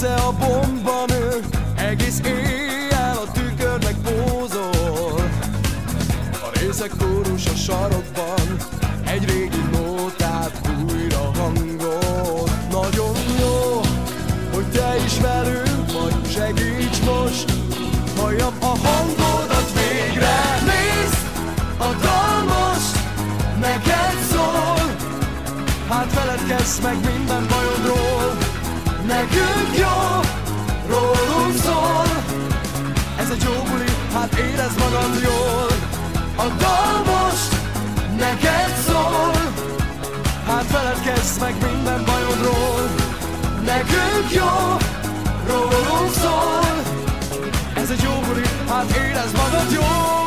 persze a bombanő Egész éjjel a tükörnek pózol A részek kórus a sarokban Egy régi nótát újra hangol. Nagyon jó, hogy te is velünk vagy Segíts most, halljam a hangodat végre. Nézd, a dal most neked szól. Hát feledkezz meg minden bajodról Nekünk hát érezd magad jól. A dal most neked szól. Hát feledkezz meg minden bajodról. Nekünk jó, rólunk szól. Ez egy jó buli, hát érezd magad jól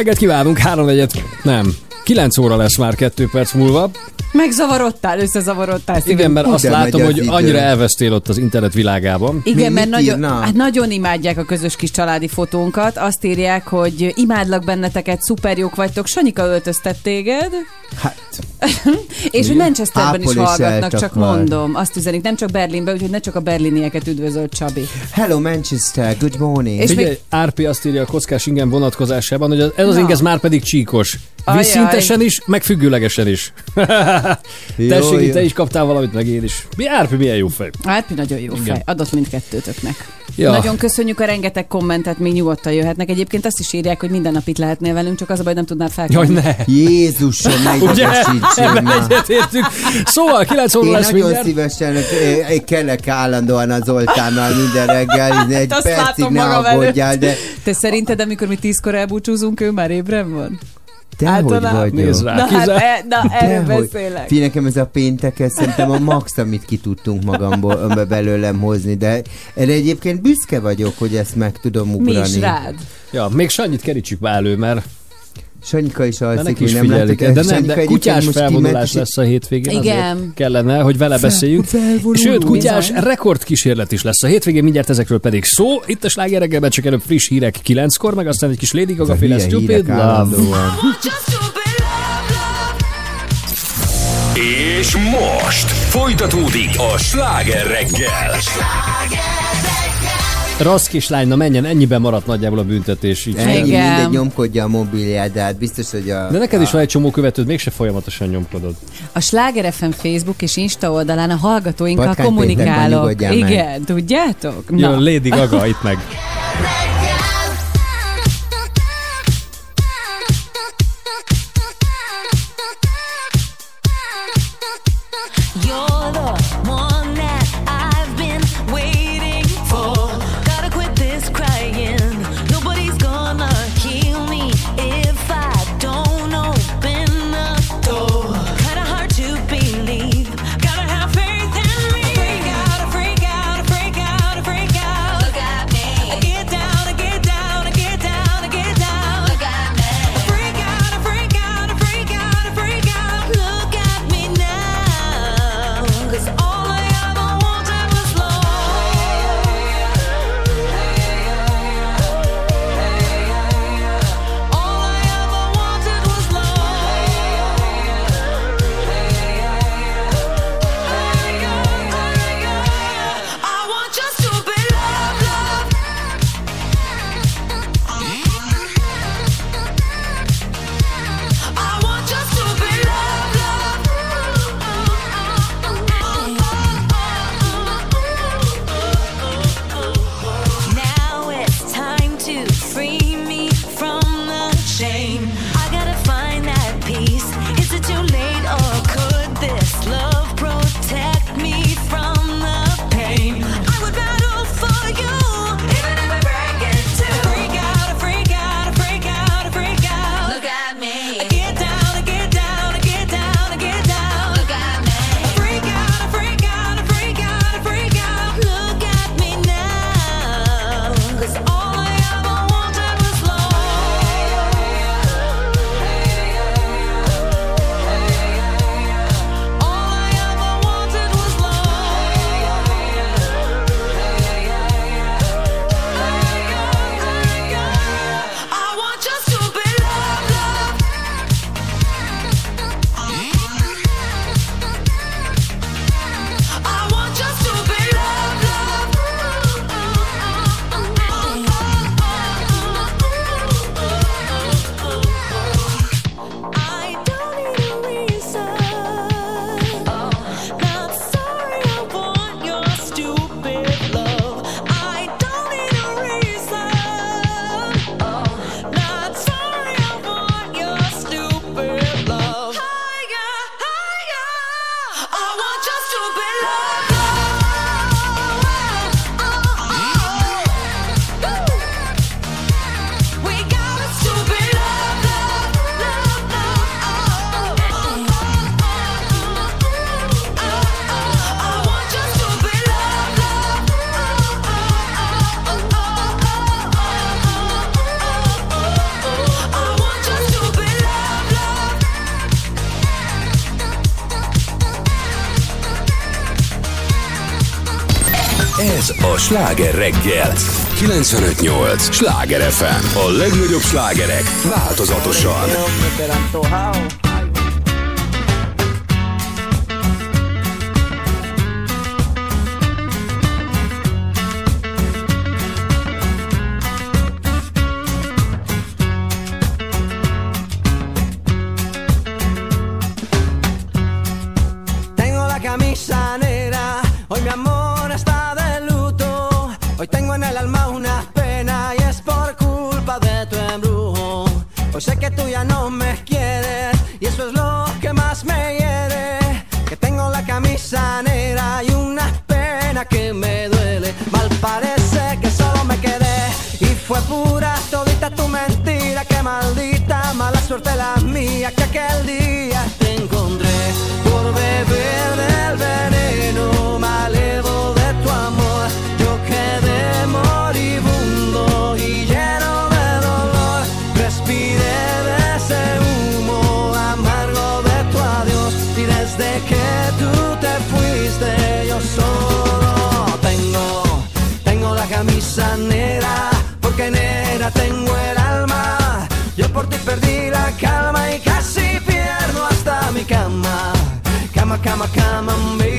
reggelt kívánunk, 3 negyed, nem, 9 óra lesz már 2 perc múlva. Megzavarodtál, összezavarodtál. szívem. Igen, mert azt látom, hogy idő. annyira elvesztél ott az internet világában. Igen, Mi- mert nagyon, hát nagyon imádják a közös kis családi fotónkat. Azt írják, hogy imádlak benneteket, szuper jók vagytok. Sanyika öltöztet téged. Hát, És hogy Manchesterben is hallgatnak, csak eltakar. mondom. Azt üzenik, nem csak Berlinben, úgyhogy ne csak a berlinieket üdvözölt Csabi. hello Manchester, good morning. És Figyelj, még- Árpi azt írja a kockás ingen vonatkozásában, hogy ez az Na. ing ez már pedig csíkos. Ajaj. Vízszintesen is, meg függőlegesen is. Tessék, jó. te is kaptál valamit, meg én is. Mi Árpi, milyen jó fej. Árpi nagyon jó Igen. fej. Adott mindkettőtöknek. Ja. Nagyon köszönjük a rengeteg kommentet, még nyugodtan jöhetnek. Egyébként azt is írják, hogy minden nap itt lehetnél velünk, csak az a baj, nem tudnál Jaj, felkelni. ne. Jézusom, ne Ugye? Ebben már. egyetértünk. Szóval 9 óra Én lesz nagyon mindjárt. szívesen eh, kelek állandóan az Zoltánnal minden reggel, egy azt percig látom ne magam aggódjál, de Te szerinted, amikor mi tízkor elbúcsúzunk, ő már ébren van? Te hogy Általában- vagy? Nézd rá. Na, hát, e, na erről beszélek. Figyelj, nekem ez a péntek, ez szerintem a max, amit ki tudtunk magamból be- belőlem hozni, de erre egyébként büszke vagyok, hogy ezt meg tudom Mi ugrani. is rád. Ja, még Sanyit kerítsük már elő, mert Sanyika is alszik, de nem látjuk. De nem, de kutyás felvonulás lesz a hétvégén. Igen. kellene, hogy vele beszéljünk. Felvonul. Sőt, kutyás rekordkísérlet is lesz a hétvégén, mindjárt ezekről pedig szó. Itt a slágerekben csak előbb friss hírek kilenckor, meg aztán egy kis Lady Gaga féle Stupid Love. És most folytatódik a sláger reggel. Sláger! Rossz kislány, na menjen, ennyiben maradt nagyjából a büntetés. Így Ennyi, Igen. mindegy nyomkodja a mobiliát, de hát biztos, hogy a... De neked a... is van egy csomó követőd, mégse folyamatosan nyomkodod. A Sláger FM Facebook és Insta oldalán a hallgatóinkkal Patkány kommunikálok. Igen, meg. tudjátok? Na. Jön Lady Gaga itt meg. Sláger reggel. 95.8. Sláger FM A legnagyobb slágerek változatosan. come on, baby.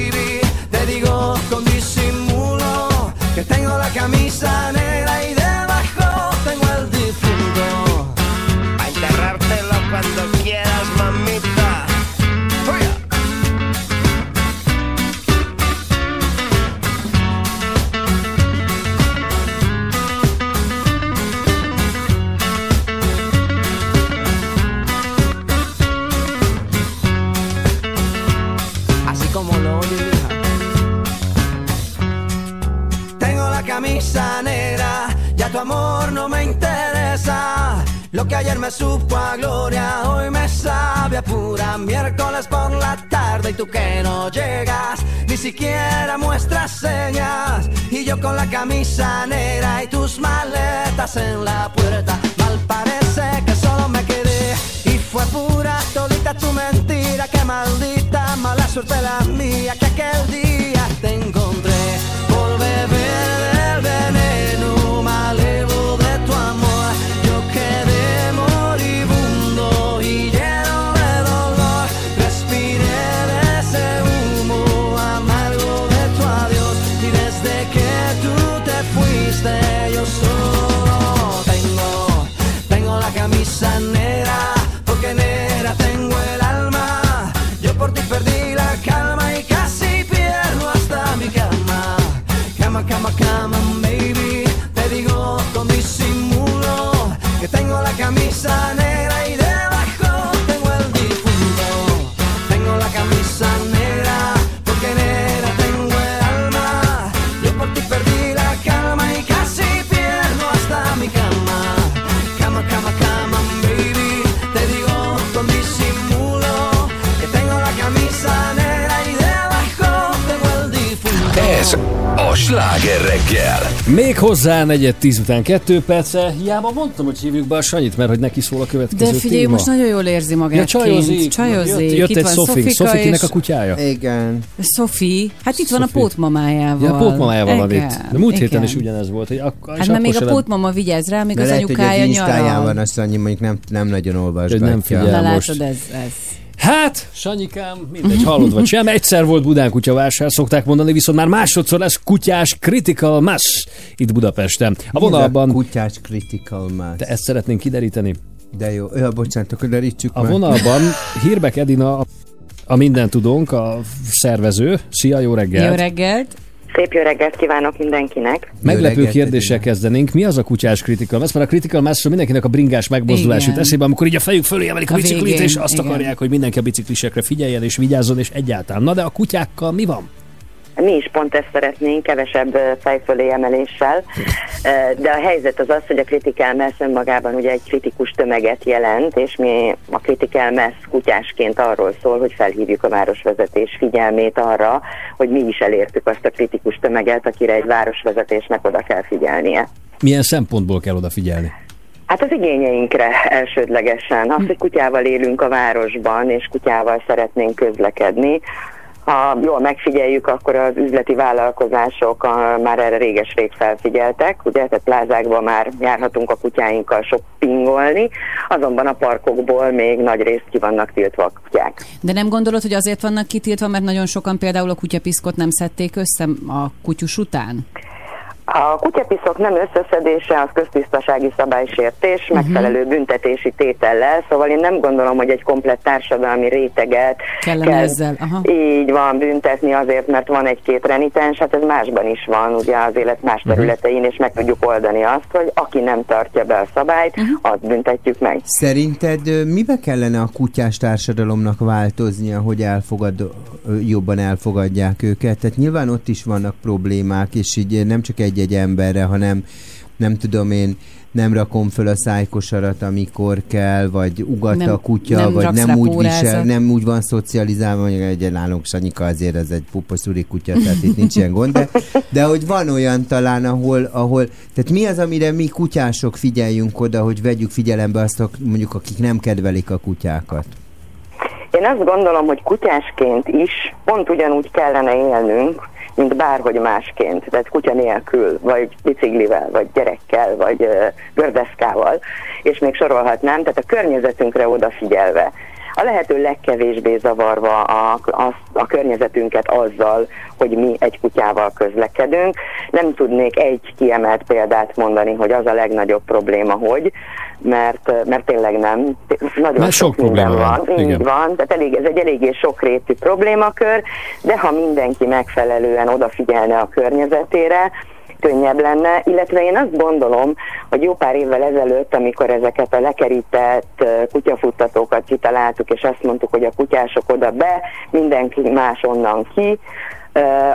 Hozzá negyed tíz után kettő perce. Hiába mondtam, hogy hívjuk be a Sanyit, mert hogy neki szól a következő De figyelj, téma. most nagyon jól érzi magát Ja, csajozik. kint. Csajozik. Jött, jött Itt egy kinek és- a kutyája? Igen. Szofi, hát itt van a pótmamájával. Ja, a pótmamájával van itt. De múlt héten igen. is ugyanez volt. Hogy ak- és Hát mert még a pótmama vigyáz rá, még az lehet, hogy anyukája az Instáján nyaral. van, azt Sanyi mondjuk nem, nem nagyon olvasgatja. nem figyel. Most. látod, ez, ez. Hát, Sanyikám, mindegy, hallod vagy sem. Egyszer volt Budán kutyavásár, szokták mondani, viszont már másodszor lesz kutyás Critical Mass itt Budapesten. A vonalban... A kutyás critical mass. Te ezt szeretnénk kideríteni? De jó. Ja, bocsánat, akkor derítsük A meg. vonalban Hírbek Edina, a- a minden tudónk, a szervező. Szia, jó reggelt! Jó reggelt! Szép jó reggelt kívánok mindenkinek. Meglepő kérdéssel kezdenénk. Mi az a kutyás critical mass? Mert a critical mass mindenkinek a bringás megmozdulás jut eszébe, amikor így a fejük fölé emelik a, A biciklit, végén, és azt igen. akarják, hogy mindenki a biciklisekre figyeljen és vigyázzon, és egyáltalán. Na de a kutyákkal mi van? Mi is pont ezt szeretnénk, kevesebb fejfölé emeléssel, de a helyzet az az, hogy a critical mass önmagában ugye egy kritikus tömeget jelent, és mi a critical mass kutyásként arról szól, hogy felhívjuk a városvezetés figyelmét arra, hogy mi is elértük azt a kritikus tömeget, akire egy városvezetésnek oda kell figyelnie. Milyen szempontból kell odafigyelni? Hát az igényeinkre elsődlegesen. Az, hogy kutyával élünk a városban, és kutyával szeretnénk közlekedni. Ha jól megfigyeljük, akkor az üzleti vállalkozások már erre réges-rég felfigyeltek, ugye, tehát plázákban már járhatunk a kutyáinkkal shoppingolni, azonban a parkokból még nagy részt ki vannak tiltva a kutyák. De nem gondolod, hogy azért vannak kitiltva, mert nagyon sokan például a kutyapiszkot nem szedték össze a kutyus után? A kutyapiszok nem összeszedése az köztisztasági szabálysértés, Mhm. megfelelő büntetési tétellel, szóval én nem gondolom, hogy egy komplett társadalmi réteget Kellene ezzel, aha. így van büntetni azért, mert van egy-két renitens, hát ez másban is van, ugye az élet más Mhm. területein, és meg tudjuk oldani azt, hogy aki nem tartja be a szabályt, Mhm. azt büntetjük meg. Szerinted mibe kellene a kutyás társadalomnak változnia, hogy elfogad, jobban elfogadják őket? Tehát nyilván ott is vannak problémák, és így nem csak egy-egy emberre, hanem nem tudom én, nem rakom föl a szájkosarat, amikor kell, vagy ugat Nem- a kutya, nem vagy nem úgy pórázat. visel, nem úgy van szocializálva, mondjuk egy nálunk Sanyika azért ez egy puposzuri kutya, tehát itt nincs ilyen gond, de, de hogy van olyan talán, ahol, ahol, tehát mi az, amire mi kutyások figyeljünk oda, hogy vegyük figyelembe azt, mondjuk akik nem kedvelik a kutyákat. Én azt gondolom, hogy kutyásként is pont ugyanúgy kellene élnünk, mint bárhogy másként, tehát kutya nélkül, vagy biciklivel, vagy gyerekkel, vagy gördeszkával, és még sorolhatnám, tehát a környezetünkre odafigyelve. A lehető legkevésbé zavarva a, a, a környezetünket azzal, hogy mi egy kutyával közlekedünk. Nem tudnék egy kiemelt példát mondani, hogy az a legnagyobb probléma, hogy, mert, mert tényleg nem. Nagyon Mert sok probléma van, van. Így igen. van, tehát elég, ez egy eléggé sokrétű problémakör, de ha mindenki megfelelően odafigyelne a környezetére, könnyebb lenne, illetve én azt gondolom, hogy jó pár évvel ezelőtt, amikor ezeket a lekerített kutyafuttatókat kitaláltuk, és azt mondtuk, hogy a kutyások oda be, mindenki más onnan ki,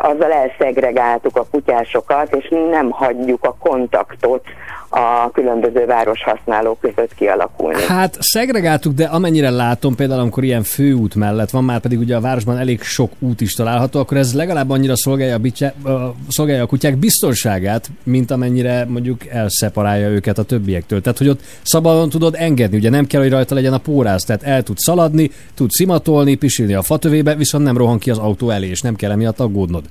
azzal elszegregáltuk a kutyásokat, és nem hagyjuk a kontaktot a különböző városhasználók között kialakulni. Hát szegregáltuk, de amennyire látom, például amikor ilyen főút mellett van, már pedig ugye a városban elég sok út is található, akkor ez legalább annyira szolgálja a, bitya, szolgálja a kutyák biztonságát, mint amennyire mondjuk elszeparálja őket a többiektől. Tehát, hogy ott szabadon tudod engedni, ugye nem kell, hogy rajta legyen a pórász, tehát el tud szaladni, tud szimatolni, pisilni a fatövébe, viszont nem rohan ki az autó elé, és nem kell emiatt aggódnod.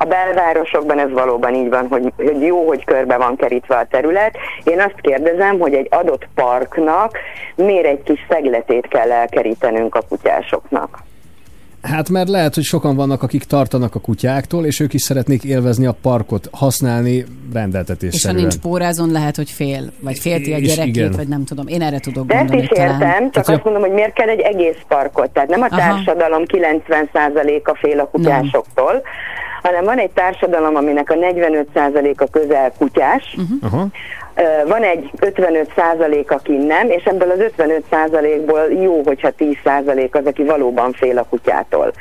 A belvárosokban ez valóban így van, hogy, hogy jó, hogy körbe van kerítve a terület. Én azt kérdezem, hogy egy adott parknak miért egy kis szegletét kell elkerítenünk a kutyásoknak? Hát mert lehet, hogy sokan vannak, akik tartanak a kutyáktól, és ők is szeretnék élvezni a parkot, használni rendeltetés És ha nincs pórázon, lehet, hogy fél, vagy félti a gyerekét, igen. vagy nem tudom. Én erre tudok De ezt gondolni is talán. értem, csak azt mondom, hogy miért kell egy egész parkot. Tehát nem a Aha. társadalom 90%-a fél a kutyásoktól, hanem van egy társadalom, aminek a 45%-a közel kutyás, Aha. Ö, Van egy 55 százalék, aki nem, és ebből az 55 százalékból jó, hogyha 10 százalék az, aki valóban fél a kutyától.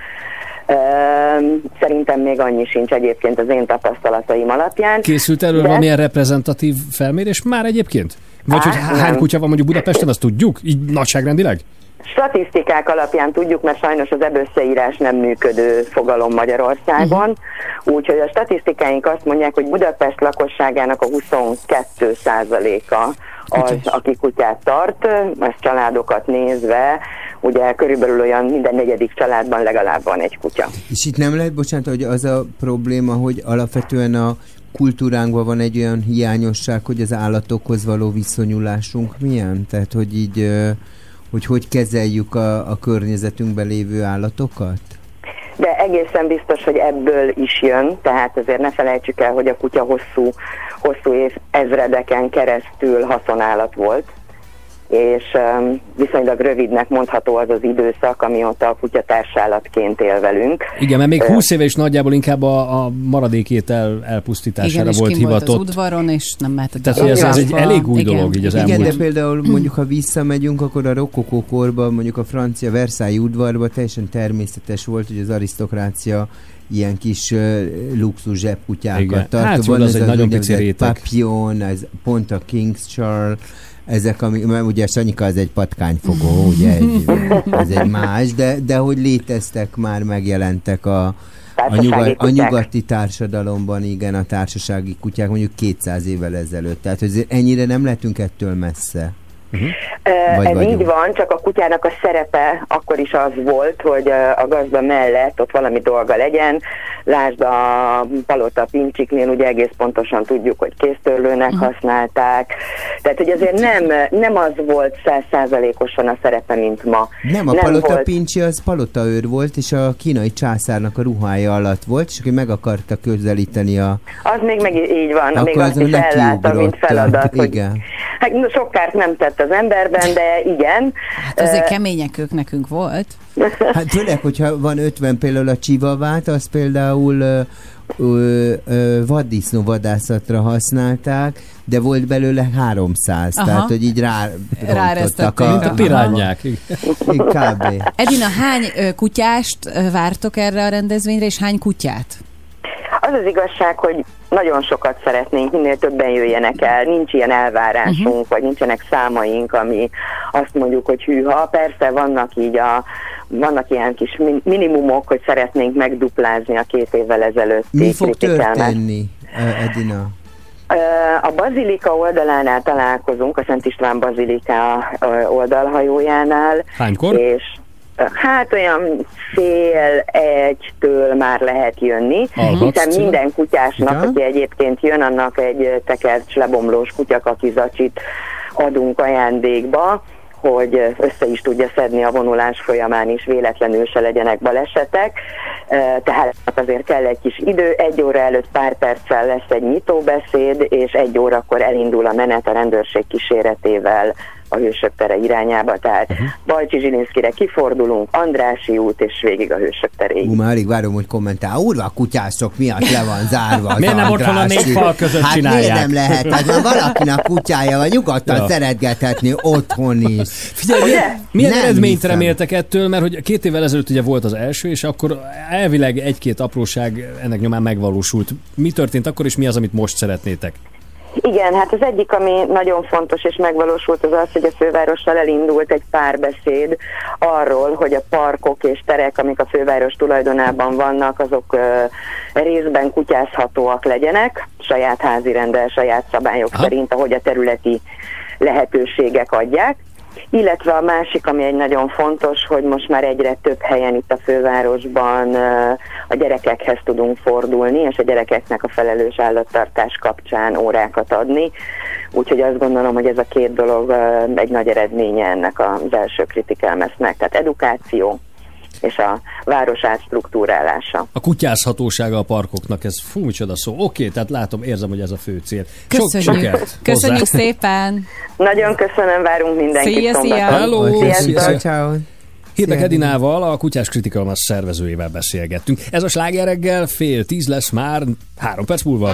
Szerintem még annyi sincs egyébként az én tapasztalataim alapján. Készült erről De- valamilyen reprezentatív felmérés már egyébként? Vagy hogy Á, hány nem. kutya van mondjuk Budapesten, azt tudjuk? Így nagyságrendileg? Statisztikák alapján tudjuk, mert sajnos az ebösszeírás nem működő fogalom Magyarországon, úgyhogy a statisztikáink azt mondják, hogy Budapest lakosságának a 22 százaléka az, aki kutyát tart, ezt családokat nézve, ugye körülbelül olyan minden negyedik családban legalább van egy kutya. És itt nem lehet, bocsánat, hogy az a probléma, hogy alapvetően a kultúránkban van egy olyan hiányosság, hogy az állatokhoz való viszonyulásunk milyen? Tehát, hogy így, hogy hogy kezeljük a, a környezetünkben lévő állatokat? De egészen biztos, hogy ebből is jön, tehát azért ne felejtsük el, hogy a kutya hosszú, hosszú év ezredeken keresztül haszonállat volt, és viszonylag rövidnek mondható az az időszak, amióta a kutya társállatként él velünk. Igen, mert még Ö, 20 éve is nagyjából inkább a, a maradékét el, elpusztítására Igen, volt kim volt az hivatott. udvaron, és nem mehetett Tehát, ez- ez egy elég új Igen. dolog így az Igen, elmúlt- de például mondjuk, ha visszamegyünk, akkor a rokokó korban, mondjuk a francia Versailles udvarban teljesen természetes volt, hogy az arisztokrácia ilyen kis uh, luxus zsebkutyákat Igen. tart. Hát, Van az ez egy nagyon pici réteg. Papillon, ez pont a King's Charles, ezek, ami, mert ugye Sanyika az egy patkányfogó, ugye, egy, ez egy más, de, de hogy léteztek már, megjelentek a, a, nyugat, a nyugati társadalomban, igen, a társasági kutyák mondjuk 200 évvel ezelőtt. Tehát, hogy ennyire nem lehetünk ettől messze. Vagy Ez vagyunk. így van, csak a kutyának a szerepe akkor is az volt, hogy a gazda mellett ott valami dolga legyen. Lásd a palota pincsiknél, ugye egész pontosan tudjuk, hogy kéztörlőnek Mhm. használták. Tehát, hogy azért nem, nem az volt százszázalékosan a szerepe, mint ma. Nem, a nem palota volt. pincsi az palotaőr volt, és a kínai császárnak a ruhája alatt volt, és aki meg akarta közelíteni a... Az még meg így van, Akkor még azt is ellátta, mint feladat. Hogy, Igen. hát sok kárt nem tett az emberben, de igen. Hát azért Ö, kemények ők nekünk volt. Hát főleg, hogyha van 50 például a csivavát, az például ö, ö, ö, vaddisznó vadászatra használták, de volt belőle 300, Aha. tehát hogy így rá Ráresztették. rontottak Mint a pirányák. Kb. Edina, hány kutyást vártok erre a rendezvényre, és hány kutyát? Az az igazság, hogy nagyon sokat szeretnénk, minél többen jöjjenek el, nincs ilyen elvárásunk, uh-huh. vagy nincsenek számaink, ami azt mondjuk, hogy hűha. Persze vannak így a, vannak ilyen kis min- minimumok, hogy szeretnénk megduplázni a két évvel ezelőtti Mi fog történni, Edina? A bazilika oldalánál találkozunk, a Szent István bazilika oldalhajójánál. Hánykor? És hát olyan fél egytől már lehet jönni, Alhatsz, hiszen minden kutyásnak, Igen. aki egyébként jön, annak egy tekert lebomlós kutyakakizacsit adunk ajándékba, hogy össze is tudja szedni a vonulás folyamán is, véletlenül se legyenek balesetek. Tehát azért kell egy kis idő, egy óra előtt pár perccel lesz egy nyitóbeszéd, és egy órakor elindul a menet a rendőrség kíséretével a Hősök tere irányába, tehát uh-huh. Bajcsi Zsilinszkire kifordulunk, Andrási út, és végig a Hősök teréig. Ú, már alig várom, hogy kommentál. Úrva, a kutyászok miatt le van zárva az Miért nem otthon a négy fal között hát csinálják? miért nem lehet? Hát ha valakinek kutyája van, nyugodtan Ja. szeretgethetni otthon is. Figyelj, milyen, milyen Nem eredményt hiszem. reméltek ettől, mert hogy két évvel ezelőtt ugye volt az első, és akkor elvileg egy-két apróság ennek nyomán megvalósult. Mi történt akkor, és mi az, amit most szeretnétek? Igen, hát az egyik, ami nagyon fontos és megvalósult, az az, hogy a fővárossal elindult egy párbeszéd arról, hogy a parkok és terek, amik a főváros tulajdonában vannak, azok ö, részben kutyázhatóak legyenek, saját házi rendel, saját szabályok Aha. szerint, ahogy a területi lehetőségek adják. Illetve a másik, ami egy nagyon fontos, hogy most már egyre több helyen itt a fővárosban a gyerekekhez tudunk fordulni, és a gyerekeknek a felelős állattartás kapcsán órákat adni. Úgyhogy azt gondolom, hogy ez a két dolog egy nagy eredménye ennek az első kritikelmesznek. Tehát edukáció és a város átstruktúrálása. A kutyázhatósága a parkoknak, ez fú, micsoda szó. Oké, tehát látom, érzem, hogy ez a fő cél. Sok Köszönjük. sikert Köszönjük hozzá. szépen. Nagyon köszönöm, várunk mindenkit Szia, szia. szombaton. Hello, Sziasztok. szia. Hírnek Edinával, a Kutyás Kritikalmas szervezőjével beszélgettünk. Ez a sláger reggel fél tíz lesz már három perc múlva.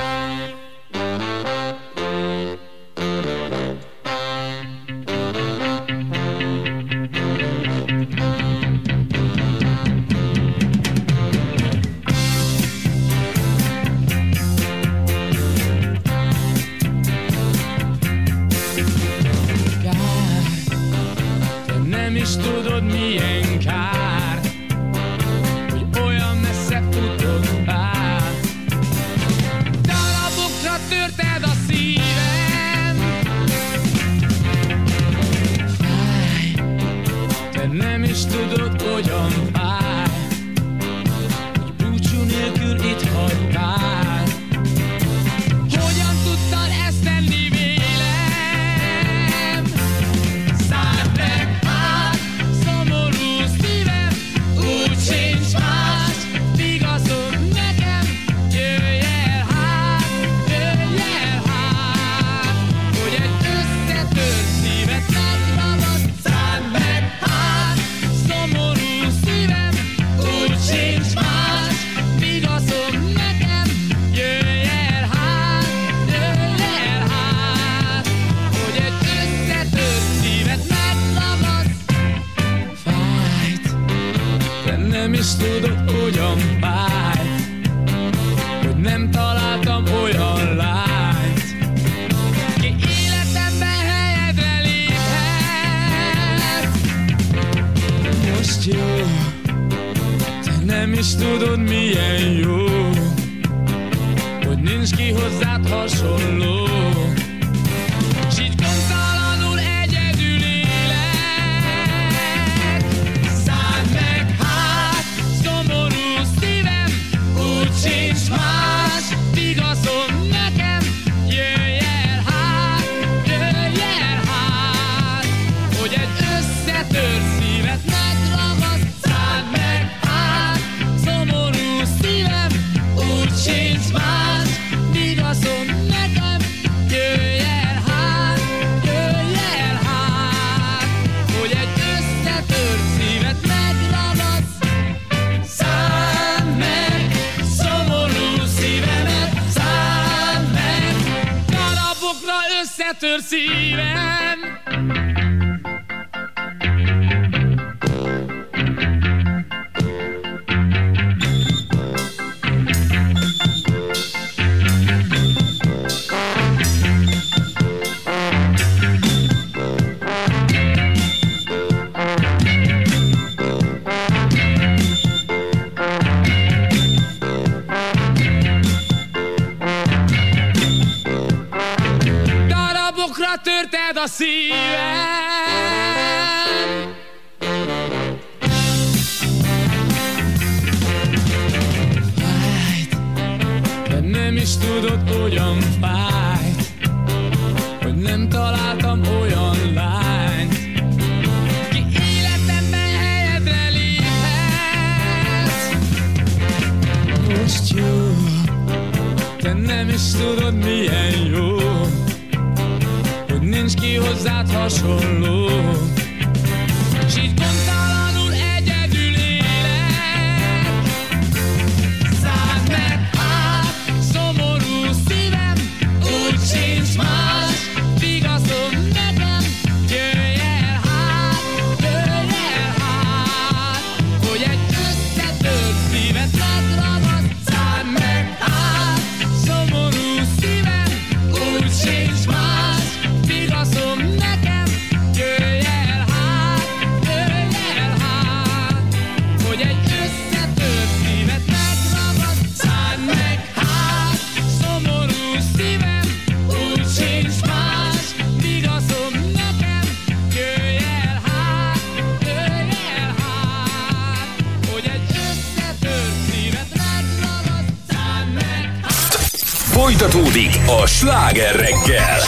Sláger reggel.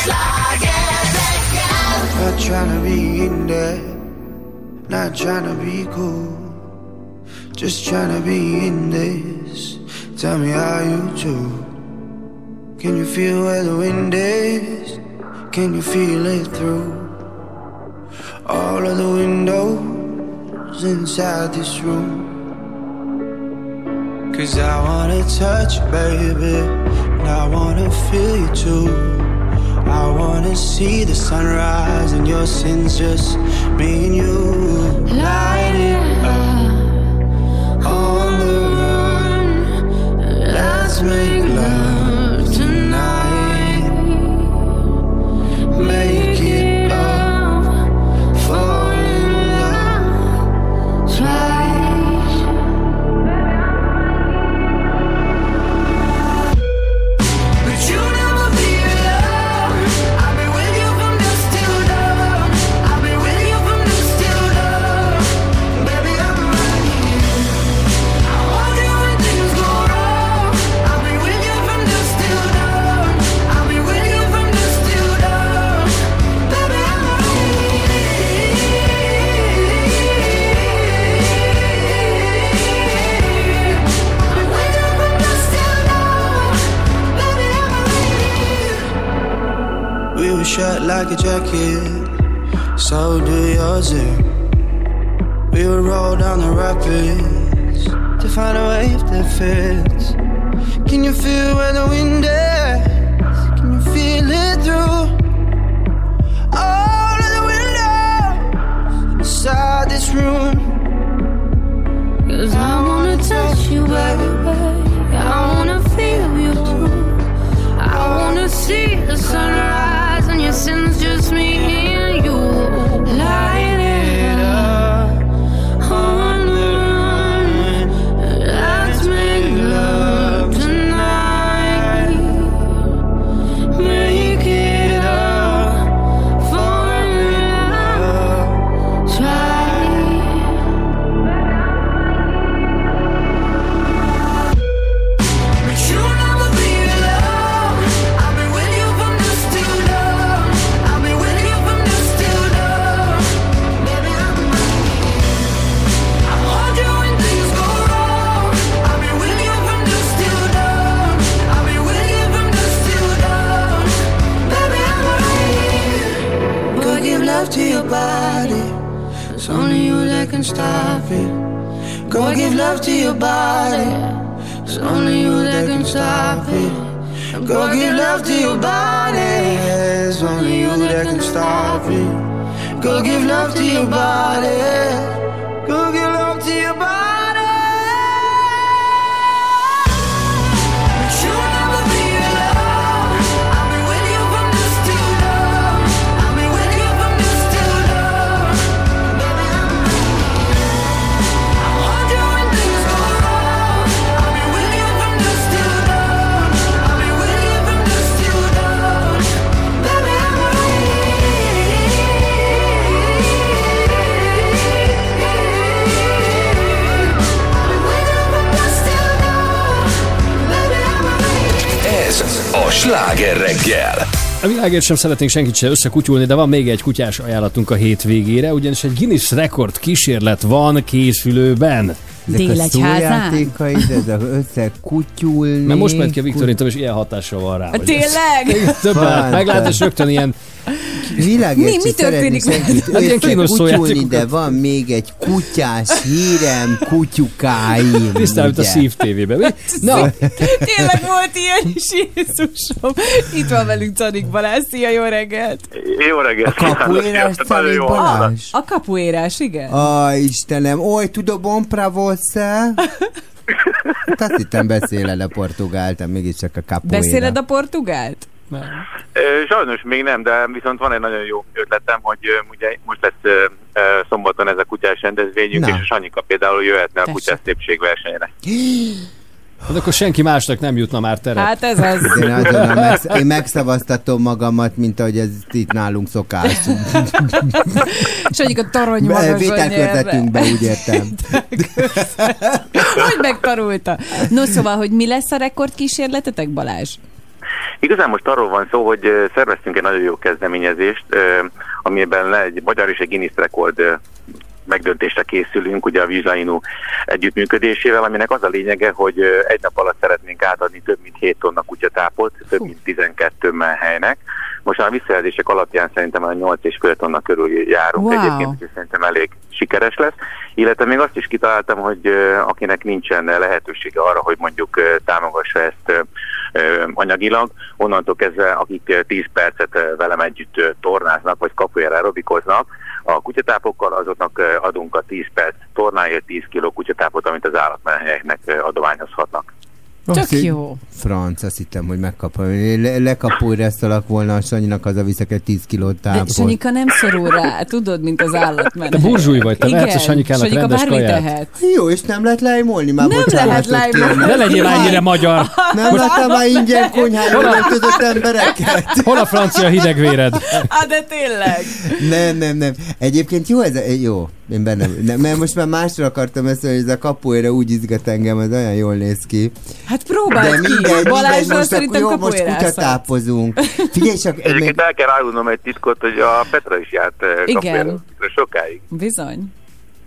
Not trying to be in there, not trying to be cool, just trying to be in this. Tell me how you do. Can you feel where the wind is? Can you feel it through all of the windows inside this room? Touch baby, and I wanna feel you too. I wanna see the sunrise and your sins just me and you. Light it up on the run. Let's make love like a jacket, so do yours. We would roll down the rapids to find a wave that fits. Can you feel where the wind is? Can you feel it through all of the windows inside this room? Cause I wanna touch you, baby. I wanna feel you too. I wanna see the sunrise and your sins just me stop it. Go give love to your body. It's only you that can stop it. Go give love to your body. It's only you that can stop it. Go give love to your body. Sláger reggel. A világért sem szeretnénk senkit se összekutyulni, de van még egy kutyás ajánlatunk a hétvégére, ugyanis egy Guinness rekord kísérlet van készülőben. Ezek a Délegyházán? szójátékaid, ez a összekutyulni. Mert most ment ki a Viktorintom, és ilyen hatással van rá. Tényleg? Többet Fantasztikus. meglát, és rögtön ilyen Világért Mi- mi történik Hát ilyen kínos szójátékokat. de van még egy kutyás hírem, kutyukáim. tisztán, mint a? Szív TV-ben. Mi? Na, Tényleg volt ilyen is, Jézusom. Itt van velünk Canik Balázs. Szia, jó reggelt! Jó reggelt! A kapuérás Canik. Balázs? A kapuérás, igen? Ó, Istenem, oly, tudom, bom pra você. Hát azt hittem beszéled a portugált, de mégiscsak a capoeira. Beszéled a portugált? Ö, Sajnos még nem, de viszont van egy nagyon jó ötletem, hogy ugye most lesz szombaton ez a kutyás rendezvényünk, Na. és a Sanyika például jöhetne a Tessék. kutyás szépségversenyre. hát akkor senki másnak nem jutna már teret. Hát ez az. Én, azonnal megsz- én megszavaztatom magamat, mint ahogy ez itt nálunk szokás. És mondjuk a torony magason Vételkörzetünkbe, úgy értem. Hogy megtarulta? No szóval, hogy mi lesz a rekordkísérletetek, Balázs? Igazán most arról van szó, hogy szerveztünk egy nagyon jó kezdeményezést, amiben egy magyar és egy Guinness rekord megdöntésre készülünk, ugye a Vizslainu együttműködésével, aminek az a lényege, hogy egy nap alatt szeretnénk átadni több mint 7 tonna kutyatápot, több mint 12 helynek. Most a visszajelzések alapján szerintem a 8,5 tonna körül járunk Wow. egyébként, úgyhogy szerintem elég sikeres lesz. Illetve még azt is kitaláltam, hogy akinek nincsen lehetősége arra, hogy mondjuk támogassa ezt anyagilag, onnantól kezdve, akik ö, 10 percet velem együtt tornáznak, vagy kapujára aerobikoznak, a kutyatápokkal azoknak adunk a 10 perc tornáért 10 kg kutyatápot, amit az állatmenhelyeknek adományozhatnak. Tök Azt, jó. Franc, azt hittem, hogy megkapom. Le, lekapúresztalak volna a Sanyinak, az a viszek egy 10 kilót De tápot. Sanyika nem szorul rá, tudod, mint az állatmenhely. Te burzsúj vagy, te Igen, vehetsz a Sanyikának Sanyika rendes kaját. tehet. Jó, és nem lehet lejmolni? Már Nem bocsánatot lehet lejmolni. Ne legyél ennyire magyar. Nem láttam már ingyen konyhára öltözött embereket? Hol a francia hidegvéred? Á, de tényleg. Nem, nem, nem. Egyébként jó ez, a- jó. Én benne, nem, mert most már másra akartam ezt, hogy ez a kapuéra úgy izgat engem, az olyan jól néz ki. Hát próbáld De ki. mindegy, mindegy, Balázsról most, szerintem akkor, jó, most kapuérázhat. kutyatápozunk. Figyelj csak, még, Egyébként el kell árulnom egy titkot, hogy a Petra is járt ö, Igen. kapujára sokáig. Bizony.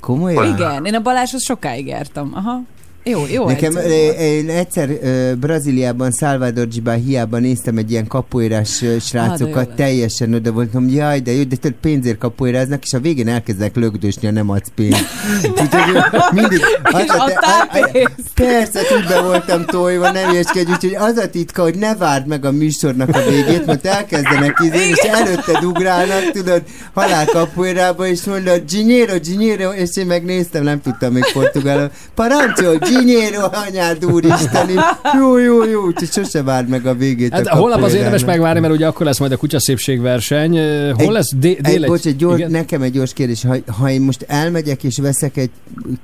komolyan? Igen, én a Balázshoz sokáig jártam. Aha. Jó, jó Nekem volt. én egyszer ö, Brazíliában, Salvador Hiába néztem egy ilyen kapuérás ö, Ah, srácokat, lett. teljesen oda voltam, jaj, de jó, de tudod, pénzért kapuéráznak, és a végén elkezdek lögdösni, ha nem adsz pénzt. Úgyhogy mindig... az És a- a- a-? Persze, be voltam tojva, nem ilyeskedj, úgyhogy az a titka, hogy ne várd meg a műsornak a végét, mert elkezdenek izé, és előtte ugrálnak, tudod, halál kapuérába, és mondod, Giniero, Giniero, és én megnéztem, nem tudtam még portugálul. Parancsol, Giniero, anyád úristeni. Jó, jó, jó, úgyhogy sose várd meg a végét Hát a holnap az érdemes megvárni, mert ugye akkor lesz majd a kutyaszépségverseny. Ö, Hol lesz? Dé- Egy, bocs, egy gyors, Igen? nekem egy gyors kérdés. Ha, ha én most elmegyek és veszek egy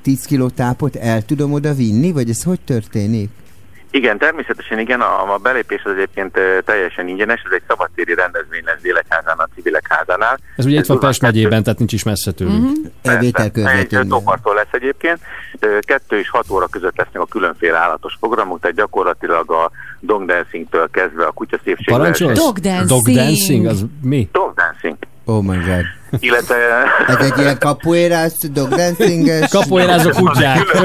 10 kiló tápot, el tudom oda vinni, vagy ez hogy történik? Igen, természetesen igen, a, a belépés az egyébként teljesen ingyenes, ez egy szabadtéri rendezvény lesz Délekházán, a civilek házánál. Ez ugye itt van Pest megyében, tehát nincs is messze tőlünk. Mhm. Elvételkörzetünkben. Tópartól lesz egyébként. Kettő és hat óra között lesznek a különféle állatos programok, tehát gyakorlatilag a dog dancingtől kezdve a kutya szépség Parancsolsz? Dog dancing. Dog dancing, az mi? Dog dancing. Oh my god. Illetve Ez egy ilyen kapuérás, dog dancinges. Kapuérázó kutyák.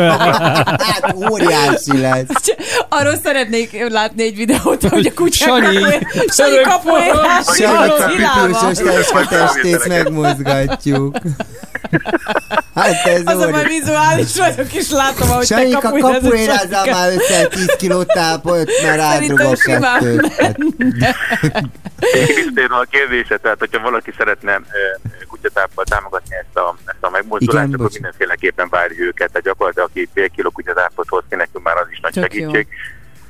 Hát óriási lesz. Arról szeretnék látni egy videót, hogy a kutyák Sanyi. Sanyi kapuérás. A Szilával. pipiusos testét megmozgatjuk. Hát ez Az a már vizuális vagyok, és látom, ahogy te Sanyika, kapuérázod. kapuérázzál már össze 10 kiló tápot, mert Szerintem átdugok simán kettőt. Visszatérve a kérdésre, tehát hogyha valaki szeretne kutyatáppal támogatni ezt a, ezt a megmozdulást, Igen, akkor bocs. mindenféleképpen várjuk őket. Tehát gyakorlatilag aki fél kiló kutyatáppot hoz ki, nekünk már az is nagy Tök segítség.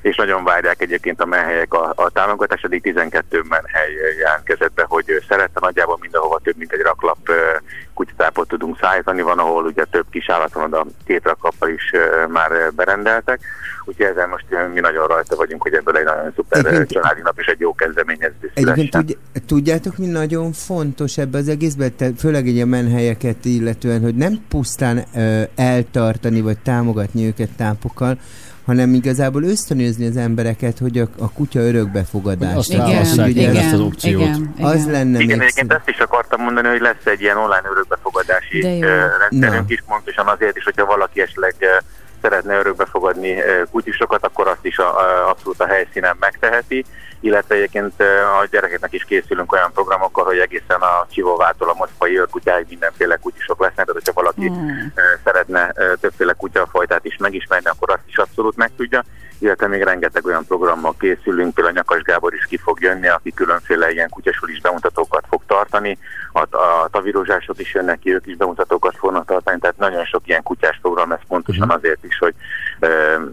És nagyon várják egyébként a menhelyek a, a támogatást, eddig 12 menhely jelentkezett be, hogy szeretne nagyjából mindenhova több mint egy raklap kutyatápot tudunk szállítani. Van, ahol ugye több kis állat van, a két raklappal is már berendeltek. Úgyhogy ezzel most mi nagyon rajta vagyunk, hogy ebből egy nagyon szuper Egyébként- családi nap és egy jó kezdeményezés Egyébként tudj, tudjátok, mi nagyon fontos ebbe az egészben, te, főleg egy a menhelyeket illetően, hogy nem pusztán ö, eltartani vagy támogatni őket tápokkal, hanem igazából ösztönözni az embereket, hogy a, a kutya örökbefogadást. Azt Igen, meg igen, ezt az opciót. igen, igen. Az lenne Igen, még egyébként ezt is akartam mondani, hogy lesz egy ilyen online örökbefogadás fogadási De jó. ö, rendszerünk Na. is, pontosan azért is, hogyha valaki esetleg szeretne örökbe fogadni ö, kutyusokat, akkor azt is a, a, abszolút a helyszínen megteheti, illetve egyébként a gyerekeknek is készülünk olyan programokkal, hogy egészen a csivóvától a moszkvai őrkutyáig mindenféle kutyusok lesznek, tehát hogyha valaki ö, szeretne többféle kutyafajtát is megismerni, akkor azt is abszolút meg tudja, illetve még rengeteg olyan programmal készülünk, például Nyakas Gábor is ki fog jönni, aki különféle ilyen kutyasulis bemutatókat fog tartani, a, a tavirózsások is jönnek ki, ők is bemutatókat fognak tartani, tehát nagyon sok ilyen kutyás program, ez pontosan azért is, hogy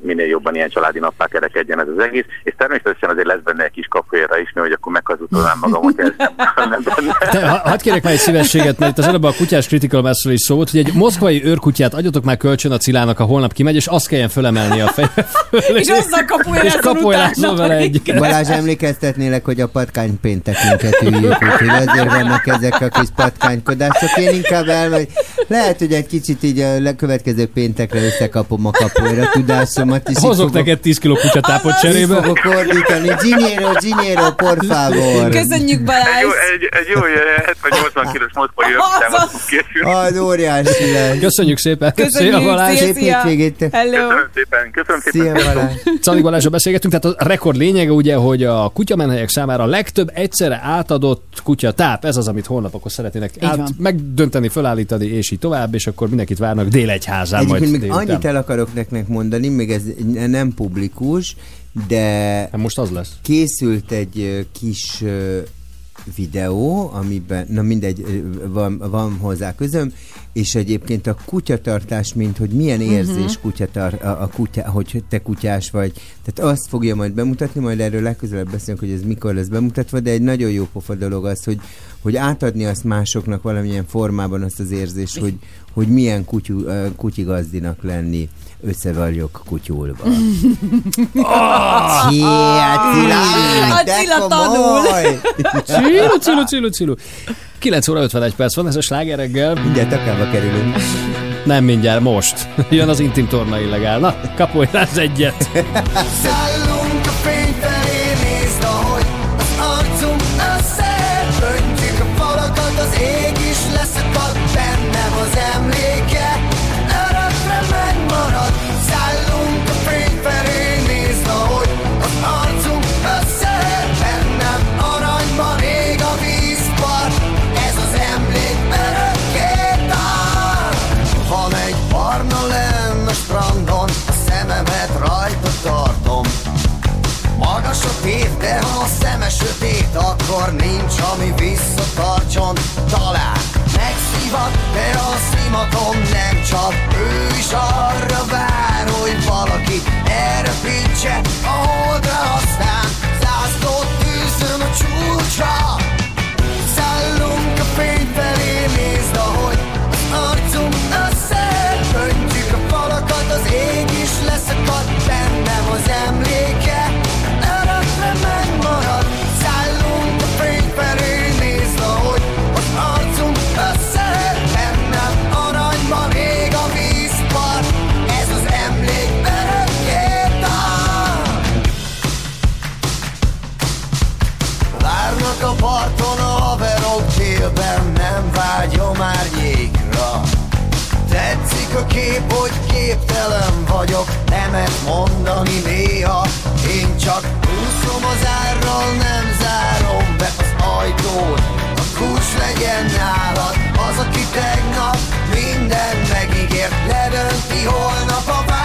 minél jobban ilyen családi nappá kerekedjen ez az egész, és természetesen azért lesz benne egy kis kapuéra is, hogy akkor meghazudtolnám magam, hogy ez nem. Te, ha, hadd kérek már egy szívességet, mert itt az előbb a kutyás critical massről is szó volt, hogy egy moszkvai őrkutyát adjatok már kölcsön a Cilának, a holnap kimegy, és azt kelljen fölemelni a fejre. És azzal kapuérázzon És kapuérázzon utána vele egy. Balázs, emlékeztetnélek, hogy a patkány péntekünket üljük, úgyhogy azért vannak ezek a kis patkánykodások. Én inkább elmegy. Lehet, hogy egy kicsit így a következő péntekre összekapom a kapuéra tudásomat. És Hozok fogok- neked 10 kiló kutyatápot így cserébe. fogok ordítani. Giniero, Giniero, por favor. Köszönjük Egy Balázs! jó, egy, egy jó ilyen 70-80 kilós fog készülni. Az óriási lesz. Köszönjük szépen. Köszönjük, Szia Balázs. Szép hétvégét. Hello! Köszönöm szépen, köszönöm szépen. Szia Balázs. Czadik Balázsra beszélgetünk, tehát a rekord lényege ugye, hogy a kutyamenhelyek számára a legtöbb egyszerre átadott kutyatáp, ez az, amit holnap akkor szeretnének át, megdönteni, felállítani, és így tovább, és akkor mindenkit várnak délegyházán majd Egyébként még délután. annyit el akarok nektek mondani, még ez nem publikus, de Hát most az lesz. készült egy kis videó, amiben, na mindegy, van, van hozzá közöm, és egyébként a kutyatartás, mint hogy milyen érzés uh-huh. kutyatar, a, a kutya, hogy te kutyás vagy. Tehát azt fogja majd bemutatni, majd erről legközelebb beszélünk, hogy ez mikor lesz bemutatva, de egy nagyon jó pofa dolog az, hogy, hogy átadni azt másoknak valamilyen formában azt az érzést, hogy, hogy milyen kutyú, ö, kutyigazdinak lenni össze vagyok kutyulva. Szia, Cilla! A de Cilla komoly! Cilu, cilu, cilu, cilu. 9 óra 51 perc van, ez a sláger reggel. Mindjárt akába kerülünk. Nem mindjárt, most. Jön az intim torna illegál. Na, kapuérázz egyet. akkor nincs, ami visszatartson. Talán megszívat, de a szimatom nem csap. Ő is arra vár, hogy valaki elrepítse a holdra, aztán zászlót tűzön a csúcsra. A kép, hogy képtelen vagyok, nemet mondani néha. Én csak úszom az árral, nem zárom be az ajtót. A kulcs legyen nálad, az, aki tegnap minden megígért, ledönti holnap a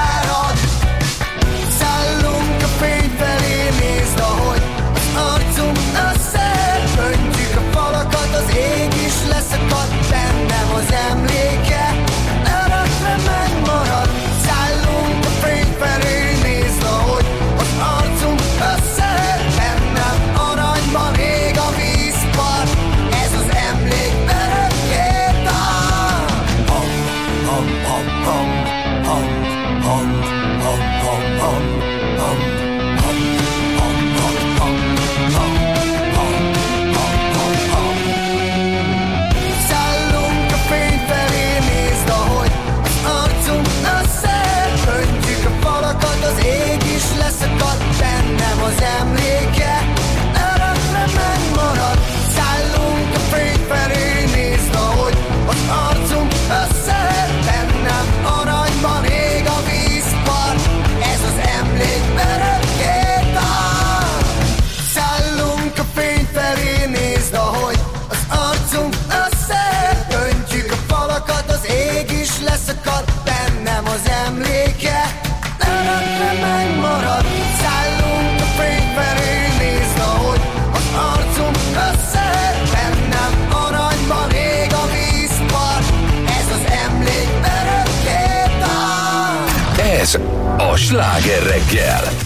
Sláger reggel!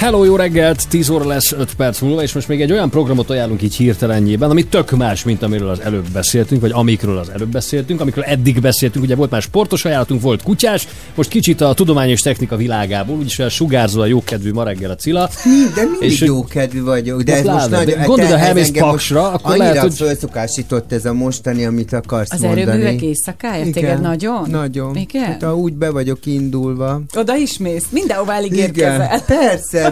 Hello, jó reggelt! 10 óra lesz 5 perc múlva, és most még egy olyan programot ajánlunk így hirtelenjében, ami tök más, mint amiről az előbb beszéltünk, vagy amikről az előbb beszéltünk, amikről eddig beszéltünk. Ugye volt már sportos ajánlatunk, volt kutyás, most kicsit a tudomány és technika világából, úgyis olyan sugárzó a jókedvű ma reggel a Cilla. De mindig És- jó kedvű vagyok. De Hát ez most pláne, nagyon... ez elmész engem most Paksra, akkor annyira lehet, hogy- fölszokásított ez a mostani, amit akarsz Az mondani. erőművek éjszakája? Téged nagyon? Nagyon. Igen? Hát, ha úgy be vagyok indulva. Oda is mész? Mindenhová elég Igen,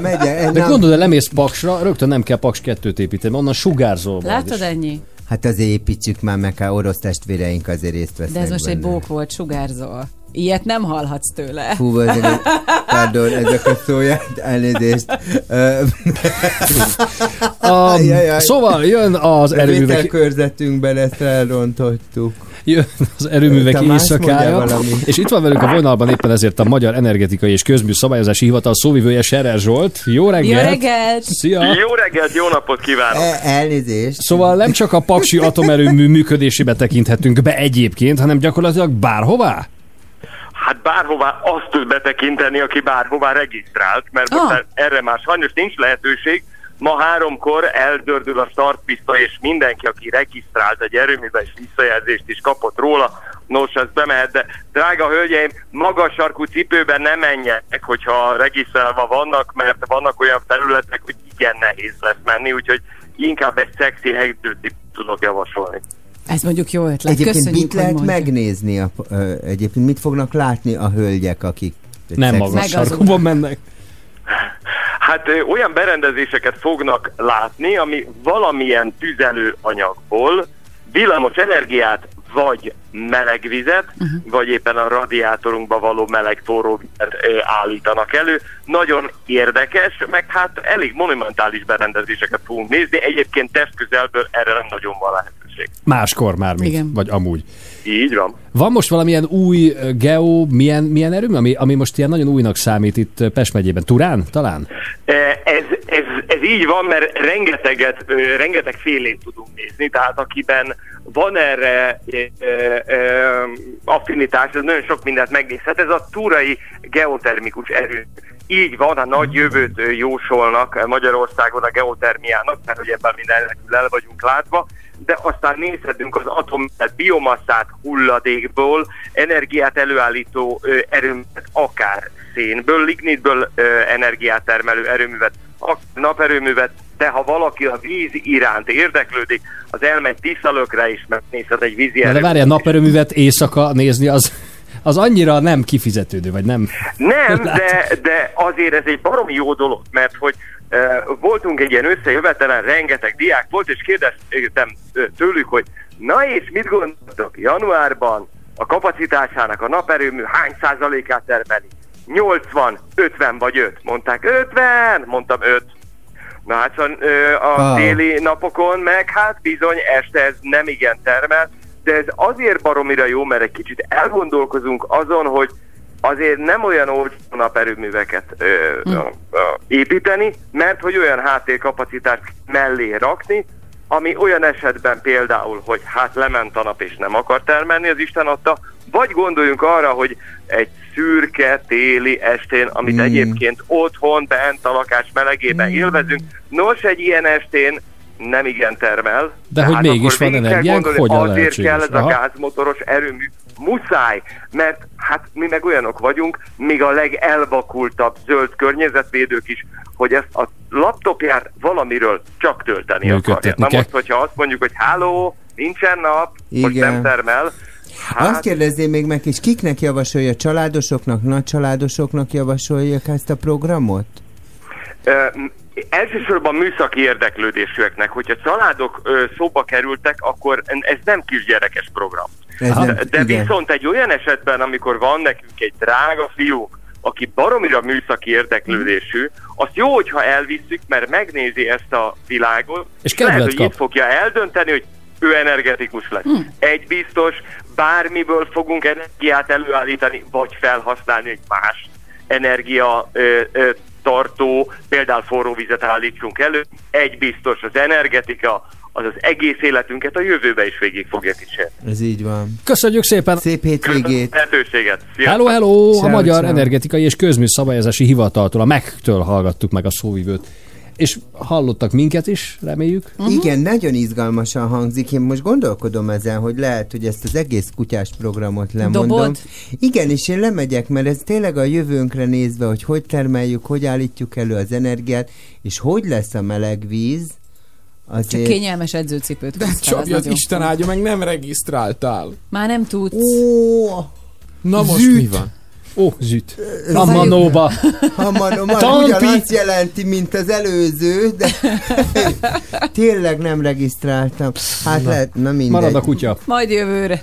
megy el. De Nem- gondolod, hogy lemész Paksra, rögtön nem kell Paks 2-t építeni, onnan sugárzol. Látod ennyi? Hát azért építsük már meg, ha orosz testvéreink azért részt vesznek De ez most egy benne. bók volt, sugárzol. Ilyet nem hallhatsz tőle. Fú, azért, egy- pardon, ezek a szóját, elnézést. Um, Jajjaj. szóval jön az A erőművek, vételkörzetünkben ezt elrontottuk. Jön az erőművek éjszakája, és itt van velünk a vonalban éppen ezért a Magyar Energetikai és Közmű Szabályozási Hivatal szóvivője Serer Zsolt. Jó reggelt! Jó reggelt! Szia! Jó reggelt, jó napot kívánok! E, elnézést. Szóval nem csak a Paksi atomerőmű működésébe tekinthetünk be egyébként, hanem gyakorlatilag bárhová? Hát bárhová azt tud betekinteni, aki bárhová regisztrált, mert most Ah. már erre már sajnos nincs lehetőség. Ma háromkor eldördül a startpista, és mindenki, aki regisztrált egy erőműbe, és visszajelzést is kapott róla, nos, az bemehet, de drága hölgyeim, magas sarkú cipőben nem menjenek, hogyha regisztrálva vannak, mert vannak olyan felületek, hogy igen nehéz lesz menni, úgyhogy inkább egy szexi hegydőt tudok javasolni. Ez mondjuk jó ötlet. Egyébként Köszönjük, mit lehet megnézni? A, ö, egyébként mit fognak látni a hölgyek, akik... Nem magas sarkúban mennek. Hát ö, olyan berendezéseket fognak látni, ami valamilyen tüzelőanyagból villamos energiát vagy meleg vizet, uh-huh. vagy éppen a radiátorunkba való meleg forró vizet ö, állítanak elő. Nagyon érdekes, meg hát elég monumentális berendezéseket fogunk nézni. Egyébként testközelből erre nem nagyon van lehetőség. Máskor már, mint, Igen. vagy amúgy. Így van. Van most valamilyen új geo, milyen, milyen erőmű, ami, ami most ilyen nagyon újnak számít itt Pest megyében? Turán talán? Eh, Ez, ez, ez így van, mert rengeteget, rengeteg félét tudunk nézni, tehát akiben van erre ö, ö, affinitás, ez nagyon sok mindent megnézhet. Ez a túrai geotermikus erő. Így van, a nagy jövőt jósolnak Magyarországon a geotermiának, mert hogy ebben mindennek el vagyunk látva, de aztán nézhetünk az atom, biomasszát hulladékból, energiát előállító erőművet, akár szénből, lignitből energiát termelő erőművet, akár naperőművet, de ha valaki a víz iránt érdeklődik, az elmegy Tiszalökre is megnézhet egy vízi Na, de erőművet. várjál, naperőművet éjszaka nézni, az, az annyira nem kifizetődő, vagy nem? Nem, de, de azért ez egy baromi jó dolog, mert hogy voltunk egy ilyen összejövetelen, rengeteg diák volt, és kérdeztem tőlük, hogy na és mit gondoltok januárban a kapacitásának a naperőmű hány százalékát termeli? 80, 50 vagy 5. Mondták 50, mondtam 5. Na hát szóval, a Ah. téli napokon meg hát bizony este ez nem igen termel, de ez azért baromira jó, mert egy kicsit elgondolkozunk azon, hogy azért nem olyan olcsó naperőműveket ö, ö, ö, építeni, mert hogy olyan háttérkapacitást mellé rakni, ami olyan esetben például, hogy hát lement a nap és nem akar termelni, az Isten adta, vagy gondoljunk arra, hogy egy szürke téli estén, amit Mm. egyébként otthon, bent a lakás melegében élvezünk, nos, egy ilyen estén nem igen termel. De hogy Tehát mégis van kell energiánk, hogyan Azért kell lehetséges? ez a Aha. gázmotoros erőmű. Muszáj, mert hát mi meg olyanok vagyunk, még a legelvakultabb zöld környezetvédők is, hogy ezt a laptopját valamiről csak tölteni akarja. Működtetni Na most, hogyha azt mondjuk, hogy háló, nincsen nap, most Igen. nem termel, Hát... Azt kérdezném még meg, és kiknek javasolja? Családosoknak, nagy családosoknak javasolják ezt a programot? Elsősorban műszaki érdeklődésűeknek, hogyha családok ö, szóba kerültek, akkor ez nem kisgyerekes program. Ez nem- de de igen. viszont egy olyan esetben, amikor van nekünk egy drága fiú, aki baromira műszaki érdeklődésű, azt jó, hogyha elvisszük, mert megnézi ezt a világot, És lehet, kedvet hogy kap. itt fogja eldönteni, hogy ő energetikus lesz. Egy biztos, bármiből fogunk energiát előállítani, vagy felhasználni egy más energia ö, ö, tartó, például forró vizet állítsunk elő. Egy biztos, az energetika, az az egész életünket a jövőbe is végig fogja kísérni. Ez így van. Köszönjük szépen! Szép hétvégét! Lehetőséget. Sziasztok. Hello, hello! A Ciao, Magyar. Energetikai és Közműszabályozási Hivataltól, a MEG-től hallgattuk meg a szóvivőt. És hallottak minket is, reméljük. Uh-huh. Igen, nagyon izgalmasan hangzik. Én most gondolkodom ezen, hogy lehet, hogy ezt az egész kutyás programot lemondom. Dobod? Igen, és én lemegyek, mert ez tényleg a jövőnkre nézve, hogy hogy termeljük, hogy állítjuk elő az energiát, és hogy lesz a meleg víz. Csak Azért... kényelmes edzőcipőt az Csabi, az Isten áldja meg, nem regisztráltál. Már nem tudsz. Ó, Na most Züt. mi van? Ó, züt. Ez A manóba. Ha manó, Tampi. ugyanazt jelenti, mint az előző, de tényleg nem regisztráltam. Hát Na. lehet, na mindegy. Marad a kutya. Majd jövőre.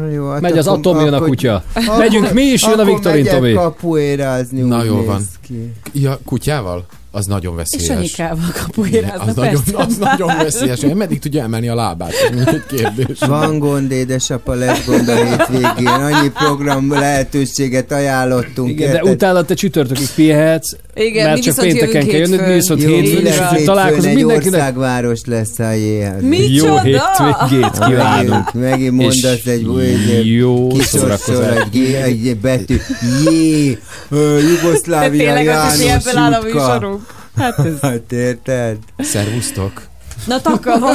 Na jó, hát Megy az akkor- Atom, jön a akkor- kutya. akkor- Megyünk mi is, jön a akkor Viktorin megyek Tomi. kapuérázni, Na jól van. ki. Ja, kutyával? Az nagyon És veszélyes. Anyikával kapuérázna, az nagyon, az nagyon veszélyes. Meddig tudja emelni a lábát? Egy kérdés. Van gond, édesapa, lesz gond a hétvégén. Annyi program lehetőséget ajánlottunk. Igen, de utána te csütörtökig pihenhetsz, Igen, mert mi csak pénteken kell mi hétfőn. viszont Jó, hétfőn, és találkozunk egy mindenkinek. országváros lesz a jéhez. Micsoda? Jó hétvégét kívánunk. Megint, mondasz egy, jó kisorszol szórakozást. egy, betű. Jé, Jugoszlávia Tényleg János ebből áll a műsorunk. Hát ez... Hát érted? Szervusztok. Na takava.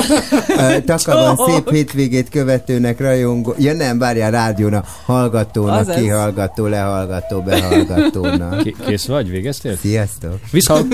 Ö, Takaban Csók. szép hétvégét követőnek, rajongó. Ja nem, várjál, rádiónak, hallgatónak, Azaz. kihallgató, lehallgató, behallgatónak. Ké- Kész vagy? Végeztél? Sziasztok! Viszont!